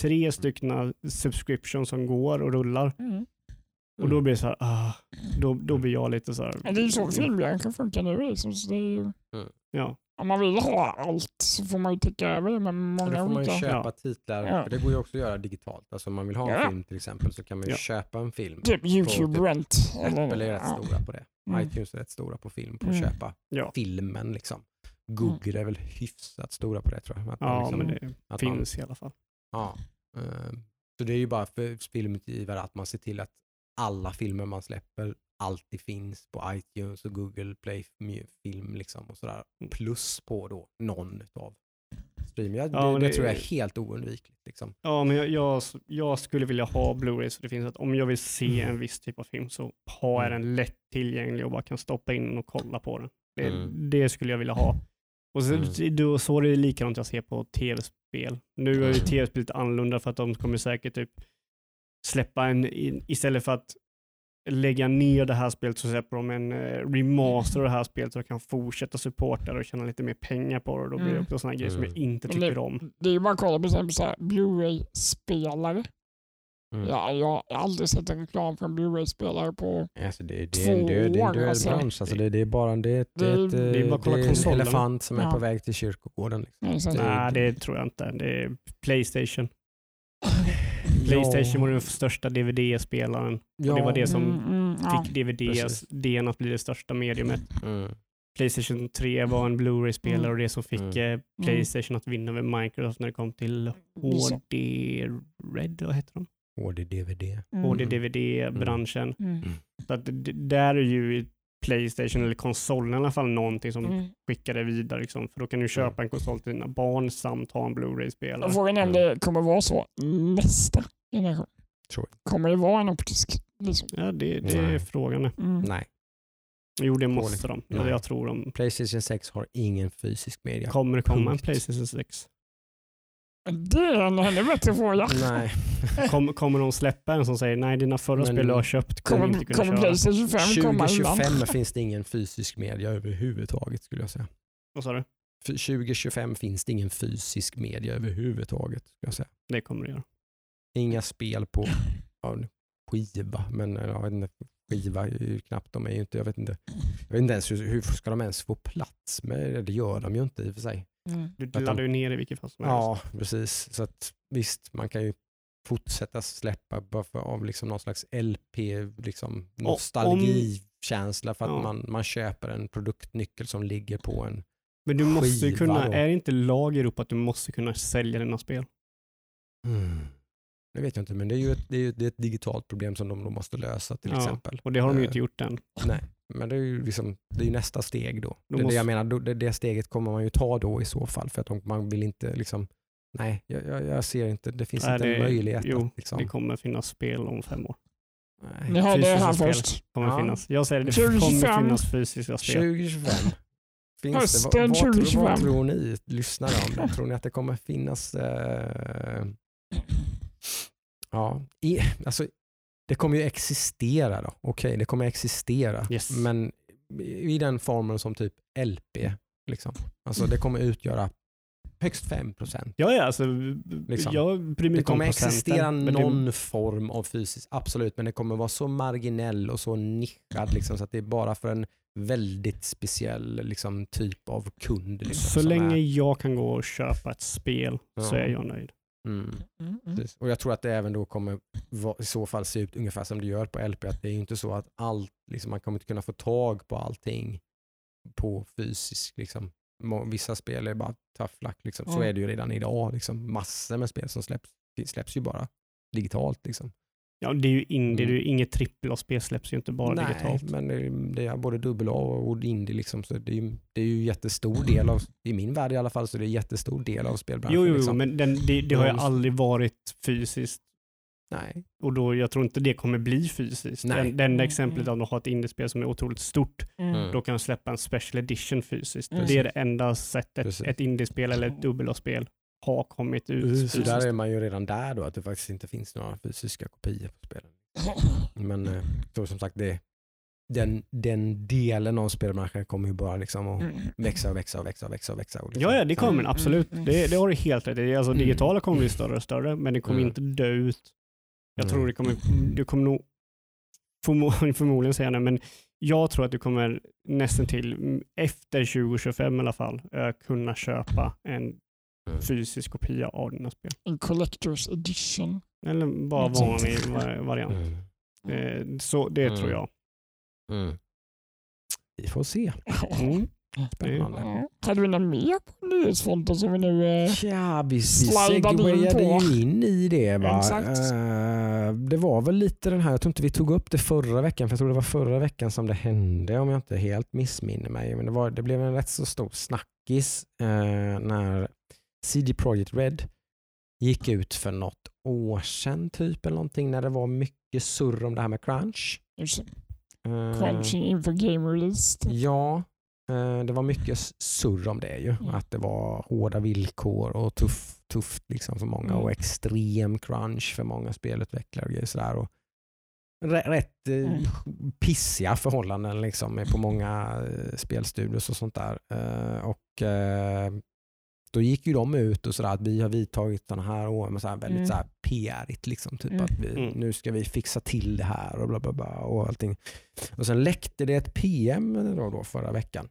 [SPEAKER 2] tre stycken subscriptions som går och rullar.
[SPEAKER 3] Mm.
[SPEAKER 2] Och då blir det så här, ah, då, då blir jag lite så här,
[SPEAKER 3] Men det är ju så filmbranschen funkar nu. Liksom. Så det är ju,
[SPEAKER 2] ja.
[SPEAKER 3] om man vill ha allt så får man ju täcka över det med
[SPEAKER 1] Ja, då
[SPEAKER 3] många
[SPEAKER 1] får man ju
[SPEAKER 3] olika...
[SPEAKER 1] köpa
[SPEAKER 2] Ja.
[SPEAKER 1] titlar,
[SPEAKER 3] Ja.
[SPEAKER 1] för det går ju också att göra digitalt. Alltså om man vill ha en
[SPEAKER 3] Ja.
[SPEAKER 1] film till exempel så kan man ju
[SPEAKER 2] Ja.
[SPEAKER 1] köpa en film.
[SPEAKER 3] Typ YouTube
[SPEAKER 1] typ
[SPEAKER 3] Rent.
[SPEAKER 1] Apple är rätt
[SPEAKER 3] ja.
[SPEAKER 1] stora på det.
[SPEAKER 3] Mm.
[SPEAKER 1] iTunes är rätt stora på film, på
[SPEAKER 3] Mm.
[SPEAKER 1] att köpa
[SPEAKER 2] Ja.
[SPEAKER 1] filmen liksom. Google är väl hyfsat stora på det tror jag. Att
[SPEAKER 2] ja,
[SPEAKER 1] liksom,
[SPEAKER 2] men det
[SPEAKER 1] att man-
[SPEAKER 2] finns i alla fall.
[SPEAKER 1] Ja. eh, Så det är ju bara för filmutgivare att man ser till att alla filmer man släpper alltid finns på iTunes och Google Play Film liksom och sådär.
[SPEAKER 2] Mm.
[SPEAKER 1] Plus på då någon av streaming. Ja,
[SPEAKER 2] Ja,
[SPEAKER 1] det, det
[SPEAKER 2] det-
[SPEAKER 1] tror jag är helt oundvikligt. Liksom.
[SPEAKER 2] Ja, men jag, jag, jag skulle vilja ha Blu-ray så det finns att om jag vill se
[SPEAKER 1] Mm.
[SPEAKER 2] en viss typ av film så har jag den lätt tillgänglig och bara kan stoppa in och kolla på den. Det,
[SPEAKER 1] Mm.
[SPEAKER 2] det skulle jag vilja ha. Och så,
[SPEAKER 1] Mm.
[SPEAKER 2] då, så är det likadant jag ser på tv-spel. Nu är ju
[SPEAKER 1] Mm.
[SPEAKER 2] tv-spel lite annorlunda för att de kommer säkert typ släppa en, istället för att lägga ner det här spelet så släpper de en eh, remaster av det här spelet så de kan fortsätta supporta det och tjäna lite mer pengar på det. Och då blir det
[SPEAKER 3] Mm.
[SPEAKER 2] också sådana grejer som jag
[SPEAKER 1] Mm.
[SPEAKER 2] inte tycker om.
[SPEAKER 3] Det är ju bara att kolla på så här Blu-ray-spelare.
[SPEAKER 1] Mm.
[SPEAKER 3] Ja, jag har aldrig sett en reklam för en Blu-ray-spelare på...
[SPEAKER 1] Alltså det, det, är en död, det är en död
[SPEAKER 3] alltså.
[SPEAKER 1] bransch. Alltså det, det är bara det, är ett- det, är
[SPEAKER 3] Det-
[SPEAKER 2] det är bara kolla
[SPEAKER 1] det är en elefant som är
[SPEAKER 3] Ja.
[SPEAKER 1] på väg till kyrkogården. Liksom.
[SPEAKER 3] Nej,
[SPEAKER 1] Det-
[SPEAKER 2] Nej, det tror jag inte. Det är Playstation. Playstation var den största DVD-spelaren.
[SPEAKER 1] Ja.
[SPEAKER 2] det var det som
[SPEAKER 3] Mm, mm, ja.
[SPEAKER 2] fick DVD-delen att bli det största mediumet.
[SPEAKER 1] Mm.
[SPEAKER 2] Playstation 3 var en Blu-ray-spelare
[SPEAKER 3] Mm.
[SPEAKER 2] och det som fick
[SPEAKER 1] Mm.
[SPEAKER 2] eh, Playstation att vinna över Microsoft när det kom till. HD Red, vad heter de?
[SPEAKER 1] HD-DVD.
[SPEAKER 3] Mm.
[SPEAKER 2] HD-DVD-branschen.
[SPEAKER 3] Mm.
[SPEAKER 2] Så att där är ju Playstation eller konsolen i alla fall någonting som
[SPEAKER 3] Mm.
[SPEAKER 2] skickar det vidare. Liksom. För då kan du köpa en konsol till dina barn samt ha en Blu-ray-spelare.
[SPEAKER 3] Och Frågan är om det kommer vara så nästa generation. Kommer det vara en optisk? Liksom?
[SPEAKER 2] Ja, det, det är frågan.
[SPEAKER 3] Mm.
[SPEAKER 1] Nej.
[SPEAKER 2] Jo, det måste de.
[SPEAKER 1] Nej.
[SPEAKER 2] jag tror de.
[SPEAKER 1] Playstation 6 har ingen fysisk media.
[SPEAKER 2] Kommer det komma en. Playstation 6?
[SPEAKER 3] Det är en ännu bättre fråga.
[SPEAKER 1] Nej.
[SPEAKER 2] Kom, kommer de släppa en som säger nej, dina förra
[SPEAKER 1] Men-
[SPEAKER 2] spel du har köpt kommer inte kunna
[SPEAKER 3] kommer
[SPEAKER 2] köra?
[SPEAKER 3] Playstation 5 komma innan?
[SPEAKER 1] 2025 finns det ingen fysisk media överhuvudtaget skulle jag säga.
[SPEAKER 2] Vad sa du?
[SPEAKER 1] För 2025 finns det ingen fysisk media överhuvudtaget. Skulle jag säga.
[SPEAKER 2] Det kommer det göra.
[SPEAKER 1] Inga spel på ja, skiva, men ja, jag vet inte, skiva är ju knappt, de är ju inte, jag vet inte, jag vet inte ens hur, hur ska de ens få plats med det? Det gör de ju inte i och för sig.
[SPEAKER 3] Mm.
[SPEAKER 2] Du laddar ju ner i vilket fall som helst.
[SPEAKER 1] Ja, precis. Så att, visst, man kan ju fortsätta släppa bara för, av liksom någon slags LP, liksom nostalgikänsla för att
[SPEAKER 2] Ja.
[SPEAKER 1] man, man köper en produktnyckel som ligger på en
[SPEAKER 2] Men du måste ju
[SPEAKER 1] skiva
[SPEAKER 2] kunna,
[SPEAKER 1] då.
[SPEAKER 2] är det inte lag i Europa att du måste kunna sälja dina spel?
[SPEAKER 1] Mm. Det vet jag inte, men det är ju ett, det är ju det är ett digitalt problem som de då måste lösa till
[SPEAKER 2] Ja,
[SPEAKER 1] exempel.
[SPEAKER 2] Och det har de ju
[SPEAKER 1] Eh,
[SPEAKER 2] inte gjort än.
[SPEAKER 1] Nej, men det är ju liksom, det är nästa steg då.
[SPEAKER 2] Då
[SPEAKER 1] det,
[SPEAKER 2] måste-
[SPEAKER 1] jag menar, det, det steget kommer man ju ta då i så fall för att man vill inte liksom, nej, jag, jag, jag ser inte, det finns
[SPEAKER 2] Nej,
[SPEAKER 1] inte
[SPEAKER 2] det-
[SPEAKER 1] en möjlighet
[SPEAKER 2] jo,
[SPEAKER 1] att liksom,
[SPEAKER 2] Det kommer finnas spel om fem år.
[SPEAKER 1] nej.
[SPEAKER 3] Ni hörde det här först.
[SPEAKER 2] Kommer
[SPEAKER 1] Ja.
[SPEAKER 2] finnas. Jag säger det, det
[SPEAKER 3] 2025.
[SPEAKER 2] kommer finnas fysiska spel.
[SPEAKER 1] 2025. Finns
[SPEAKER 3] Hösten
[SPEAKER 1] det, vad, vad, tror,
[SPEAKER 3] 2025.
[SPEAKER 1] vad tror ni lyssnare om det? Tror ni att det kommer finnas eh, Ja, i, alltså, det kommer ju existera då. Okej, det kommer existera.
[SPEAKER 2] Yes.
[SPEAKER 1] Men i den formen som typ LP. Liksom. Alltså det kommer utgöra högst 5%.
[SPEAKER 2] Ja, ja, alltså,
[SPEAKER 1] Liksom.
[SPEAKER 2] jag bryr mig
[SPEAKER 1] Det kommer existera
[SPEAKER 2] men det-
[SPEAKER 1] någon form av fysiskt, absolut, men det kommer vara så marginell och så nischad liksom, så att det är bara för en väldigt speciell liksom, typ av kund. Liksom,
[SPEAKER 2] Så länge
[SPEAKER 1] är,
[SPEAKER 2] jag kan gå och köpa ett spel så
[SPEAKER 1] Ja.
[SPEAKER 2] är jag nöjd.
[SPEAKER 1] Mm,
[SPEAKER 3] Mm, mm.
[SPEAKER 1] precis. Och jag tror att det även då kommer i så fall se ut ungefär som det gör på LP. Att det är ju inte så att allt, liksom, man kommer inte kunna få tag på allting på fysisk. Liksom. Vissa spel är bara tough luck. Liksom. Så är det ju redan idag. Liksom. Massor med spel som släpps, släpps ju bara digitalt. Liksom.
[SPEAKER 2] Ja, det är ju indie,
[SPEAKER 1] Mm.
[SPEAKER 2] det är ju inget trippel och spel släpps ju inte bara
[SPEAKER 1] Nej,
[SPEAKER 2] digitalt.
[SPEAKER 1] men det är, både dubbel A och indie. Liksom, så det, är, ju- det är ju jättestor del av, i min värld i alla fall, så det är jättestor del av spelbranschen.
[SPEAKER 2] Jo, jo, jo
[SPEAKER 1] liksom.
[SPEAKER 2] men den, det, det har ju aldrig varit fysiskt
[SPEAKER 1] Nej.
[SPEAKER 2] och då, jag tror inte det kommer bli fysiskt.
[SPEAKER 1] Nej.
[SPEAKER 2] Den, det enda
[SPEAKER 3] Mm,
[SPEAKER 2] exemplet
[SPEAKER 3] mm.
[SPEAKER 2] om du har ett indiespel som är otroligt stort,
[SPEAKER 3] Mm.
[SPEAKER 2] då kan du släppa en special edition fysiskt.
[SPEAKER 3] Mm.
[SPEAKER 2] Det är det enda sättet
[SPEAKER 1] Precis.
[SPEAKER 2] ett indiespel eller ett dubbel-A-spel har kommit ut
[SPEAKER 1] Så där är man ju redan där då, att det faktiskt inte finns några fysiska kopior på spelen. <clears throat> Men eh, så som sagt, det, den, den delen av spelmarknaden kommer ju bara liksom att
[SPEAKER 3] Mm.
[SPEAKER 1] växa och växa och växa och växa. Och växa och liksom.
[SPEAKER 2] Ja, ja, det kommer
[SPEAKER 3] Mm,
[SPEAKER 2] absolut.
[SPEAKER 3] mm,
[SPEAKER 2] Det, det har du helt rätt i. Alltså, digitala kommer bli större och större, men det kommer
[SPEAKER 1] Mm.
[SPEAKER 2] inte dö ut. Jag tror det kommer, du kommer nog förmo- <laughs> förmodligen säga det, men jag tror att du kommer nästan till efter 2025 i alla fall kunna köpa en
[SPEAKER 1] Mm.
[SPEAKER 2] fysisk kopia av dina spel.
[SPEAKER 3] En collector's edition.
[SPEAKER 2] Eller bara vanlig va- variant.
[SPEAKER 1] Mm.
[SPEAKER 2] Eh, så det
[SPEAKER 1] Mm.
[SPEAKER 2] tror jag.
[SPEAKER 1] Mm. Vi får se.
[SPEAKER 2] Mm.
[SPEAKER 1] Spännande.
[SPEAKER 3] Hade vi något mer på nyhetsfronten som vi nu... Eh,
[SPEAKER 1] Ja, vi, vi
[SPEAKER 3] Slidade in
[SPEAKER 1] segwayade
[SPEAKER 3] på.
[SPEAKER 1] ju in i det. Va?
[SPEAKER 3] Exakt.
[SPEAKER 1] Eh, det var väl lite den här, jag tror inte vi tog upp det förra veckan, för jag tror det var förra veckan som det hände om jag inte helt missminner mig. Men det, var, det blev en rätt så stor snackis eh, när CD Projekt Red gick ut för något år sedan typ eller någonting när det var mycket surr om det här med crunch. Eh,
[SPEAKER 3] crunching inför game release.
[SPEAKER 1] Ja, eh, det var mycket surr om det ju.
[SPEAKER 3] Mm.
[SPEAKER 1] Att det var hårda villkor och tuff, tufft liksom för många
[SPEAKER 3] Mm.
[SPEAKER 1] och extrem crunch för många spelutvecklare och sådär. Och rä- rätt eh,
[SPEAKER 3] Mm.
[SPEAKER 1] pissiga förhållanden liksom på många spelstudios och sånt där. Och då gick ju de ut och sådär att vi har vidtagit sådana här år med så här väldigt
[SPEAKER 3] Mm.
[SPEAKER 1] så här PR-igt. Liksom, typ
[SPEAKER 3] Mm.
[SPEAKER 1] att vi,
[SPEAKER 2] Mm.
[SPEAKER 1] nu ska vi fixa till det här och bla bla bla och allting. Och sen läckte det ett PM då, då förra veckan.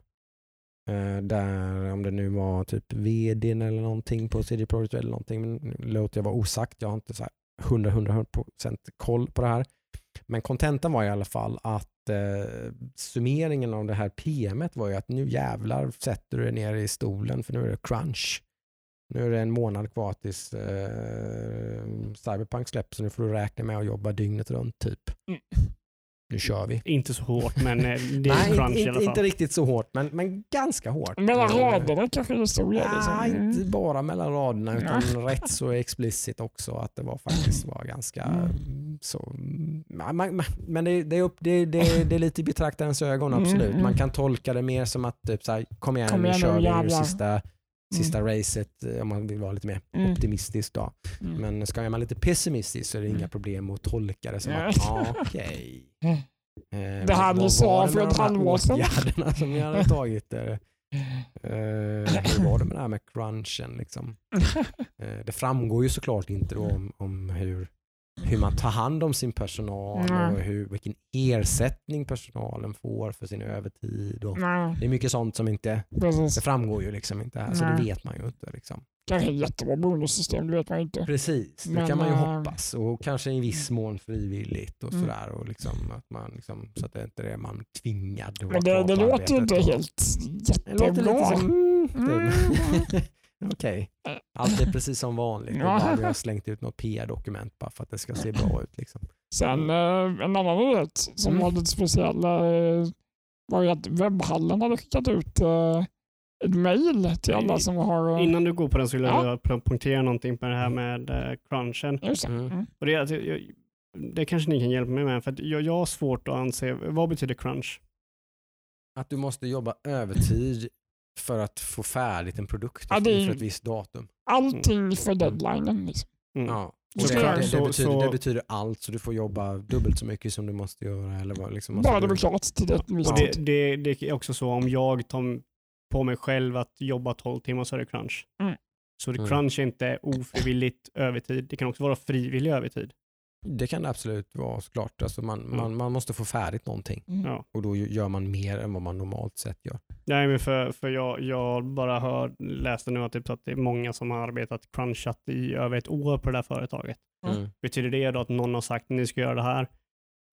[SPEAKER 1] Eh, där om det nu var typ vdn eller någonting på CD Projekt eller någonting, men nu låter jag vara osagt. Jag har inte så här 100-100% koll på det här. Men kontentan var i alla fall att eh, summeringen av det här PMet var ju att nu jävlar sätter du dig ner i stolen för nu är det crunch. Nu är det en månad kvar tills eh, Cyberpunk släpps så nu får du räkna med att jobba dygnet runt typ.
[SPEAKER 3] Mm.
[SPEAKER 1] Nu kör vi.
[SPEAKER 2] Inte så hårt, men eh, det är
[SPEAKER 1] Nej,
[SPEAKER 2] crunch
[SPEAKER 1] inte,
[SPEAKER 2] i alla fall.
[SPEAKER 1] inte riktigt så hårt, men, men ganska hårt.
[SPEAKER 3] Mellan raderna kanske det stod. Ja, liksom.
[SPEAKER 1] inte bara mellan raderna utan
[SPEAKER 3] Ja.
[SPEAKER 1] rätt så explicit också att det var faktiskt var ganska
[SPEAKER 3] Mm.
[SPEAKER 1] så. Man, men det, det, är upp, det, det, det är lite i betraktarens ögon
[SPEAKER 3] Mm,
[SPEAKER 1] absolut.
[SPEAKER 3] mm.
[SPEAKER 1] Man kan tolka det mer som att typ så här, kom igen
[SPEAKER 3] Kom igen nu,
[SPEAKER 1] kör vi nu sista, sista racet eh, om man vill vara lite mer
[SPEAKER 3] Mm.
[SPEAKER 1] optimistisk. Då.
[SPEAKER 3] Mm.
[SPEAKER 1] Men ska man lite pessimistisk så är det inga
[SPEAKER 3] Mm.
[SPEAKER 1] problem att tolka det som att ja, okej.
[SPEAKER 3] Mm.
[SPEAKER 1] Eh,
[SPEAKER 3] Det ni sa för ett halvår sedan?
[SPEAKER 1] Åtgärderna som ni hade tagit. Eh, Eh, hur var det med det här med crunchen? Liksom? <laughs> Eh, det framgår ju såklart inte om, om hur, hur man tar hand om sin personal
[SPEAKER 3] Nej.
[SPEAKER 1] och hur, vilken ersättning personalen får för sin övertid. Och det är mycket sånt som inte
[SPEAKER 3] precis.
[SPEAKER 1] det framgår ju liksom inte här, så det vet man ju inte. Liksom.
[SPEAKER 3] Kanske ett jättebra bonussystem, det vet man inte.
[SPEAKER 1] Precis, det
[SPEAKER 3] Men,
[SPEAKER 1] kan man ju
[SPEAKER 3] äh,
[SPEAKER 1] hoppas och kanske i viss mån frivilligt och
[SPEAKER 3] Mm.
[SPEAKER 1] sådär. Och liksom, att man liksom, så att det inte är man tvingad
[SPEAKER 3] Men det, det låter ju inte helt
[SPEAKER 1] Det låter
[SPEAKER 3] jättebra.
[SPEAKER 1] lite som... <laughs> Mm,
[SPEAKER 3] Mm.
[SPEAKER 1] typ. Okej, allt är precis som vanligt.
[SPEAKER 3] Ja.
[SPEAKER 1] Vi har slängt ut något PR-dokument bara för att det ska se bra ut. Liksom.
[SPEAKER 3] Sen eh, en annan nyhet som
[SPEAKER 1] Mm.
[SPEAKER 3] var lite speciell eh, var ju att webbhallen hade skickat ut eh, ett mail till alla som har...
[SPEAKER 2] Innan du går på den så vill
[SPEAKER 3] Ja.
[SPEAKER 2] jag ja. punktera någonting på det här med crunchen.
[SPEAKER 3] Just det.
[SPEAKER 1] Mm.
[SPEAKER 3] Mm.
[SPEAKER 2] Och det, jag, jag, det kanske ni kan hjälpa mig med, för att jag, jag har svårt att anse, vad betyder crunch?
[SPEAKER 1] Att du måste jobba övertid för att få färdigt en produkt
[SPEAKER 3] Ja, det är-
[SPEAKER 1] för ett visst datum.
[SPEAKER 3] Allting för deadlinen. Liksom.
[SPEAKER 2] Mm.
[SPEAKER 1] Ja. Det, det, det,
[SPEAKER 2] så-
[SPEAKER 1] betyder,
[SPEAKER 2] så-
[SPEAKER 1] det betyder allt, så du får jobba dubbelt så mycket som du måste göra. Eller vad, liksom,
[SPEAKER 3] Bara det blir klart till det tid.
[SPEAKER 2] det, det är också så om jag tar på mig själv att jobba 12 timmar så är det crunch.
[SPEAKER 3] Mm.
[SPEAKER 2] Så det
[SPEAKER 1] Mm.
[SPEAKER 2] crunch är inte ofrivilligt övertid, det kan också vara frivillig övertid.
[SPEAKER 1] Det kan det absolut vara såklart. Alltså man,
[SPEAKER 2] Mm.
[SPEAKER 1] man, man måste få färdigt någonting
[SPEAKER 3] Mm.
[SPEAKER 1] Och då gör man mer än vad man normalt sett gör.
[SPEAKER 2] Nej, men för, för jag, jag bara hör, läste nu att, typ, att det är många som har arbetat crunchat i över ett år på det här företaget.
[SPEAKER 3] Mm.
[SPEAKER 2] Betyder det då att någon har sagt att ni ska göra det här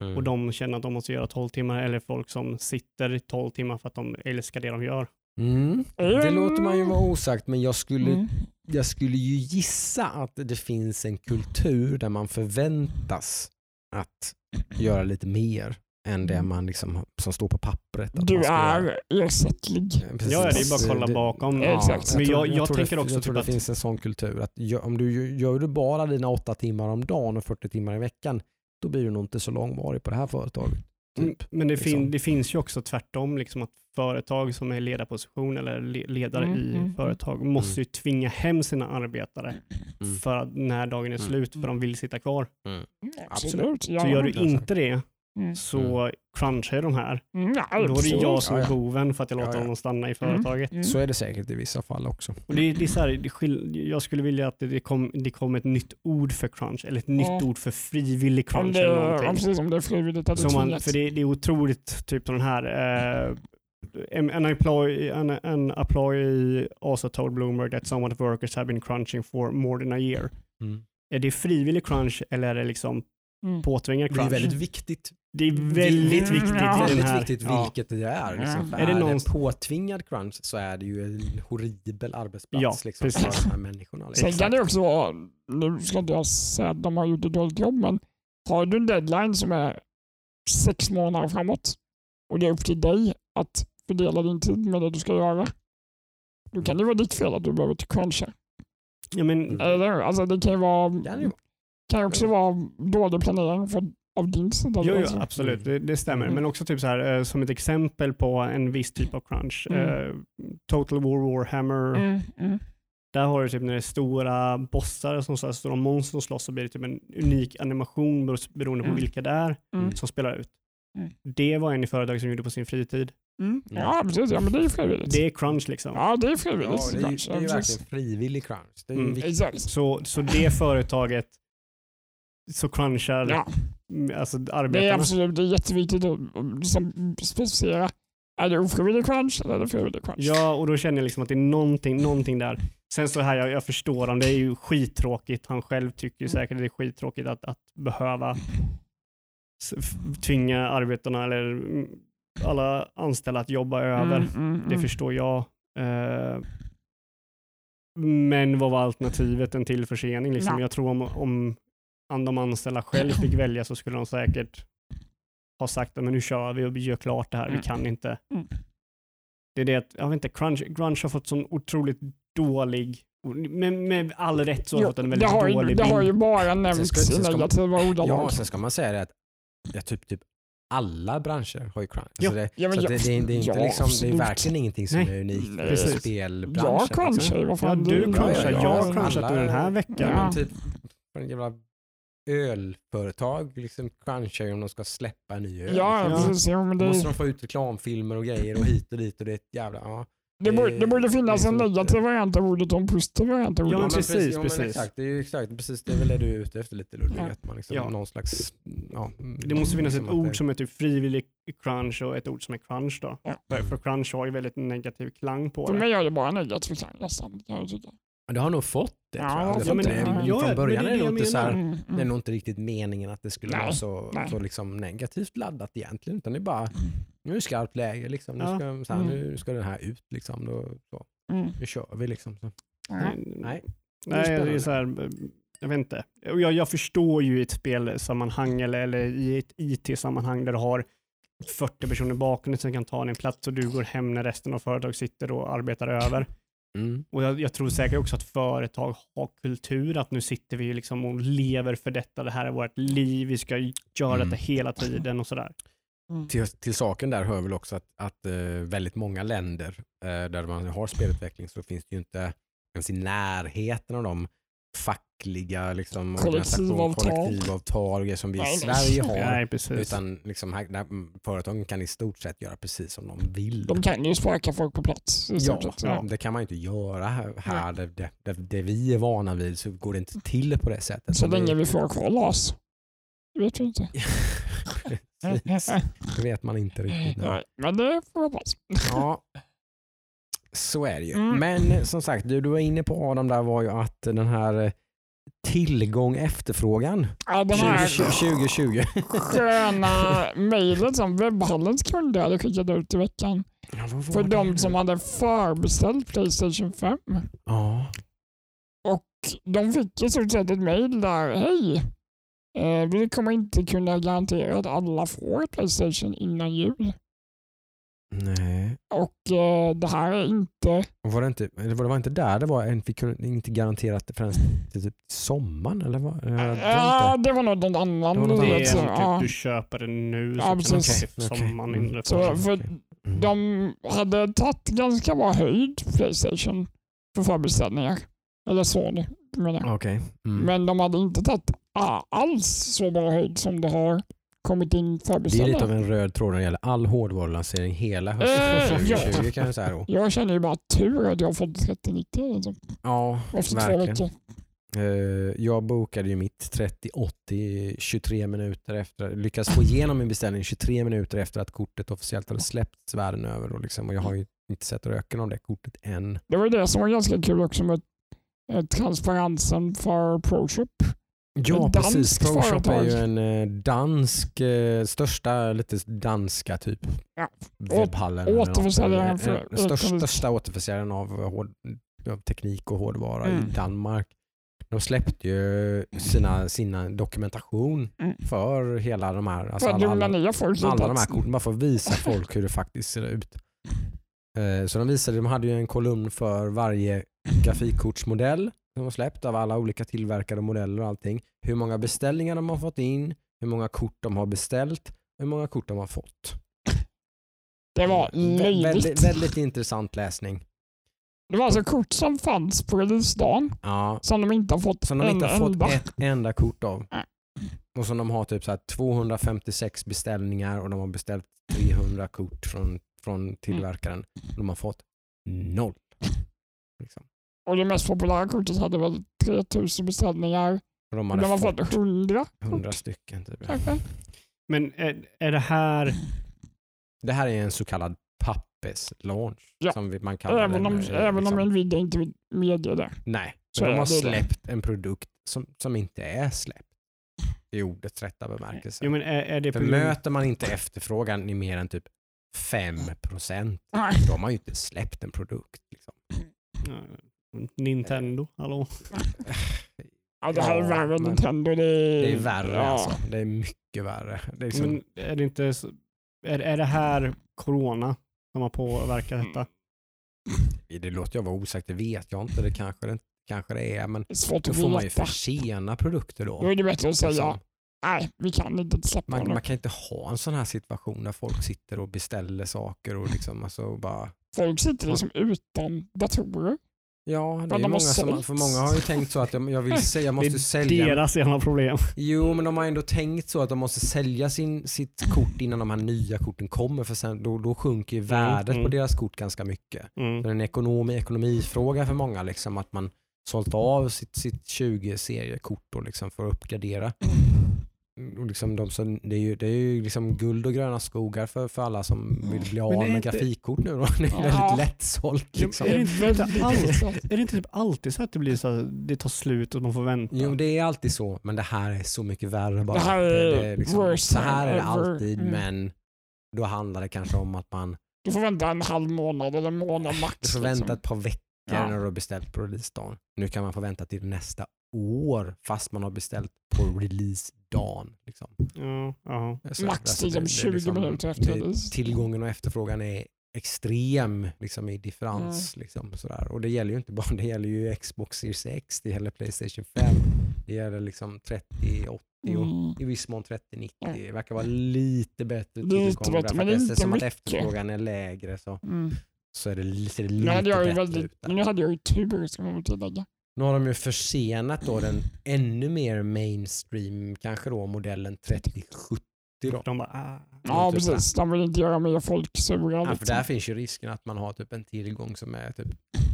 [SPEAKER 1] Mm.
[SPEAKER 2] och de känner att de måste göra 12 timmar eller folk som sitter i 12 timmar för att de älskar det de gör?
[SPEAKER 1] Mm. Det låter man ju vara osagt men jag skulle,
[SPEAKER 3] Mm.
[SPEAKER 1] Jag skulle ju gissa att det finns en kultur där man förväntas att göra lite mer än det man liksom, som står på pappret. att
[SPEAKER 3] Du är ersättlig.
[SPEAKER 2] Ja, det är bara att kolla bakom.
[SPEAKER 3] Ja, Exakt.
[SPEAKER 2] Men jag,
[SPEAKER 1] tror-
[SPEAKER 2] jag,
[SPEAKER 1] tror
[SPEAKER 2] tänker
[SPEAKER 1] det,
[SPEAKER 2] också
[SPEAKER 1] jag tror
[SPEAKER 2] typ
[SPEAKER 1] det
[SPEAKER 2] att
[SPEAKER 1] finns en sån kultur att gör, om du gör- gör du bara dina åtta timmar om dagen och 40 timmar i veckan då blir du nog inte så långvarig på det här företaget.
[SPEAKER 2] Mm,
[SPEAKER 1] Typ.
[SPEAKER 2] Men det, fin,
[SPEAKER 1] liksom.
[SPEAKER 2] det finns ju också tvärtom, liksom att företag som är ledarposition eller le, ledare
[SPEAKER 3] Mm,
[SPEAKER 2] i
[SPEAKER 3] mm,
[SPEAKER 2] företag måste ju tvinga hem sina arbetare
[SPEAKER 1] Mm.
[SPEAKER 2] för att när dagen är
[SPEAKER 1] Mm.
[SPEAKER 2] slut, för de vill sitta kvar.
[SPEAKER 3] Mm,
[SPEAKER 1] Absolut.
[SPEAKER 3] Ja.
[SPEAKER 2] Så gör du inte det,
[SPEAKER 3] Mm.
[SPEAKER 2] så crunchar de här.
[SPEAKER 3] Mm, ja,
[SPEAKER 2] Då är det jag som
[SPEAKER 1] Ja,
[SPEAKER 2] är
[SPEAKER 1] ja.
[SPEAKER 2] boven för att jag
[SPEAKER 1] Ja,
[SPEAKER 2] låter
[SPEAKER 1] ja.
[SPEAKER 2] honom stanna i
[SPEAKER 3] Mm.
[SPEAKER 2] företaget.
[SPEAKER 3] Mm.
[SPEAKER 1] Så är det säkert i vissa fall också.
[SPEAKER 2] Och det, är- det är så här, det jag skulle vilja att det, kom, det kom ett nytt ord för crunch, eller ett nytt
[SPEAKER 3] Ja.
[SPEAKER 2] ord för frivillig
[SPEAKER 3] Om
[SPEAKER 2] crunch
[SPEAKER 3] det,
[SPEAKER 2] eller
[SPEAKER 3] ja, precis, om det är frivilligt att det
[SPEAKER 2] Som man, för det, det är otroligt, typ den här, uh, an, employee, an, an employee also told Bloomberg that some of the workers have been crunching for more than a year.
[SPEAKER 1] Mm.
[SPEAKER 2] Är det frivillig crunch eller är det liksom
[SPEAKER 3] Mm.
[SPEAKER 2] påtvingad
[SPEAKER 1] Det är
[SPEAKER 2] crunch?
[SPEAKER 1] väldigt viktigt.
[SPEAKER 2] Det är väldigt
[SPEAKER 3] Mm,
[SPEAKER 2] viktigt
[SPEAKER 3] ja.
[SPEAKER 1] väldigt
[SPEAKER 2] här.
[SPEAKER 1] viktigt
[SPEAKER 2] ja.
[SPEAKER 1] vilket det är. Liksom.
[SPEAKER 3] Ja.
[SPEAKER 1] För
[SPEAKER 2] Är det någon-
[SPEAKER 1] påtvingad crunch så är det ju en horribel arbetsplats
[SPEAKER 2] Ja,
[SPEAKER 1] liksom,
[SPEAKER 2] precis.
[SPEAKER 1] för de här människorna.
[SPEAKER 3] Sen
[SPEAKER 1] Liksom.
[SPEAKER 3] kan det också vara, nu ska inte jag säga att de har gjort ett dåligt jobb, men har du en deadline som är sex månader framåt och det är upp till dig att fördela din tid med det du ska göra, då kan det vara ditt fel att du behöver cruncha.
[SPEAKER 2] Ja, men.
[SPEAKER 3] Eller, alltså det kan ju vara,
[SPEAKER 1] Ja, det är-
[SPEAKER 3] kan också vara dålig planering för, av din sida.
[SPEAKER 2] Jo, jo
[SPEAKER 3] alltså.
[SPEAKER 2] absolut, det, det stämmer.
[SPEAKER 3] Mm.
[SPEAKER 2] Men också typ så här, eh, som ett exempel på en viss typ av crunch.
[SPEAKER 3] Mm.
[SPEAKER 2] eh, Total War Warhammer.
[SPEAKER 3] Mm, mm.
[SPEAKER 2] Där har du typ när det är stora bossar, som så här, stora monster som slåss så blir det typ en unik animation bero- beroende på
[SPEAKER 3] Mm.
[SPEAKER 2] vilka det är
[SPEAKER 3] Mm.
[SPEAKER 2] som spelar ut.
[SPEAKER 3] Mm.
[SPEAKER 2] Det var en i företaget som gjorde på sin fritid.
[SPEAKER 3] Mm. Ja, precis. Ja, men det är ju frivilligt.
[SPEAKER 2] Det är crunch liksom.
[SPEAKER 3] Ja, det är
[SPEAKER 1] Ja,
[SPEAKER 3] frivilligt.
[SPEAKER 1] det är ju, det är ju
[SPEAKER 3] Ja,
[SPEAKER 1] verkligen frivillig crunch. Det är ju
[SPEAKER 2] Mm.
[SPEAKER 3] Exakt.
[SPEAKER 2] Så, så det företaget så crunchar
[SPEAKER 3] Ja,
[SPEAKER 2] mm, alltså
[SPEAKER 3] det är
[SPEAKER 2] arbetarna.
[SPEAKER 3] absolut det är jätteviktigt att liksom specificera. Är det ofrivillig crunch eller är det frivillig crunch?
[SPEAKER 2] Ja, och då känner jag liksom att det är någonting, någonting där. Sen så här, jag, jag förstår honom, det är ju skittråkigt. Han själv tycker ju säkert att det är skittråkigt att, att behöva tvinga arbetarna eller mm, alla anställda att jobba över.
[SPEAKER 3] Mm, mm,
[SPEAKER 2] Det
[SPEAKER 3] mm.
[SPEAKER 2] förstår jag. Eh, men vad var alternativet? En till försening? Liksom.
[SPEAKER 3] Ja.
[SPEAKER 2] Jag tror om, om de anställda själv fick <clears throat> välja så skulle de säkert ha sagt att men nu kör vi och vi gör klart det här. Vi
[SPEAKER 3] Mm.
[SPEAKER 2] kan inte.
[SPEAKER 3] Mm.
[SPEAKER 2] Det är det att, jag vet inte, crunch, grunge har fått sån otroligt dålig, med, med all rätt så har fått en
[SPEAKER 3] det,
[SPEAKER 2] väldigt
[SPEAKER 3] har ju,
[SPEAKER 2] dålig
[SPEAKER 3] det har ju
[SPEAKER 2] bild.
[SPEAKER 3] bara nämnts i negativa ordalag.
[SPEAKER 1] Ja, sen ska man säga det att ja, typ, typ alla branscher har ju crunch.
[SPEAKER 2] Ja.
[SPEAKER 1] Alltså det,
[SPEAKER 3] Ja,
[SPEAKER 1] så
[SPEAKER 3] ja,
[SPEAKER 1] det, det, är- det, är inte
[SPEAKER 3] ja,
[SPEAKER 1] liksom, det är verkligen ingenting som
[SPEAKER 2] Nej.
[SPEAKER 1] är unikt
[SPEAKER 3] Nej.
[SPEAKER 1] för
[SPEAKER 2] Precis.
[SPEAKER 1] spelbranschen.
[SPEAKER 3] Jag
[SPEAKER 1] liksom.
[SPEAKER 3] crunchar ju, vad
[SPEAKER 2] Ja, du crunchar,
[SPEAKER 1] ja,
[SPEAKER 2] jag har
[SPEAKER 1] ja,
[SPEAKER 2] crunchat den här veckan.
[SPEAKER 3] Ja.
[SPEAKER 1] Typ, för en jävla ölföretag liksom crunchar ju om de ska släppa en ny öl.
[SPEAKER 3] Ja,
[SPEAKER 1] liksom.
[SPEAKER 3] precis.
[SPEAKER 1] Då
[SPEAKER 3] det,
[SPEAKER 1] måste de få ut reklamfilmer och grejer och hit och dit och det är ett jävla... Ja.
[SPEAKER 3] Det, borde, det borde finnas en negativ variant av ordet och en positiv variant av
[SPEAKER 2] Ja,
[SPEAKER 3] ordet.
[SPEAKER 2] men
[SPEAKER 1] men
[SPEAKER 2] precis,
[SPEAKER 1] ja,
[SPEAKER 2] precis.
[SPEAKER 1] Exakt, det är exakt, precis det är väl det du är ute efter lite Ludvig.
[SPEAKER 3] Ja.
[SPEAKER 1] Att man liksom,
[SPEAKER 2] Ja.
[SPEAKER 1] någon slags... Ja,
[SPEAKER 2] Det måste finnas ett
[SPEAKER 1] liksom det-
[SPEAKER 2] ord som är typ frivillig crunch och ett ord som är crunch då.
[SPEAKER 3] Ja.
[SPEAKER 2] För, för crunch har ju väldigt negativ klang på
[SPEAKER 3] För
[SPEAKER 2] det.
[SPEAKER 3] mig är det bara negativ klang nästan.
[SPEAKER 1] Det har nog fått det
[SPEAKER 3] Ja,
[SPEAKER 1] tror jag.
[SPEAKER 3] ja,
[SPEAKER 1] Det har
[SPEAKER 3] men det-
[SPEAKER 2] ja,
[SPEAKER 1] från
[SPEAKER 2] men
[SPEAKER 1] början
[SPEAKER 2] det är
[SPEAKER 1] är det nog inte så här,
[SPEAKER 3] Mm,
[SPEAKER 1] det är
[SPEAKER 3] mm.
[SPEAKER 1] nog inte riktigt meningen att det skulle
[SPEAKER 3] Nej,
[SPEAKER 1] vara så,
[SPEAKER 3] nej.
[SPEAKER 1] så liksom negativt laddat egentligen. Utan det är bara, nu är det skarpt läge liksom. Nu
[SPEAKER 2] Ja.
[SPEAKER 1] ska, så här,
[SPEAKER 3] Mm.
[SPEAKER 1] nu ska den här ut liksom. Då, så.
[SPEAKER 3] Mm.
[SPEAKER 1] Nu kör vi liksom. Så.
[SPEAKER 3] Nej.
[SPEAKER 1] Nej. Det är
[SPEAKER 2] Nej, det är så här, jag vet inte. Jag, jag förstår ju i ett spelsammanhang eller, eller i ett IT-sammanhang där du har 40 personer bakom dig som kan ta din plats och du går hem när resten av företaget sitter och arbetar över.
[SPEAKER 1] Mm.
[SPEAKER 2] Och jag, jag tror säkert också att företag har kultur, att nu sitter vi liksom och lever för detta, det här är vårt liv, vi ska göra
[SPEAKER 1] Mm.
[SPEAKER 2] detta hela tiden och sådär.
[SPEAKER 1] Till, till saken där hör väl också att, att eh, väldigt många länder eh, där man har spelutveckling så finns det ju inte ens i närheten av de fackliga liksom,
[SPEAKER 3] Kollektivavtal.
[SPEAKER 1] som vi i. Sverige har.
[SPEAKER 2] Nej.
[SPEAKER 1] Utan liksom, här, där, mm, företagen kan i stort sett göra precis som de vill.
[SPEAKER 3] De kan ju sparka folk på plats.
[SPEAKER 1] Ja, ja, det kan man ju inte göra här, här där, där, där, där vi är vana vid så går det inte till på det sättet.
[SPEAKER 3] Så
[SPEAKER 1] det-
[SPEAKER 3] länge vi får kvar LAS. Det vet vi inte. <laughs> <laughs>
[SPEAKER 1] Det vet man inte riktigt. nu.
[SPEAKER 3] Nej, men det får vi hoppas.
[SPEAKER 1] Ja, så är det ju.
[SPEAKER 3] Mm.
[SPEAKER 1] Men som sagt, det du var inne på Adam där var ju att den här eh, tillgång efterfrågan
[SPEAKER 3] Ja, den här
[SPEAKER 1] 2020.
[SPEAKER 3] sköna <laughs> mejlet som webbhallens kunder hade skickat ut i veckan.
[SPEAKER 1] Ja,
[SPEAKER 3] För de som hade förbeställt Playstation 5.
[SPEAKER 1] Ja.
[SPEAKER 3] De fick i stort sett ett mejl där. Hej! Eh, vi kommer inte kunna garantera att alla får ett Playstation innan jul.
[SPEAKER 1] Nej.
[SPEAKER 3] Och eh, det här är inte...
[SPEAKER 1] Och Var det, inte, eller var det var inte där det var en fick kunde inte garanterat det förrän till typ sommaren? Eller vad?
[SPEAKER 3] Ja, det var något annan.
[SPEAKER 1] Det var något
[SPEAKER 2] Det
[SPEAKER 3] så,
[SPEAKER 2] typ
[SPEAKER 3] ja.
[SPEAKER 2] du köper det nu så
[SPEAKER 3] Ja,
[SPEAKER 2] kan
[SPEAKER 3] precis.
[SPEAKER 1] Okej,
[SPEAKER 2] sommaren
[SPEAKER 1] okej.
[SPEAKER 2] innan.
[SPEAKER 3] Så för
[SPEAKER 1] Mm.
[SPEAKER 3] de hade tagit ganska bra höjd Playstation för förbeställningar. Eller Sony menar jag.
[SPEAKER 1] Okej. Mm.
[SPEAKER 3] Men de hade inte tagit alls så bra höjd som det har kommit in
[SPEAKER 1] Det är lite av en röd tråd när det gäller all hårdvarulansering hela hösten
[SPEAKER 3] ja.
[SPEAKER 1] 2020 kan jag säga då.
[SPEAKER 3] Jag känner ju bara tur att jag har fått 3090 liksom,
[SPEAKER 1] Ja,
[SPEAKER 3] efter två
[SPEAKER 1] verkligen.
[SPEAKER 3] veckor.
[SPEAKER 1] Eh, jag bokade ju mitt 3080 23 minuter efter, lyckades få igenom min beställning 23 minuter efter att kortet officiellt hade släppts världen över. Och, liksom, och jag har ju inte sett röken av det kortet än.
[SPEAKER 3] Det var det som var ganska kul också med eh, transparensen för ProShop.
[SPEAKER 1] Ja precis,
[SPEAKER 3] danskt
[SPEAKER 1] ProShop är ju en eh, dansk, eh, största lite danska typ
[SPEAKER 3] Ja.
[SPEAKER 1] webbhallen.
[SPEAKER 3] återförsäljaren
[SPEAKER 1] Eh,
[SPEAKER 3] för
[SPEAKER 1] största, största återförsäljaren av, hård, av teknik och hårdvara
[SPEAKER 3] Mm.
[SPEAKER 1] i Danmark. De släppte ju sina, sina dokumentation
[SPEAKER 3] Mm.
[SPEAKER 1] för hela de här, alltså alla, alla, alla de här korten, bara för att visa folk hur det faktiskt ser ut. Så de visade, de hade ju en kolumn för varje grafikkortsmodell som var släppt av alla olika tillverkade modeller och allting. Hur många beställningar de har fått in, hur många kort de har beställt, hur många kort de har fått.
[SPEAKER 3] Det var
[SPEAKER 1] Vä-
[SPEAKER 3] löjligt.
[SPEAKER 1] väldigt, väldigt intressant läsning.
[SPEAKER 3] Det var alltså kort som fanns på releasedagen
[SPEAKER 1] Ja,
[SPEAKER 3] som de inte har fått
[SPEAKER 1] som de inte har fått
[SPEAKER 3] enda.
[SPEAKER 1] ett enda kort av.
[SPEAKER 3] Nej.
[SPEAKER 1] Och som de har typ så här 256 beställningar och de har beställt 300 kort från, från tillverkaren. De har fått noll. Liksom.
[SPEAKER 3] Och det mest populära kortet hade väl 3000 beställningar.
[SPEAKER 1] Och de hade
[SPEAKER 3] de har
[SPEAKER 1] fått
[SPEAKER 3] fått 100
[SPEAKER 1] 100
[SPEAKER 3] kort
[SPEAKER 1] stycken. Typ.
[SPEAKER 3] kanske.
[SPEAKER 2] Men är, är det här...
[SPEAKER 1] Det här är en så kallad papperslaunch.
[SPEAKER 3] Ja.
[SPEAKER 1] Som man kallar
[SPEAKER 3] Även
[SPEAKER 1] den,
[SPEAKER 3] om,
[SPEAKER 1] eh,
[SPEAKER 3] även om
[SPEAKER 1] liksom.
[SPEAKER 3] Nvidia inte vill medge det.
[SPEAKER 1] Nej,
[SPEAKER 3] så
[SPEAKER 1] men de har
[SPEAKER 3] det det.
[SPEAKER 1] släppt en produkt som, som inte är släppt. I ordets rätta bemärkelse.
[SPEAKER 2] Jo, men är, är det
[SPEAKER 1] För möter man inte efterfrågan i mer än typ 5%
[SPEAKER 3] Nej.
[SPEAKER 1] då har man ju inte släppt en produkt. Liksom.
[SPEAKER 2] Nintendo, hallå?
[SPEAKER 3] Ja, det här är värre än Nintendo. Det är,
[SPEAKER 1] Det är värre
[SPEAKER 3] ja.
[SPEAKER 1] alltså. Det är mycket värre. Det är, liksom,
[SPEAKER 2] Men är det inte... så- Är, är det här corona som har påverkat detta?
[SPEAKER 1] det låter jag vara osagt, det vet jag inte. Det kanske det, kanske det är. Men
[SPEAKER 3] Det är svårt
[SPEAKER 1] då
[SPEAKER 3] att
[SPEAKER 1] får man ju försena produkter då.
[SPEAKER 3] Då är det bättre att säga nej, vi kan inte släppa
[SPEAKER 1] Man, man kan inte ha en sån här situation där folk sitter och beställer saker och liksom alltså bara
[SPEAKER 3] Folk sitter liksom utan datorer.
[SPEAKER 1] Ja, det är många som, för många har ju tänkt så att jag, jag, vill, <laughs> sä- jag
[SPEAKER 2] Det
[SPEAKER 1] måste
[SPEAKER 2] är
[SPEAKER 1] sälja.
[SPEAKER 2] deras jävla problem.
[SPEAKER 1] Jo, men de har ändå tänkt så att de måste sälja sin, sitt kort innan de här nya korten kommer för sen, då, då sjunker ju värdet
[SPEAKER 2] mm.
[SPEAKER 1] på deras kort ganska mycket.
[SPEAKER 2] Mm.
[SPEAKER 1] Det är en ekonomi, ekonomifråga för många liksom att man sålt av sitt, sitt 20-seriekort och liksom får uppgradera. Och liksom de som, det är ju, det är ju liksom guld och gröna skogar för, för alla som vill bli av
[SPEAKER 2] är
[SPEAKER 1] med
[SPEAKER 2] inte-
[SPEAKER 1] grafikkort nu. Då. <laughs> Det är
[SPEAKER 3] Ja.
[SPEAKER 1] väldigt lättsålt. Liksom.
[SPEAKER 2] Är det inte
[SPEAKER 3] Väldigt
[SPEAKER 2] alltid-
[SPEAKER 3] intressant.
[SPEAKER 2] Är det inte typ alltid så att det blir så att det tar slut och man får vänta?
[SPEAKER 1] Jo, det är alltid så, men det här är så mycket värre bara.
[SPEAKER 3] Det här är
[SPEAKER 1] det liksom,
[SPEAKER 3] worse
[SPEAKER 1] så här är det alltid,
[SPEAKER 3] Mm.
[SPEAKER 1] men då handlar det kanske om att man
[SPEAKER 3] Du får vänta en halv månad eller en månad max.
[SPEAKER 1] du får vänta
[SPEAKER 3] liksom.
[SPEAKER 1] ett par veckor
[SPEAKER 3] Ja.
[SPEAKER 1] när du har beställt på releasedagen. Nu kan man få vänta till nästa år fast man har beställt på releasedagen. Liksom.
[SPEAKER 2] Ja, ja.
[SPEAKER 1] Så-
[SPEAKER 3] Max
[SPEAKER 1] alltså,
[SPEAKER 3] liksom 20 minuter efter release.
[SPEAKER 1] Tillgången och efterfrågan är extrem liksom, i differens.
[SPEAKER 3] Mm.
[SPEAKER 1] Liksom, sådär. Och det gäller ju inte bara <laughs> det gäller ju Xbox Series X, det gäller Playstation 5, det gäller liksom 30, 80 och
[SPEAKER 3] Mm.
[SPEAKER 1] i viss mån 30-90.
[SPEAKER 3] Ja.
[SPEAKER 1] Det verkar vara lite bättre
[SPEAKER 3] Lite
[SPEAKER 1] tillgång.
[SPEAKER 3] bättre,
[SPEAKER 1] därför
[SPEAKER 3] men
[SPEAKER 1] att eftersom att
[SPEAKER 3] mycket.
[SPEAKER 1] efterfrågan är lägre så,
[SPEAKER 3] Mm.
[SPEAKER 1] så är det, ser det
[SPEAKER 3] Nu
[SPEAKER 1] lite
[SPEAKER 3] hade jag
[SPEAKER 1] bättre
[SPEAKER 3] väldigt,
[SPEAKER 1] ut. Där.
[SPEAKER 3] nu hade jag ju tur ska man väl tillägga.
[SPEAKER 1] Nu har de ju försenat då den ännu mer mainstream, kanske då modellen 3070 då.
[SPEAKER 2] De bara, ah.
[SPEAKER 3] Ja
[SPEAKER 1] typ
[SPEAKER 3] precis, de vill inte göra mer folk sura.
[SPEAKER 1] Ja, för där finns ju risken att man har typ en tillgång som är typ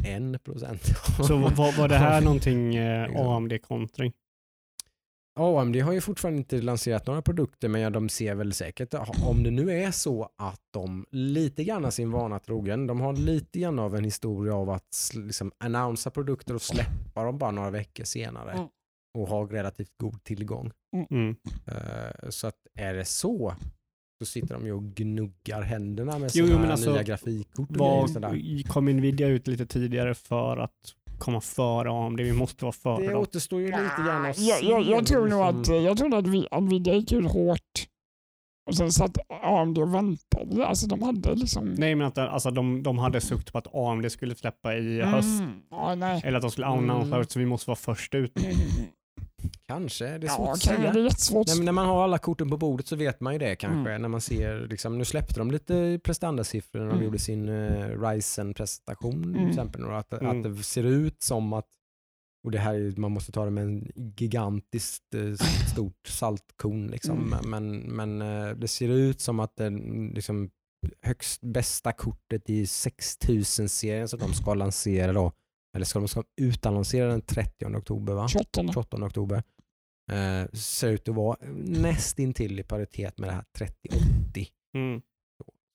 [SPEAKER 1] 1%.
[SPEAKER 2] Så <laughs> var, var det här någonting eh,
[SPEAKER 1] Liksom.
[SPEAKER 2] AMD-kontring?
[SPEAKER 1] AMD har ju fortfarande inte lanserat några produkter men ja, de ser väl säkert, om det nu är så att de lite grann sin vana trogen, de har lite grann av en historia av att liksom annonsa produkter och släppa dem bara några veckor senare
[SPEAKER 3] Mm.
[SPEAKER 1] och ha relativt god tillgång.
[SPEAKER 2] Mm.
[SPEAKER 1] Eh, Så att är det så så sitter de ju och gnuggar händerna med sina
[SPEAKER 2] jo, men alltså,
[SPEAKER 1] nya grafikkort och grejer sådär.
[SPEAKER 2] Var, kom Nvidia ut lite tidigare för att komma före AMD? Vi måste vara före
[SPEAKER 1] Det
[SPEAKER 2] dem.
[SPEAKER 1] återstår ju lite grann att
[SPEAKER 3] jag, jag, jag tror nog att, jag tror att vi, Nvidia gick ut hårt och sen satt AMD och väntade. Alltså de hade liksom...
[SPEAKER 2] Nej men att alltså, de, de hade sukt på att AMD skulle släppa i höst.
[SPEAKER 3] Mm. Nej.
[SPEAKER 2] Eller att de skulle annonsera
[SPEAKER 1] Mm.
[SPEAKER 2] så vi måste vara först ut.
[SPEAKER 1] Kanske, det är svårt
[SPEAKER 3] Ja,
[SPEAKER 1] att säga.
[SPEAKER 3] det är jättesvårt.
[SPEAKER 1] Men när man har alla korten på bordet så vet man ju det kanske.
[SPEAKER 3] Mm.
[SPEAKER 1] När man ser, liksom, nu släppte de lite prestandasiffror när de
[SPEAKER 3] Mm.
[SPEAKER 1] gjorde sin uh, Ryzen-presentation till
[SPEAKER 3] Mm.
[SPEAKER 1] exempel. Och att,
[SPEAKER 2] Mm.
[SPEAKER 1] att det ser ut som att och det här är, man måste ta det med en gigantiskt eh, <laughs> stort saltkorn. Liksom.
[SPEAKER 3] Mm.
[SPEAKER 1] Men, men eh, det ser ut som att det liksom, högst bästa kortet i 6000-serien som de ska lansera då, eller ska de ska utannonsera den 30 oktober va?
[SPEAKER 3] 28.
[SPEAKER 1] 28 oktober. Eh, ser ut att vara nästintill i paritet med det här 3080.
[SPEAKER 2] Mm.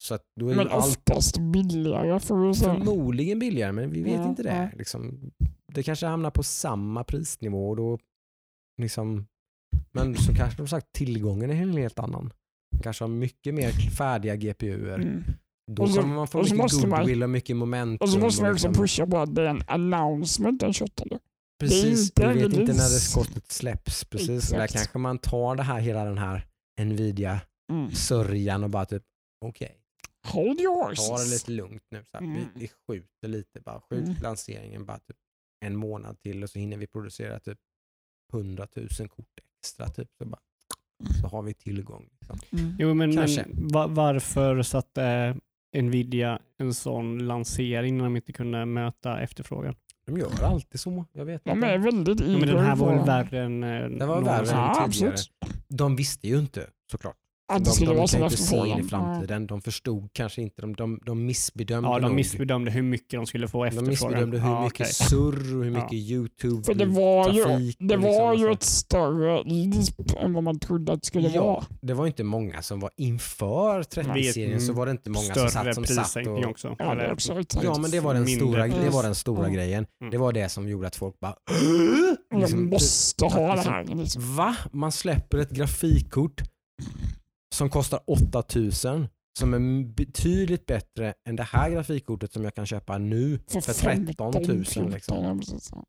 [SPEAKER 1] Så att då är
[SPEAKER 3] Men
[SPEAKER 1] ju allt
[SPEAKER 3] oftast billigare får vi säga.
[SPEAKER 1] förmodligen billigare, men vi vet
[SPEAKER 3] Ja,
[SPEAKER 1] inte det.
[SPEAKER 3] ja.
[SPEAKER 1] Liksom, det kanske hamnar på samma prisnivå och då liksom, men så kanske de sagt tillgången är en helt annan. De kanske har mycket mer färdiga GPUer.
[SPEAKER 3] Mm.
[SPEAKER 1] Då
[SPEAKER 3] Och så-
[SPEAKER 1] kommer man få
[SPEAKER 3] så
[SPEAKER 1] mycket
[SPEAKER 3] måste man-
[SPEAKER 1] goodwill och mycket momentum.
[SPEAKER 3] Och så måste man också
[SPEAKER 1] liksom-
[SPEAKER 3] pusha på att det är en announcement den 28.
[SPEAKER 1] Precis,
[SPEAKER 3] inte
[SPEAKER 1] vi vet
[SPEAKER 3] release.
[SPEAKER 1] inte när det skottet släpps. Precis, där kanske man tar det här, hela den här Nvidia-sörjan
[SPEAKER 3] Mm.
[SPEAKER 1] och bara typ, okej,
[SPEAKER 3] Hold your horses.
[SPEAKER 1] ta det lite lugnt nu. Så här,
[SPEAKER 3] Mm.
[SPEAKER 1] vi, vi skjuter lite, bara skjut
[SPEAKER 3] Mm.
[SPEAKER 1] lanseringen bara typ en månad till och så hinner vi producera typ 100 000 kort extra. Typ, så, bara, så har vi tillgång. Liksom.
[SPEAKER 3] Mm.
[SPEAKER 2] Jo, men, men
[SPEAKER 1] Kanske.
[SPEAKER 2] va- varför satte Nvidia en sån lansering när de inte kunde möta efterfrågan?
[SPEAKER 1] De gör alltid så. Jag vet
[SPEAKER 3] De
[SPEAKER 1] inte.
[SPEAKER 3] är väldigt
[SPEAKER 2] Ja, men den här var väl värre än... eh,
[SPEAKER 1] Det var värre än tidigare.
[SPEAKER 3] absolut.
[SPEAKER 1] De visste ju inte såklart.
[SPEAKER 3] Att
[SPEAKER 1] De,
[SPEAKER 3] det skulle
[SPEAKER 1] de
[SPEAKER 3] vara
[SPEAKER 1] ju in
[SPEAKER 3] efterfrågan.
[SPEAKER 1] i framtiden. De förstod kanske inte, de, de, de missbedömde
[SPEAKER 2] Ja, de
[SPEAKER 1] nog.
[SPEAKER 2] missbedömde hur mycket de skulle få
[SPEAKER 1] De
[SPEAKER 2] efterfrågan.
[SPEAKER 1] missbedömde hur
[SPEAKER 2] ja,
[SPEAKER 1] mycket
[SPEAKER 2] okej.
[SPEAKER 1] surr och hur
[SPEAKER 2] Ja.
[SPEAKER 1] mycket YouTube
[SPEAKER 3] För det var ju,
[SPEAKER 1] trafik
[SPEAKER 3] det
[SPEAKER 1] och
[SPEAKER 3] var
[SPEAKER 1] liksom
[SPEAKER 3] ju
[SPEAKER 1] och
[SPEAKER 3] ett större lisp än vad man trodde att det skulle
[SPEAKER 1] Ja,
[SPEAKER 3] vara.
[SPEAKER 1] det var inte många som var inför 30-serien så var det inte många som
[SPEAKER 2] Större
[SPEAKER 1] satt som satt och...
[SPEAKER 2] också.
[SPEAKER 3] Ja, det är
[SPEAKER 2] Eller-.
[SPEAKER 1] Ja men det var den
[SPEAKER 2] Mindre
[SPEAKER 1] stora, det var den stora
[SPEAKER 3] Mm.
[SPEAKER 1] grejen.
[SPEAKER 2] Mm.
[SPEAKER 1] Det var det som gjorde att folk bara
[SPEAKER 3] Jag
[SPEAKER 1] liksom,
[SPEAKER 3] måste ha det
[SPEAKER 1] liksom,
[SPEAKER 3] här. Liksom.
[SPEAKER 1] Va? Man släpper ett grafikkort som kostar 8000 som är betydligt bättre än det här grafikkortet som jag kan köpa nu för 13 000. Liksom.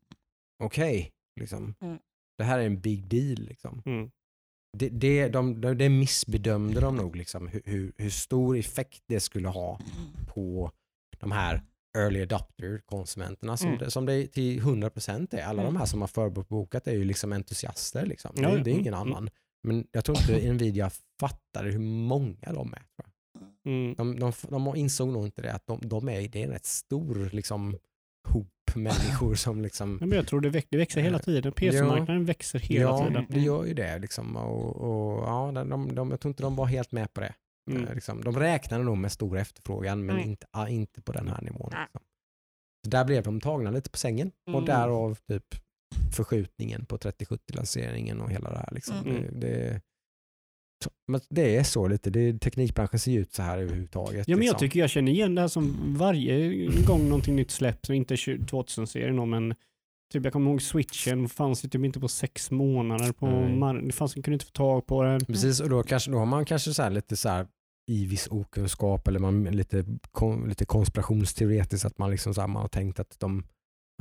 [SPEAKER 1] Okej, liksom.
[SPEAKER 3] Mm.
[SPEAKER 1] det här är en big deal. Liksom.
[SPEAKER 2] Mm.
[SPEAKER 1] Det, det, de, de, det missbedömde de nog, liksom, hur, hur, hur stor effekt det skulle ha på de här early adopter-konsumenterna som,
[SPEAKER 3] Mm.
[SPEAKER 1] det, som det till 100% är. Alla
[SPEAKER 3] Mm.
[SPEAKER 1] de här som har förbokat är ju liksom entusiaster. Liksom.
[SPEAKER 2] Ja,
[SPEAKER 1] det, det är ingen
[SPEAKER 2] Mm.
[SPEAKER 1] annan. Men jag tror inte Nvidia fattade hur många de är.
[SPEAKER 2] Mm.
[SPEAKER 1] De, de, de insåg nog inte det, att de, de är, det är en rätt stor liksom, hop människor som liksom
[SPEAKER 2] Ja, men jag tror det, väx, det växer hela tiden. PC-marknaden växer hela
[SPEAKER 1] ja,
[SPEAKER 2] tiden.
[SPEAKER 1] det gör ju det. Liksom. Och, och, ja, de, de, de, jag tror inte de var helt med på det.
[SPEAKER 2] Mm.
[SPEAKER 1] Eh, Liksom. De räknade nog med stor efterfrågan men
[SPEAKER 3] Mm.
[SPEAKER 1] inte, ah, inte på den här nivån.
[SPEAKER 3] Nej.
[SPEAKER 1] Liksom. Så där blev de tagna lite på sängen och
[SPEAKER 3] Mm.
[SPEAKER 1] därav typ förskjutningen på 3070-lanseringen och hela det här. Liksom.
[SPEAKER 2] Mm.
[SPEAKER 1] Det, det, men det är så lite, det, teknikbranschen ser ju ut så här överhuvudtaget.
[SPEAKER 2] Ja, men jag
[SPEAKER 1] liksom.
[SPEAKER 2] tycker jag känner igen det här som varje gång någonting nytt släpps, inte 2000-serien då, men typ jag kommer ihåg switchen fanns ju typ inte på sex månader på
[SPEAKER 1] Nej.
[SPEAKER 2] mar- Det fanns, kunde inte få tag på den.
[SPEAKER 1] Precis, och då, kanske, då har man kanske så här lite så här i viss okunskap eller man lite, kon, lite konspirationsteoretiskt att man, liksom så här, man har tänkt att de,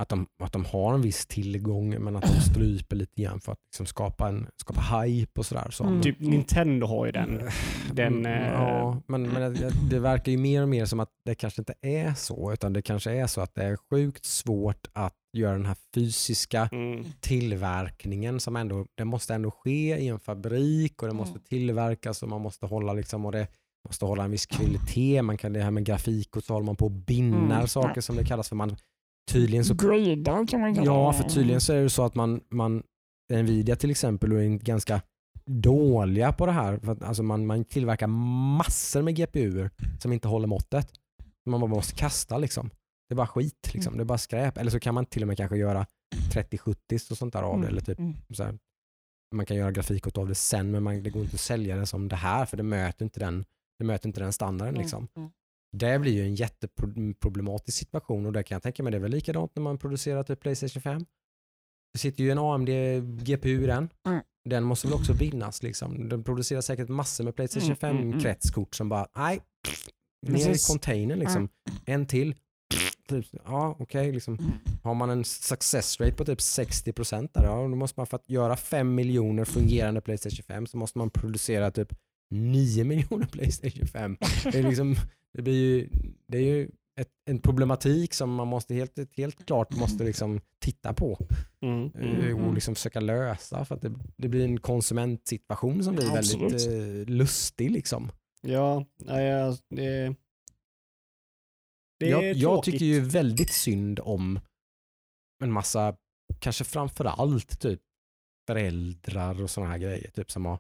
[SPEAKER 1] att, de, att de har en viss tillgång men att de <clears throat> stryper lite grann för att liksom skapa, en, skapa hype och sådär. Så.
[SPEAKER 3] Mm.
[SPEAKER 2] Typ Nintendo har ju den. den
[SPEAKER 1] Mm,
[SPEAKER 2] eh,
[SPEAKER 1] ja, men, men det, det verkar ju mer och mer som att det kanske inte är så utan det kanske är så att det är sjukt svårt att göra den här fysiska
[SPEAKER 2] Mm.
[SPEAKER 1] tillverkningen som ändå, det måste ändå ske i en fabrik och det måste
[SPEAKER 3] Mm.
[SPEAKER 1] tillverkas och man måste hålla liksom och det måste hålla en viss kvalitet. Man kan det här med grafik och så håller man på och binnar
[SPEAKER 3] Mm.
[SPEAKER 1] saker som det kallas för. Man, tydligen så,
[SPEAKER 3] Gradar kan man kalla
[SPEAKER 1] ja, för tydligen så är det så att man, man Nvidia till exempel är ganska dåliga på det här. För att, alltså man, man tillverkar massor med GPUer som inte håller måttet. Man bara måste kasta liksom. Det är bara skit liksom.
[SPEAKER 3] Mm.
[SPEAKER 1] Det är bara skräp. Eller så kan man till och med kanske göra 3070 och sånt där av det. Eller typ
[SPEAKER 3] Mm.
[SPEAKER 1] så här, man kan göra grafik av det sen men man, det går inte att sälja det som det här för det möter inte den, det möter inte den standarden. Liksom.
[SPEAKER 3] Mm.
[SPEAKER 1] Det blir ju en jätteproblematisk situation och det kan jag tänka mig det är väl likadant när man producerar typ Playstation 5. Det sitter ju en AMD GPU i den.
[SPEAKER 3] Mm.
[SPEAKER 1] Den måste väl också bindas liksom. Den producerar säkert massor med Playstation
[SPEAKER 3] Mm,
[SPEAKER 1] 5
[SPEAKER 3] mm, mm.
[SPEAKER 1] kretskort som bara, nej, ner i containern liksom. En till. Typ, ja, okej, liksom.
[SPEAKER 3] Mm.
[SPEAKER 1] Har man en success rate på typ 60% där, ja, då måste man för att göra 5 miljoner fungerande Playstation 5 så måste man producera typ 9 <laughs> miljoner Playstation 5. Det, är liksom, det blir ju, det är ju ett, en problematik som man måste helt, helt klart måste liksom titta på
[SPEAKER 2] Mm.
[SPEAKER 1] eh,
[SPEAKER 2] Mm.
[SPEAKER 1] och liksom försöka lösa för att det, det blir en konsumentsituation som blir
[SPEAKER 3] Absolut.
[SPEAKER 1] väldigt eh, lustig. Liksom.
[SPEAKER 2] Ja, jag- det, det är
[SPEAKER 1] jag, jag
[SPEAKER 2] tråkigt.
[SPEAKER 1] tycker ju väldigt synd om en massa kanske framför allt typ föräldrar och sådana här grejer. Typ som har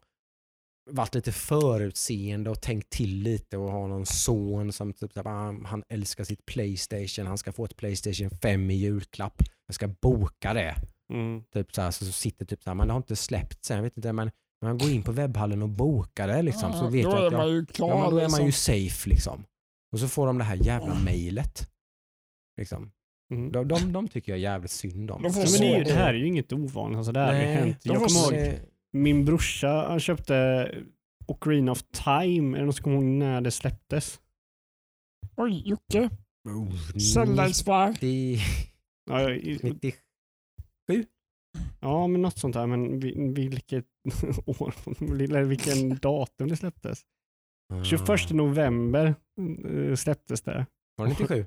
[SPEAKER 1] varit lite förutseende och tänkt till lite och har någon son som typ, ah, han älskar sitt Playstation, han ska få ett Playstation 5 i julklapp. Jag ska boka det.
[SPEAKER 2] Mm.
[SPEAKER 1] Typ så, här, så, så sitter typ så här, men det har inte släppts än, jag vet inte, men man går in på webbhallen och bokar det liksom, så vet
[SPEAKER 3] då
[SPEAKER 1] jag
[SPEAKER 3] är
[SPEAKER 1] att jag,
[SPEAKER 3] man ju klar.
[SPEAKER 1] ja, då är man ju
[SPEAKER 3] liksom.
[SPEAKER 1] safe liksom. Och så får de det här jävla mejlet. Liksom.
[SPEAKER 2] Mm.
[SPEAKER 1] De, de, de tycker jag är jävligt synd om.
[SPEAKER 3] De får
[SPEAKER 2] Ja, men det, är ju, det här är ju inget ovanligt. Alltså, det här har hänt. Jag kommer ihåg min brorsa, han köpte Ocarina of Time. Är det någon som kommer ihåg när det släpptes?
[SPEAKER 3] Oj, Jocke.
[SPEAKER 1] Oh. 90,
[SPEAKER 2] Ja, i-
[SPEAKER 1] 90,
[SPEAKER 2] ja men något sånt här. Men vi- vilket <laughs> år, eller vilken datum det släpptes? 21 november eh, släpptes det.
[SPEAKER 1] Var det 97?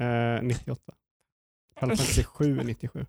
[SPEAKER 2] Eh, 98. Final Fantasy 7 97.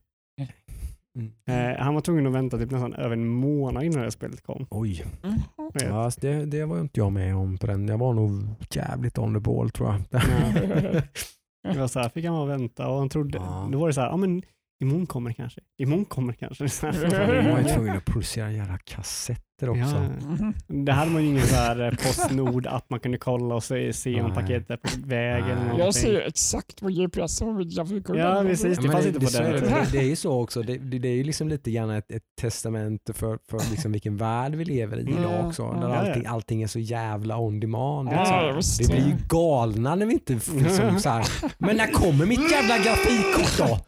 [SPEAKER 1] Mm.
[SPEAKER 2] Eh, han var tvungen att vänta typ nästan över en månad innan det här spelet kom.
[SPEAKER 1] Oj,
[SPEAKER 3] Mm.
[SPEAKER 1] Ja, alltså det, det var inte jag med om på den. Jag var nog jävligt on the ball tror jag. <laughs>
[SPEAKER 2] Det var så här, fick han bara vänta och han trodde,
[SPEAKER 1] Ja.
[SPEAKER 2] då var det så här, ja men imorgon kommer det kanske. Imorgon kommer det kanske. <laughs> <laughs>
[SPEAKER 1] Man var ju tvungen att producera jävla kassetter också.
[SPEAKER 2] Ja. <laughs> Det hade man ju ingen så här eh, Postnord att man kunde kolla och se, se om paketet är på väg eller någonting.
[SPEAKER 3] Jag ser ju exakt på GPS och vilka fickor
[SPEAKER 2] Ja, precis. Det fanns
[SPEAKER 1] det,
[SPEAKER 2] inte
[SPEAKER 1] det,
[SPEAKER 2] på
[SPEAKER 1] det, det, det är ju så också. Det, det, det är ju liksom lite grann ett, ett testament för, för liksom vilken värld vi lever i
[SPEAKER 2] Mm.
[SPEAKER 1] idag också. Där
[SPEAKER 2] ja.
[SPEAKER 1] allting, allting är så jävla on demand.
[SPEAKER 3] Ja,
[SPEAKER 1] liksom. Vi blir ju galna när vi inte liksom, så här, Men när kommer mitt jävla grafikkort då?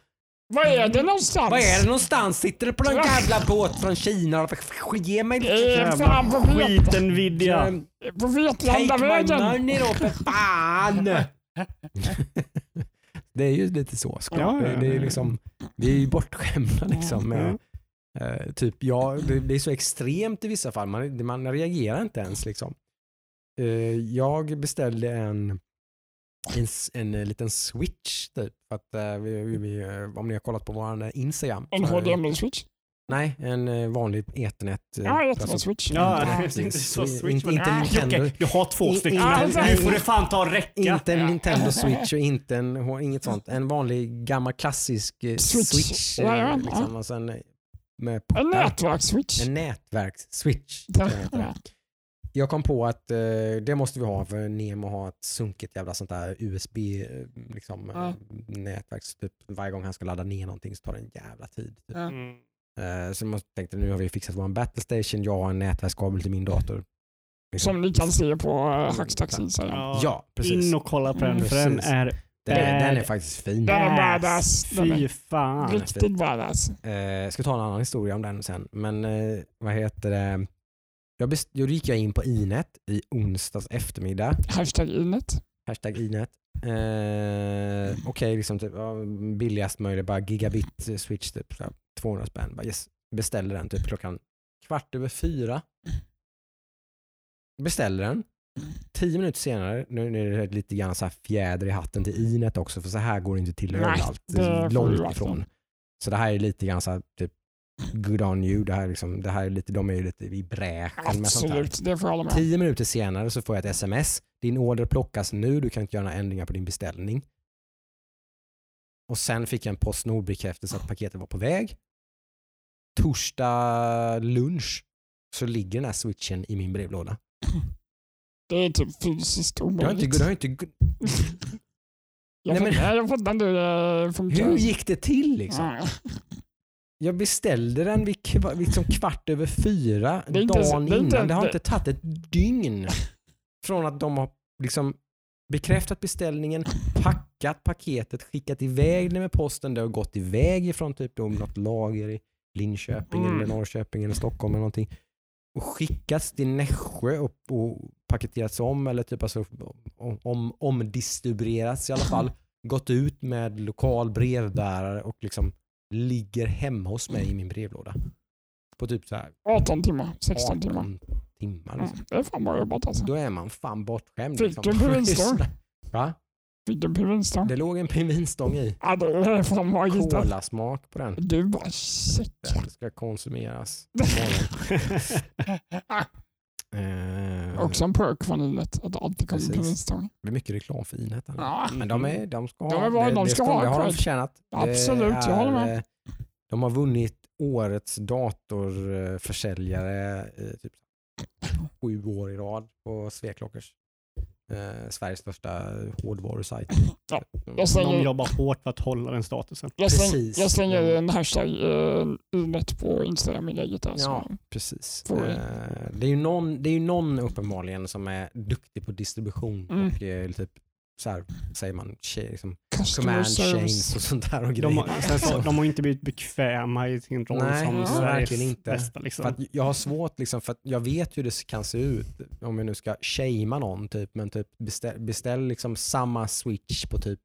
[SPEAKER 3] Var är det någonstans?
[SPEAKER 1] Vad är det någonstans? Sitter det på någon jävla båt från Kina? Ge mig
[SPEAKER 3] fan på
[SPEAKER 2] Jävla skiten Nvidia.
[SPEAKER 3] på
[SPEAKER 1] Take my
[SPEAKER 3] Vetlandavägen.
[SPEAKER 1] money då för fan! <laughs> det är ju lite så. Ska.
[SPEAKER 2] Ja, ja,
[SPEAKER 1] det, det är
[SPEAKER 2] ja.
[SPEAKER 1] liksom, vi är ju bortskämda liksom. Med,
[SPEAKER 2] Ja.
[SPEAKER 1] eh, typ, ja, det, det är så extremt i vissa fall. Man, man reagerar inte ens. Liksom. Eh, jag beställde en, en, en, eh, liten switch typ. För att, eh, vi, vi, vi, eh, om ni har kollat på vår Instagram.
[SPEAKER 3] En HDMI-switch.
[SPEAKER 1] Nej, en vanlig ethernet.
[SPEAKER 3] Ja,
[SPEAKER 1] alltså,
[SPEAKER 3] ethernet-switch.
[SPEAKER 2] Ja,
[SPEAKER 1] Ja,
[SPEAKER 2] det är
[SPEAKER 1] precis.
[SPEAKER 2] inte så switch.
[SPEAKER 1] Inte-
[SPEAKER 2] Ah,
[SPEAKER 1] Nintendo.
[SPEAKER 2] Jocke, du har två
[SPEAKER 1] In-
[SPEAKER 2] stycken. nu får det fan ta och räcka.
[SPEAKER 1] Inte en
[SPEAKER 3] Ja.
[SPEAKER 1] Nintendo <laughs> Switch och inte en, inget sånt. En vanlig gammal klassisk
[SPEAKER 3] Switch.
[SPEAKER 1] Switch.
[SPEAKER 3] Ja, ja,
[SPEAKER 1] liksom, och sen med
[SPEAKER 3] En nätverksswitch.
[SPEAKER 1] En nätverks-switch. <laughs> Jag kom på att eh, det måste vi ha för Nemo har ett sunkigt jävla sånt där USB eh, liksom,
[SPEAKER 3] Ja.
[SPEAKER 1] eh, nätverks. Typ, varje gång han ska ladda ner någonting så tar det en jävla tid. Typ.
[SPEAKER 3] Ja.
[SPEAKER 2] Mm.
[SPEAKER 1] Eh, så jag tänkte nu har vi fixat vår battlestation, jag har en nätverkskabel till min dator. Liksom.
[SPEAKER 3] Som ni kan se på Hackstacks Instagram.
[SPEAKER 2] Ja,
[SPEAKER 1] Ja, precis.
[SPEAKER 2] In och kolla på den
[SPEAKER 1] Mm.
[SPEAKER 2] för den är
[SPEAKER 1] Den, är, den är faktiskt fin.
[SPEAKER 3] Den är
[SPEAKER 2] ass.
[SPEAKER 3] badass.
[SPEAKER 2] Fy fan.
[SPEAKER 3] Riktigt badass.
[SPEAKER 1] Eh, jag ska ta en annan historia om den sen. Men eh, vad heter det? Jag best- då gick jag in på Inet i onsdags eftermiddag.
[SPEAKER 3] Hashtag inet.
[SPEAKER 1] Hashtag Inet. Eh, Okej, liksom typ, ja, billigast möjligt, bara gigabit switch, typ, så här, 200 spänn. Bara, yes, beställer den typ klockan kvart över fyra. Beställer den. Tio minuter senare, nu nu är det lite grann så fjäder i hatten till Inet också, för så här går det inte till överallt. Långt
[SPEAKER 3] verkligen.
[SPEAKER 1] ifrån. Så det här är lite grann så här, typ good on you. Det här, är liksom, det här är lite, de är ju lite i bräschen med sånt här.
[SPEAKER 3] Absolut, det får jag hålla med.
[SPEAKER 1] Tio minuter senare så får jag ett sms. Din order plockas nu, du kan inte göra några ändringar på din beställning. Och sen fick jag en Postnord-bekräftelse att paketet var på väg. Torsdag lunch så ligger den här switchen i min brevlåda.
[SPEAKER 3] Det är typ fysiskt
[SPEAKER 1] Jag har inte,
[SPEAKER 3] omöjligt.
[SPEAKER 1] det har inte,
[SPEAKER 3] Jag
[SPEAKER 1] Nej, men-
[SPEAKER 3] jag fattar inte hur det funkar.
[SPEAKER 1] hur gick det till liksom?
[SPEAKER 3] Ja.
[SPEAKER 1] Jag beställde den vid kva, liksom kvart över fyra dagen
[SPEAKER 3] det är inte-
[SPEAKER 1] innan. Det har inte tagit ett dygn från att de har liksom bekräftat beställningen, packat paketet, skickat iväg det med posten. Det har gått iväg ifrån typ då något lager i Linköping
[SPEAKER 3] Mm.
[SPEAKER 1] eller Norrköping eller Stockholm eller någonting och skickats till Nässjö och, och paketerats om eller typ alltså om, om, omdistribuerats i alla fall. <laughs> Gått ut med lokal brevbärare och liksom ligger hemma hos mig i min brevlåda. På typ så här
[SPEAKER 3] 18 timmar, 16 timmar.
[SPEAKER 1] 18 timmar.
[SPEAKER 3] Ja,
[SPEAKER 1] Liksom.
[SPEAKER 3] det är fan bra jobbat alltså.
[SPEAKER 1] Då är man fan bortskämd.
[SPEAKER 3] Fick
[SPEAKER 1] Liksom.
[SPEAKER 3] du en <laughs> pingvinstång?
[SPEAKER 1] Va?
[SPEAKER 3] Fick du en pingvinstång?
[SPEAKER 1] Det låg en pingvinstång i.
[SPEAKER 3] Ja, det är fan magiskt.
[SPEAKER 1] Kolasmak på den.
[SPEAKER 3] Du bara shit.
[SPEAKER 1] Den ska konsumeras. <laughs> <laughs> Eh,
[SPEAKER 3] Också en perk från livet att alltid kommer en
[SPEAKER 1] Precis.
[SPEAKER 3] pingvinstång.
[SPEAKER 1] det är mycket reklam för Inet.
[SPEAKER 3] Ja.
[SPEAKER 1] Men de, är, de ska ha,
[SPEAKER 3] är
[SPEAKER 1] det,
[SPEAKER 3] de ska ha
[SPEAKER 1] det har de förtjänat.
[SPEAKER 3] Absolut, jag håller med.
[SPEAKER 1] är, eh, De har vunnit årets datorförsäljare i typ sju år i rad på Sveklockers. Eh, Sveriges största hårdvarusajt. <laughs>
[SPEAKER 3] Ja,
[SPEAKER 1] Mm.
[SPEAKER 3] jag slänger-
[SPEAKER 2] De jobbar hårt för att hålla den statusen.
[SPEAKER 3] Jag, släng,
[SPEAKER 1] Precis.
[SPEAKER 3] jag slänger en hashtag eh, inet på Instagram-inlägget. Alltså.
[SPEAKER 1] Ja, precis. Eh, det, är ju någon, det är ju någon uppenbarligen som är duktig på distribution
[SPEAKER 3] Mm.
[SPEAKER 1] och eh, typ så här, säger man, liksom, command chains och sånt där och
[SPEAKER 2] De,
[SPEAKER 1] grejer.
[SPEAKER 2] har- sen så, <laughs> de har inte blivit bekväma i sin roll
[SPEAKER 1] Nej,
[SPEAKER 2] som
[SPEAKER 3] ja,
[SPEAKER 2] Sveriges
[SPEAKER 1] verkligen inte.
[SPEAKER 2] bästa. Liksom.
[SPEAKER 1] För att jag har svårt, liksom, för att jag vet hur det kan se ut om jag nu ska shamea någon, typ, men typ beställ, beställ liksom samma switch på typ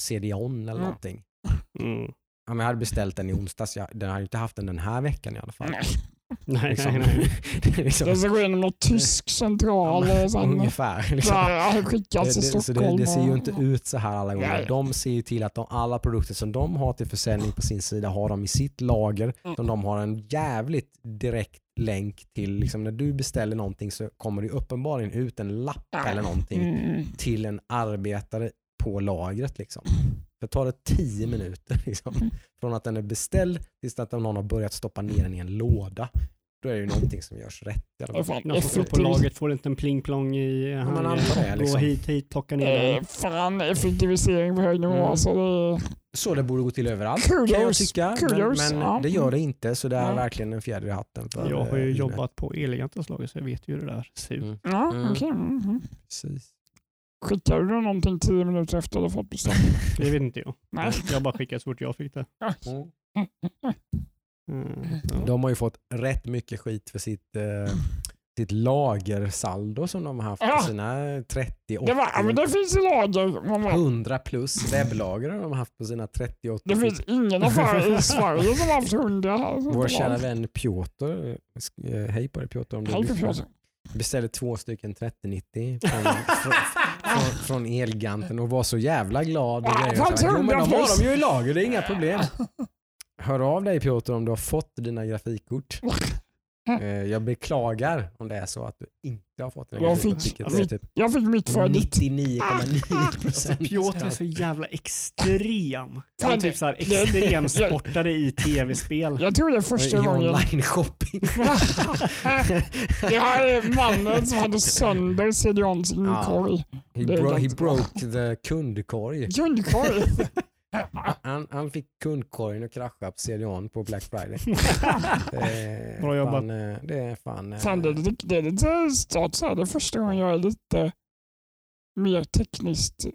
[SPEAKER 1] CD-ON eller
[SPEAKER 3] Mm.
[SPEAKER 1] någonting.
[SPEAKER 2] Mm.
[SPEAKER 1] Ja, jag hade beställt den i onsdags, jag, den har inte haft den den här veckan i alla fall.
[SPEAKER 3] Nej.
[SPEAKER 1] Liksom.
[SPEAKER 2] nej, nej. <laughs>
[SPEAKER 1] Det är liksom,
[SPEAKER 3] Jag ska gå igenom någon tysk central och sen
[SPEAKER 1] ungefär. Liksom.
[SPEAKER 3] ja,
[SPEAKER 1] Det,
[SPEAKER 3] skickas till Stockholm.
[SPEAKER 1] det, det ser ju inte ut så här alla gånger.
[SPEAKER 3] Nej.
[SPEAKER 1] De ser ju till att de, alla produkter som de har till försäljning på sin sida har de i sitt lager.
[SPEAKER 3] Mm.
[SPEAKER 1] Som de har en jävligt direkt länk till. Liksom när du beställer någonting så kommer det uppenbarligen ut en lapp
[SPEAKER 3] Ja.
[SPEAKER 1] eller någonting
[SPEAKER 3] Mm.
[SPEAKER 1] till en arbetare på lagret. Liksom. Det tar det tio minuter liksom.
[SPEAKER 3] Mm.
[SPEAKER 1] från att den är beställd tills att någon har börjat stoppa ner den i en låda. Då är det ju någonting som görs rätt.
[SPEAKER 2] står på laget får inte en pling-plong i
[SPEAKER 1] man
[SPEAKER 2] handen.
[SPEAKER 1] antar det, liksom.
[SPEAKER 2] Gå hit, hit, plocka ner
[SPEAKER 3] Eh,
[SPEAKER 2] den.
[SPEAKER 3] Fan effektivisering på hög nivå.
[SPEAKER 1] Mm.
[SPEAKER 3] Alltså det.
[SPEAKER 1] Så det borde gå till överallt kan jag
[SPEAKER 3] Kudos,
[SPEAKER 1] tycka. Men,
[SPEAKER 3] kudos,
[SPEAKER 1] men
[SPEAKER 3] ja.
[SPEAKER 1] det gör det inte så det är
[SPEAKER 3] Ja.
[SPEAKER 1] verkligen en fjäder i hatten. För,
[SPEAKER 2] Jag har
[SPEAKER 1] eh,
[SPEAKER 2] ju
[SPEAKER 1] Inet.
[SPEAKER 2] jobbat på Elegantas lager så jag vet ju hur det där ser ut.
[SPEAKER 1] Mm.
[SPEAKER 3] Ja,
[SPEAKER 1] Mm.
[SPEAKER 3] mm, mm.
[SPEAKER 1] Precis.
[SPEAKER 3] Skickar du någonting tio minuter efter du fått bestämt? <laughs>
[SPEAKER 2] Det vet inte jag.
[SPEAKER 3] Nej. <laughs>
[SPEAKER 2] Jag bara skickade så fort jag fick det.
[SPEAKER 1] Mm.
[SPEAKER 2] Mm.
[SPEAKER 1] De har ju fått rätt mycket skit för sitt, eh, sitt lagersaldo som de har haft
[SPEAKER 3] Ja.
[SPEAKER 1] på sina 30, 80,
[SPEAKER 3] Det, var, men det finns lager. Man bara,
[SPEAKER 1] 100 plus webblager har de haft på sina 30, 80.
[SPEAKER 3] Det finns ingen affär i Sverige som har haft hundra. här.
[SPEAKER 1] Vår kära vän Piotr, eh, hej på dig Piotr om du
[SPEAKER 3] Hej på
[SPEAKER 1] lyssnar.
[SPEAKER 3] Piotr.
[SPEAKER 1] beställde två stycken 3090 från, <laughs> från, från, Elganten och var så jävla glad. Och grejer. Så jag, jo men de har de ju i lager, det är inga problem. <laughs> Hör av dig Piotr om du har fått dina grafikkort. <laughs> Eh, Jag beklagar om det är så att du inte har fått dina
[SPEAKER 3] Jag fick-
[SPEAKER 1] vilket är typ
[SPEAKER 3] Jag fick mitt för ditt.
[SPEAKER 1] 99,9
[SPEAKER 2] Alltså,
[SPEAKER 1] procent.
[SPEAKER 2] Piotr är så jävla extrem. Han är typ extrem sportare i tv-spel.
[SPEAKER 3] Jag tror det är första
[SPEAKER 1] I
[SPEAKER 3] gången.
[SPEAKER 1] online shopping. <laughs>
[SPEAKER 3] Det här är mannen som hade sönder CDONs inkorg.
[SPEAKER 1] He,
[SPEAKER 3] Det är
[SPEAKER 1] bro he broke the kundkorg.
[SPEAKER 3] Kundkorg. <laughs>
[SPEAKER 1] Han, han fick kundkorgen att krascha på CDON på Black Friday. Det <laughs> är
[SPEAKER 2] Bra jobbat.
[SPEAKER 1] Fan, eh, det är fan... eh,
[SPEAKER 3] Fan, det, är lite- det är lite start så här. Det är första gången jag är lite mer tekniskt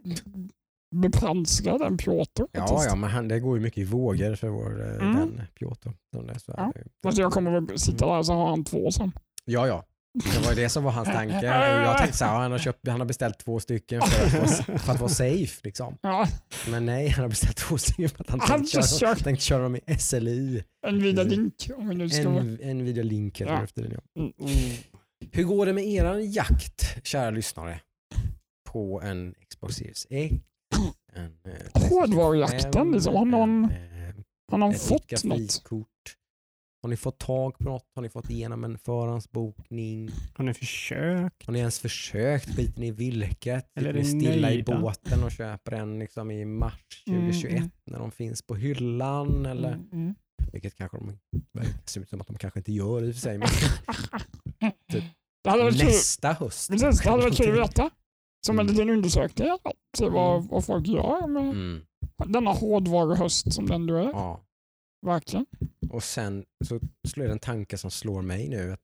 [SPEAKER 3] bepranskad än Piotr.
[SPEAKER 1] Ja, ja, men han, det går ju mycket i vågor för vår eh,
[SPEAKER 3] Mm.
[SPEAKER 1] vän Piotr. Det, så
[SPEAKER 3] Ja.
[SPEAKER 1] det.
[SPEAKER 3] Jag kommer väl sitta där så har han två sen.
[SPEAKER 1] ja, ja. Det var det som var hans tanke. Jag tänkte så här, han har, köpt, han har beställt två stycken för att vara, för att vara safe. Liksom.
[SPEAKER 3] Ja,
[SPEAKER 1] Men nej, han har beställt två stycken för att han
[SPEAKER 3] Han
[SPEAKER 1] tänkte köra,
[SPEAKER 3] kör-
[SPEAKER 1] tänkte köra dem i SLI.
[SPEAKER 3] en Vida Link om vi nu ska.
[SPEAKER 1] En, videolink heter
[SPEAKER 3] Ja.
[SPEAKER 1] efter den. Ja.
[SPEAKER 3] Mm.
[SPEAKER 1] Hur går det med er jakt, kära lyssnare, på en Xbox Series X? Eh,
[SPEAKER 3] Hårdvarujakten,
[SPEAKER 1] 5,
[SPEAKER 3] liksom. Har någon-
[SPEAKER 1] eh,
[SPEAKER 3] Har någon fått något?
[SPEAKER 1] Har ni fått tag på något? Har ni fått igenom en förhandsbokning?
[SPEAKER 2] Har ni försökt?
[SPEAKER 1] Har ni ens försökt? Skiter ni i vilket?
[SPEAKER 2] Eller är
[SPEAKER 1] ni stilla i
[SPEAKER 2] nöjda?
[SPEAKER 1] båten och köper en liksom i mars 2021
[SPEAKER 3] Mm.
[SPEAKER 1] när de finns på hyllan? Eller?
[SPEAKER 3] Mm, mm.
[SPEAKER 1] Vilket kanske de verkar se ut som att de kanske inte gör i och för sig. Men <laughs>
[SPEAKER 3] Det hade varit kul.
[SPEAKER 1] nästa höst.
[SPEAKER 3] Precis, det hade varit kul att veta. Som en
[SPEAKER 1] Mm.
[SPEAKER 3] liten undersökning. Se vad,
[SPEAKER 1] Mm.
[SPEAKER 3] vad folk gör med
[SPEAKER 1] Mm,
[SPEAKER 3] denna hårdvaruhöst som den du är.
[SPEAKER 1] ja.
[SPEAKER 3] Verkligen.
[SPEAKER 1] Och sen så slår jag en tanke som slår mig nu. Att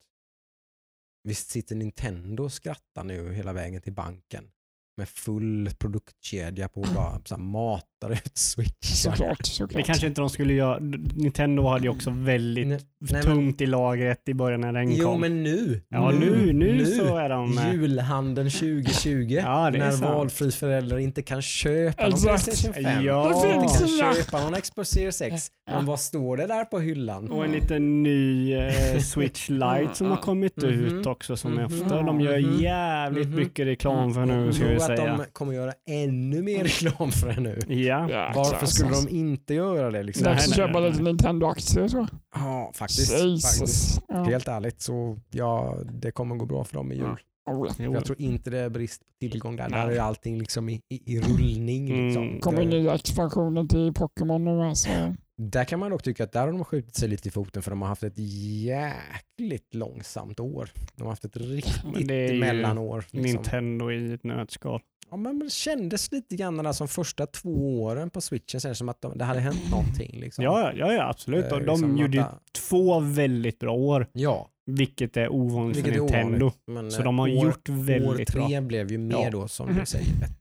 [SPEAKER 1] visst sitter Nintendo och skrattar nu hela vägen till banken med full produktkedja på och bara så här matar ut Switch. <laughs>
[SPEAKER 3] Såklart.
[SPEAKER 2] Det kanske inte de skulle göra. Nintendo hade ju också väldigt
[SPEAKER 1] Nej, nej, men-
[SPEAKER 2] tungt i lagret i början när den
[SPEAKER 1] Jo
[SPEAKER 2] kom.
[SPEAKER 1] men nu.
[SPEAKER 2] ja, nu, nu, så är de... eh,
[SPEAKER 1] Julhandeln 2020 <laughs>
[SPEAKER 2] Ja,
[SPEAKER 1] när
[SPEAKER 2] sant.
[SPEAKER 1] valfri förälder inte kan köpa någon. Playstation 5.
[SPEAKER 2] Ja.
[SPEAKER 3] Finns
[SPEAKER 1] kan köpa någon Xbox Series X. Men vad står det där på hyllan?
[SPEAKER 2] Och en liten ny eh, Switch Lite som har <laughs> kommit
[SPEAKER 1] Mhm.
[SPEAKER 2] ut också som
[SPEAKER 1] Mhm.
[SPEAKER 2] efter. De gör
[SPEAKER 1] Mhm.
[SPEAKER 2] jävligt
[SPEAKER 1] Mhm.
[SPEAKER 2] mycket reklam för nu ska vi
[SPEAKER 1] att
[SPEAKER 2] säga.
[SPEAKER 1] de kommer göra ännu mer <laughs> reklam för det nu.
[SPEAKER 2] Ja.
[SPEAKER 3] Ja,
[SPEAKER 1] Varför skulle de inte göra det? Liksom?
[SPEAKER 3] Dags att köpa lite. Nintendo-aktier jag.
[SPEAKER 1] Ja, faktiskt. faktiskt.
[SPEAKER 3] Ja.
[SPEAKER 1] Helt ärligt så ja, det kommer gå bra för dem i jul.
[SPEAKER 3] Oh.
[SPEAKER 1] Jag tror inte det är brist på tillgång där.
[SPEAKER 2] Nej.
[SPEAKER 1] Där är allting liksom i, i, i rullning.
[SPEAKER 2] Mm.
[SPEAKER 1] Liksom.
[SPEAKER 3] kommer
[SPEAKER 1] Det-
[SPEAKER 3] nya expansionen till Pokémon nu alltså.
[SPEAKER 1] Där kan man dock tycka att där har de skjutit sig lite i foten för de har haft ett jäkligt långsamt år. De har haft ett riktigt
[SPEAKER 2] det
[SPEAKER 1] mellanår. Liksom.
[SPEAKER 2] Nintendo i ett nötskal.
[SPEAKER 1] Ja, men det kändes lite grann där som första två åren på switchen, kändes som att de, det hade hänt någonting. Liksom.
[SPEAKER 2] Ja, ja, ja absolut.
[SPEAKER 1] Eh,
[SPEAKER 2] Och de
[SPEAKER 1] liksom
[SPEAKER 2] gjorde
[SPEAKER 1] att-
[SPEAKER 2] två väldigt bra år,
[SPEAKER 1] Ja,
[SPEAKER 2] vilket är ovanligt
[SPEAKER 1] vilket
[SPEAKER 2] för Nintendo.
[SPEAKER 1] ovanligt.
[SPEAKER 2] Så
[SPEAKER 1] eh,
[SPEAKER 2] de har
[SPEAKER 1] år,
[SPEAKER 2] gjort
[SPEAKER 1] År
[SPEAKER 2] väldigt
[SPEAKER 1] tre
[SPEAKER 2] bra.
[SPEAKER 1] blev ju mer
[SPEAKER 2] Ja.
[SPEAKER 1] då, som du säger, ett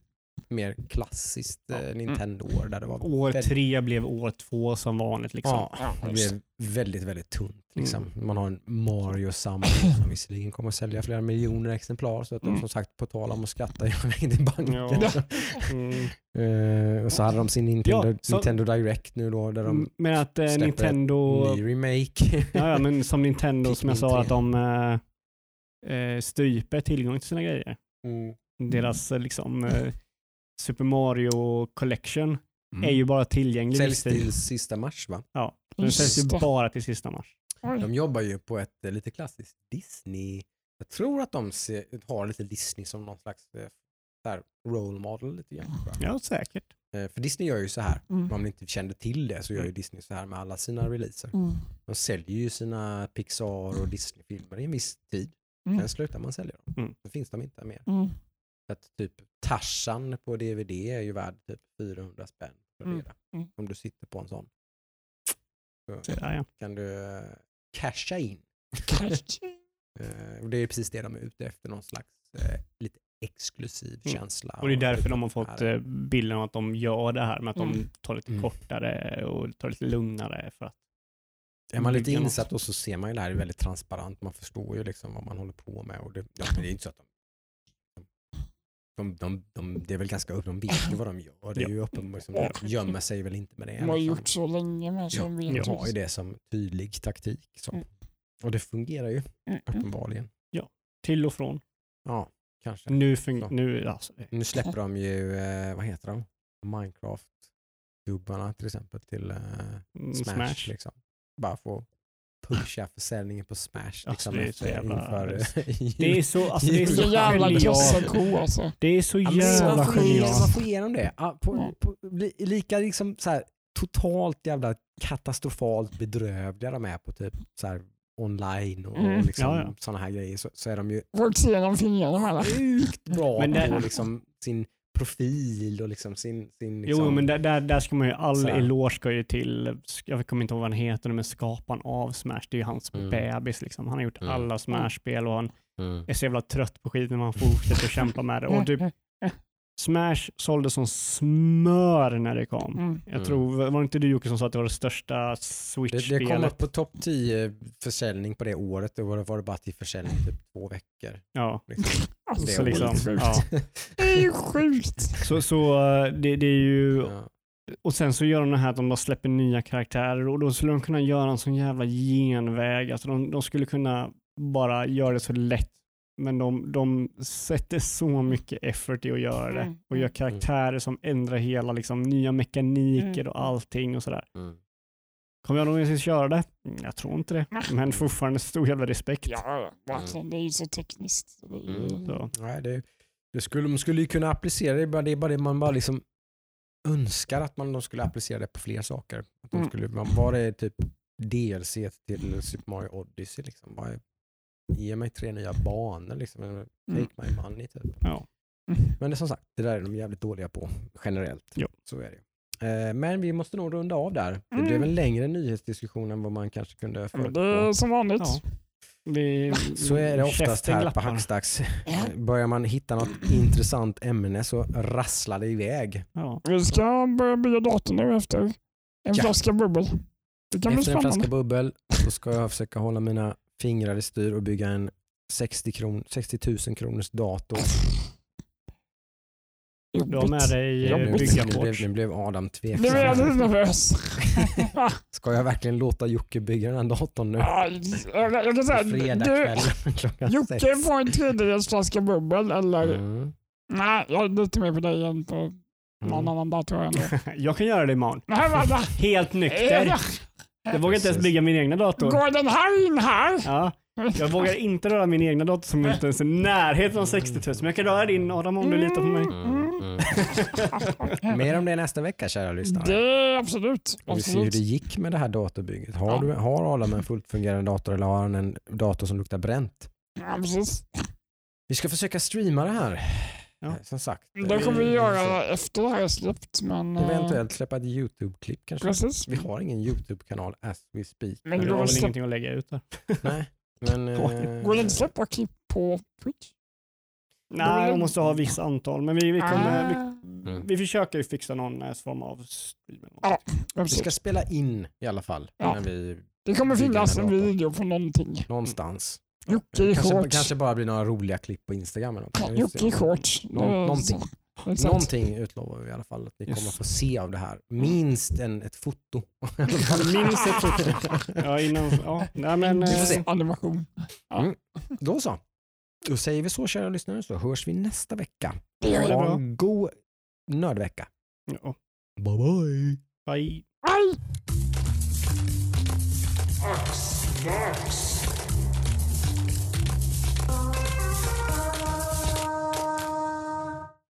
[SPEAKER 1] mer klassiskt eh, Nintendo-år där det var
[SPEAKER 2] År
[SPEAKER 1] väldigt,
[SPEAKER 2] tre blev år två som vanligt. Liksom.
[SPEAKER 1] ja,
[SPEAKER 3] Ja,
[SPEAKER 1] det blev väldigt, väldigt tunt. Liksom.
[SPEAKER 2] Mm.
[SPEAKER 1] Man har en Mario-samling <laughs> som visserligen kommer att sälja flera miljoner exemplar, så att de
[SPEAKER 2] Mm.
[SPEAKER 1] som sagt, på tal om att skratta hela vägen till banken.
[SPEAKER 2] Ja. <laughs> Mm.
[SPEAKER 1] Eh, och så hade de sin Nintendo,
[SPEAKER 2] Ja, så-
[SPEAKER 1] Nintendo Direct nu då, där de
[SPEAKER 2] Men att eh, Nintendo...
[SPEAKER 1] ny remake. <laughs>
[SPEAKER 2] Ja, ja, men som Nintendo, som jag sa,
[SPEAKER 1] 3.
[SPEAKER 2] att de eh, eh, stryper tillgång till sina grejer.
[SPEAKER 1] Mm.
[SPEAKER 2] Deras liksom eh, Super Mario Collection
[SPEAKER 1] Mm.
[SPEAKER 2] är ju bara tillgänglig
[SPEAKER 1] Säljs till sista mars va?
[SPEAKER 2] Ja, den säljs ju bara till sista mars.
[SPEAKER 1] De jobbar ju på ett eh, lite klassiskt Disney. Jag tror att de ser, har lite Disney som någon slags eh, så här, role model. Lite grann.
[SPEAKER 2] Ja, säkert.
[SPEAKER 1] Eh, För Disney gör ju så här.
[SPEAKER 3] Mm.
[SPEAKER 1] Om man inte kände till det så gör ju Disney så här med alla sina releaser.
[SPEAKER 3] Mm.
[SPEAKER 1] De säljer ju sina Pixar och Disney-filmer i en viss tid.
[SPEAKER 3] Mm.
[SPEAKER 1] Sen slutar man sälja dem.
[SPEAKER 2] Mm.
[SPEAKER 1] Då finns de inte mer.
[SPEAKER 3] Mm.
[SPEAKER 1] Att typ Tarzan på DVD är ju värd typ 400 spänn för
[SPEAKER 3] Mm. Mm.
[SPEAKER 1] Om du sitter på en sån. Så
[SPEAKER 2] ja.
[SPEAKER 1] kan du eh, casha in. <laughs> Eh, det är precis det de är ute efter, någon slags eh, lite exklusiv
[SPEAKER 2] Mm.
[SPEAKER 1] känsla.
[SPEAKER 2] Och det är därför de har fått
[SPEAKER 1] här-
[SPEAKER 2] bilden av att de gör det här med att de
[SPEAKER 3] Mm.
[SPEAKER 2] tar lite
[SPEAKER 1] Mm.
[SPEAKER 2] kortare och tar lite lugnare. För att
[SPEAKER 1] Är man lite insatt och så ser man ju det här är väldigt transparent. Man förstår ju liksom vad man håller på med. Och det, ja, det är inte så att de, de, de, de, det är väl ganska upp, de vet ju vad de gör. Det är
[SPEAKER 2] Ja.
[SPEAKER 1] ju uppenbart, liksom, de gömmer sig väl inte med det.
[SPEAKER 3] De har gjort så länge med så
[SPEAKER 1] Ja,
[SPEAKER 3] de
[SPEAKER 1] De
[SPEAKER 3] vet.
[SPEAKER 1] har ju det som tydlig taktik. Så.
[SPEAKER 3] Mm.
[SPEAKER 1] Och det fungerar ju
[SPEAKER 3] Mm, mm.
[SPEAKER 1] uppenbarligen.
[SPEAKER 2] till och från.
[SPEAKER 1] Ja, kanske.
[SPEAKER 2] Nu, fun- nu alltså,
[SPEAKER 1] Nu släpper de ju, eh, vad heter de? Minecraft-gubbarna till exempel till eh, Smash.
[SPEAKER 2] Smash.
[SPEAKER 1] Liksom. Bara få pusha försäljningen på Smash.
[SPEAKER 2] Alltså,
[SPEAKER 1] Liksom,
[SPEAKER 2] det är så jävla-
[SPEAKER 1] inför,
[SPEAKER 2] Det är så, alltså, det är
[SPEAKER 3] Det
[SPEAKER 2] så
[SPEAKER 3] jävla
[SPEAKER 2] genialt.
[SPEAKER 3] kassako alltså.
[SPEAKER 2] Det är så jävla genialt.
[SPEAKER 1] får igenom det. Ja, på, på, li- lika liksom så här, totalt jävla katastrofalt bedrövliga de är på typ så här, online och,
[SPEAKER 3] Mm.
[SPEAKER 1] liksom,
[SPEAKER 2] Ja, ja.
[SPEAKER 1] sådana här grejer så, så är de ju
[SPEAKER 3] fingrarna det.
[SPEAKER 1] sjukt bra
[SPEAKER 2] det-
[SPEAKER 1] på liksom, sin profil och liksom sin... sin liksom,
[SPEAKER 2] Jo, men där, där, där ska man ju, all
[SPEAKER 1] Så här.
[SPEAKER 2] eloge ska ju till, jag kommer inte ihåg vad han heter, men skaparen av Smash, det är ju hans
[SPEAKER 1] Mm.
[SPEAKER 2] bebis liksom. Han har gjort
[SPEAKER 1] Mm.
[SPEAKER 2] alla Smash-spel och han
[SPEAKER 1] Mm.
[SPEAKER 2] är så jävla trött på skiten men han fortsätter att kämpa med det. Och typ Smash sålde som smör när det kom.
[SPEAKER 3] Mm.
[SPEAKER 2] Jag
[SPEAKER 1] Mm.
[SPEAKER 2] tror, var det inte du Jocke som sa att det var det största
[SPEAKER 1] Det, det
[SPEAKER 2] Switch-spelet?
[SPEAKER 1] kom upp på topp 10 försäljning på det året. Då var det, var det bara till försäljning typ två veckor.
[SPEAKER 2] Ja,
[SPEAKER 1] Liksom.
[SPEAKER 3] Alltså,
[SPEAKER 1] Det
[SPEAKER 2] så
[SPEAKER 1] är
[SPEAKER 2] liksom,
[SPEAKER 3] sjukt.
[SPEAKER 2] ja. <laughs>
[SPEAKER 3] Det är ju sjukt.
[SPEAKER 2] Så, så eh, det, det är ju,
[SPEAKER 1] Ja.
[SPEAKER 2] och sen så gör de det här att de bara släpper nya karaktärer och då skulle de kunna göra en sån jävla genväg. Alltså de, de skulle kunna bara göra det så lätt. Men de, de sätter så mycket effort i att göra det
[SPEAKER 3] Mm,
[SPEAKER 2] och gör
[SPEAKER 3] mm.
[SPEAKER 2] karaktärer som ändrar hela, liksom, nya mekaniker
[SPEAKER 3] Mm.
[SPEAKER 2] och allting och sådär.
[SPEAKER 1] Mm.
[SPEAKER 2] Kommer jag någonsin köra det? Mm, Jag tror inte det. Men fortfarande stor jävla respekt.
[SPEAKER 3] Ja, verkligen. Det är ju så tekniskt. Är.
[SPEAKER 1] Mm.
[SPEAKER 2] Så.
[SPEAKER 1] Nej, det, det skulle, man skulle ju kunna applicera det, bara- det är bara det man bara liksom önskar att man de skulle applicera det på fler saker. Att de
[SPEAKER 3] Mm.
[SPEAKER 1] skulle, man, var det typ DLC till Super Mario Odyssey? Liksom, bara, ge mig tre nya banor, liksom. eller take my money typ.
[SPEAKER 2] Ja.
[SPEAKER 1] Men det, är som sagt, det där är de jävligt dåliga på generellt.
[SPEAKER 2] Ja.
[SPEAKER 1] Så är det. Eh, Men vi måste nog runda av där. Det
[SPEAKER 3] Mm.
[SPEAKER 1] blev en längre nyhetsdiskussion än vad man kanske kunde förutspå.
[SPEAKER 3] som vanligt.
[SPEAKER 2] Ja. Vi,
[SPEAKER 1] Så är det oftast här på. Hackstacks.
[SPEAKER 3] Ja.
[SPEAKER 1] Börjar man hitta något intressant ämne så rasslar det iväg.
[SPEAKER 2] Ja.
[SPEAKER 3] Vi ska börja bygga dator nu efter en
[SPEAKER 1] Ja.
[SPEAKER 3] flaska bubbel. Det kan bli
[SPEAKER 1] Efter en
[SPEAKER 3] spännande.
[SPEAKER 1] flaska bubbel så ska jag försöka hålla mina fingrar i styr och bygga en 60, kron, 60 000 kronors dator.
[SPEAKER 2] Du har med dig
[SPEAKER 3] Jobbigt.
[SPEAKER 1] Nu, nu, blev, nu Adam
[SPEAKER 3] Nu
[SPEAKER 1] tveksam.
[SPEAKER 3] är jag lite nervös. <laughs>
[SPEAKER 1] Ska jag verkligen låta Jocke bygga den här datorn nu?
[SPEAKER 3] Ja, jag, kan säga, du, <laughs> Jocke får en tredjedels flaska bubbel eller
[SPEAKER 1] Mm.
[SPEAKER 3] nej, jag är lite mer på dig än på någon
[SPEAKER 1] Mm.
[SPEAKER 3] annan dator ändå. <laughs>
[SPEAKER 2] Jag kan göra det imorgon. Helt nykter. Jag vågar inte ens bygga min egna dator.
[SPEAKER 3] Går den här in här?
[SPEAKER 2] Ja, Jag vågar inte röra min egna dator som inte ens är i närheten av 60 000. Men jag kan röra din Adam om du litar på mig.
[SPEAKER 1] Mm, mm. <laughs> Mer om det nästa vecka kära lyssnare.
[SPEAKER 3] Det absolut.
[SPEAKER 1] Vi ser hur det gick med det här datorbygget. Har,
[SPEAKER 3] Ja.
[SPEAKER 1] du, har Adam en fullt fungerande dator eller har han en dator som luktar bränt?
[SPEAKER 3] Ja, precis.
[SPEAKER 1] Vi ska försöka streama det här.
[SPEAKER 2] Ja.
[SPEAKER 1] Som sagt.
[SPEAKER 3] Det kommer vi göra efter det här är släppt. Men, eh,
[SPEAKER 1] Eventuellt släppa ett YouTube-klipp kanske.
[SPEAKER 3] Precis.
[SPEAKER 1] Vi har ingen YouTube-kanal as we speak.
[SPEAKER 3] Men
[SPEAKER 2] Men
[SPEAKER 3] går
[SPEAKER 2] har väl ingenting att lägga ut där?
[SPEAKER 1] Nej, men... <laughs> eh,
[SPEAKER 3] går det inte att släppa klipp på Twitch?
[SPEAKER 2] Nej, man måste ha visst antal. Men vi, vi, kommer, vi,
[SPEAKER 3] Ah,
[SPEAKER 2] vi försöker ju fixa någon eh, form av stream. eller något.
[SPEAKER 3] Ja.
[SPEAKER 1] Vi ska spela in i alla fall.
[SPEAKER 3] Ja.
[SPEAKER 1] När vi,
[SPEAKER 3] Det kommer finnas
[SPEAKER 1] en
[SPEAKER 3] video på någonting.
[SPEAKER 1] någonstans.
[SPEAKER 3] Jocke i
[SPEAKER 1] Kanske,
[SPEAKER 3] shorts.
[SPEAKER 1] kanske bara blir några roliga klipp på Instagram. Eller något.
[SPEAKER 3] Ja. Jocke i shorts.
[SPEAKER 1] Nå- någonting.
[SPEAKER 3] Exakt.
[SPEAKER 1] Någonting utlovar vi i alla fall att ni
[SPEAKER 2] Yes.
[SPEAKER 1] kommer få se av det här. Minst en, ett foto. <laughs>
[SPEAKER 2] Minst ett foto. Ja, innan, ja. Nej, men,
[SPEAKER 1] Vi får se.
[SPEAKER 2] eh,
[SPEAKER 3] Animation.
[SPEAKER 1] Då så. Då säger vi så kära lyssnare så hörs vi nästa vecka.
[SPEAKER 3] Det gör
[SPEAKER 1] Ha en god nördvecka.
[SPEAKER 2] ja.
[SPEAKER 1] Bye bye.
[SPEAKER 2] Bye.
[SPEAKER 3] Aj!
[SPEAKER 4] Xbox.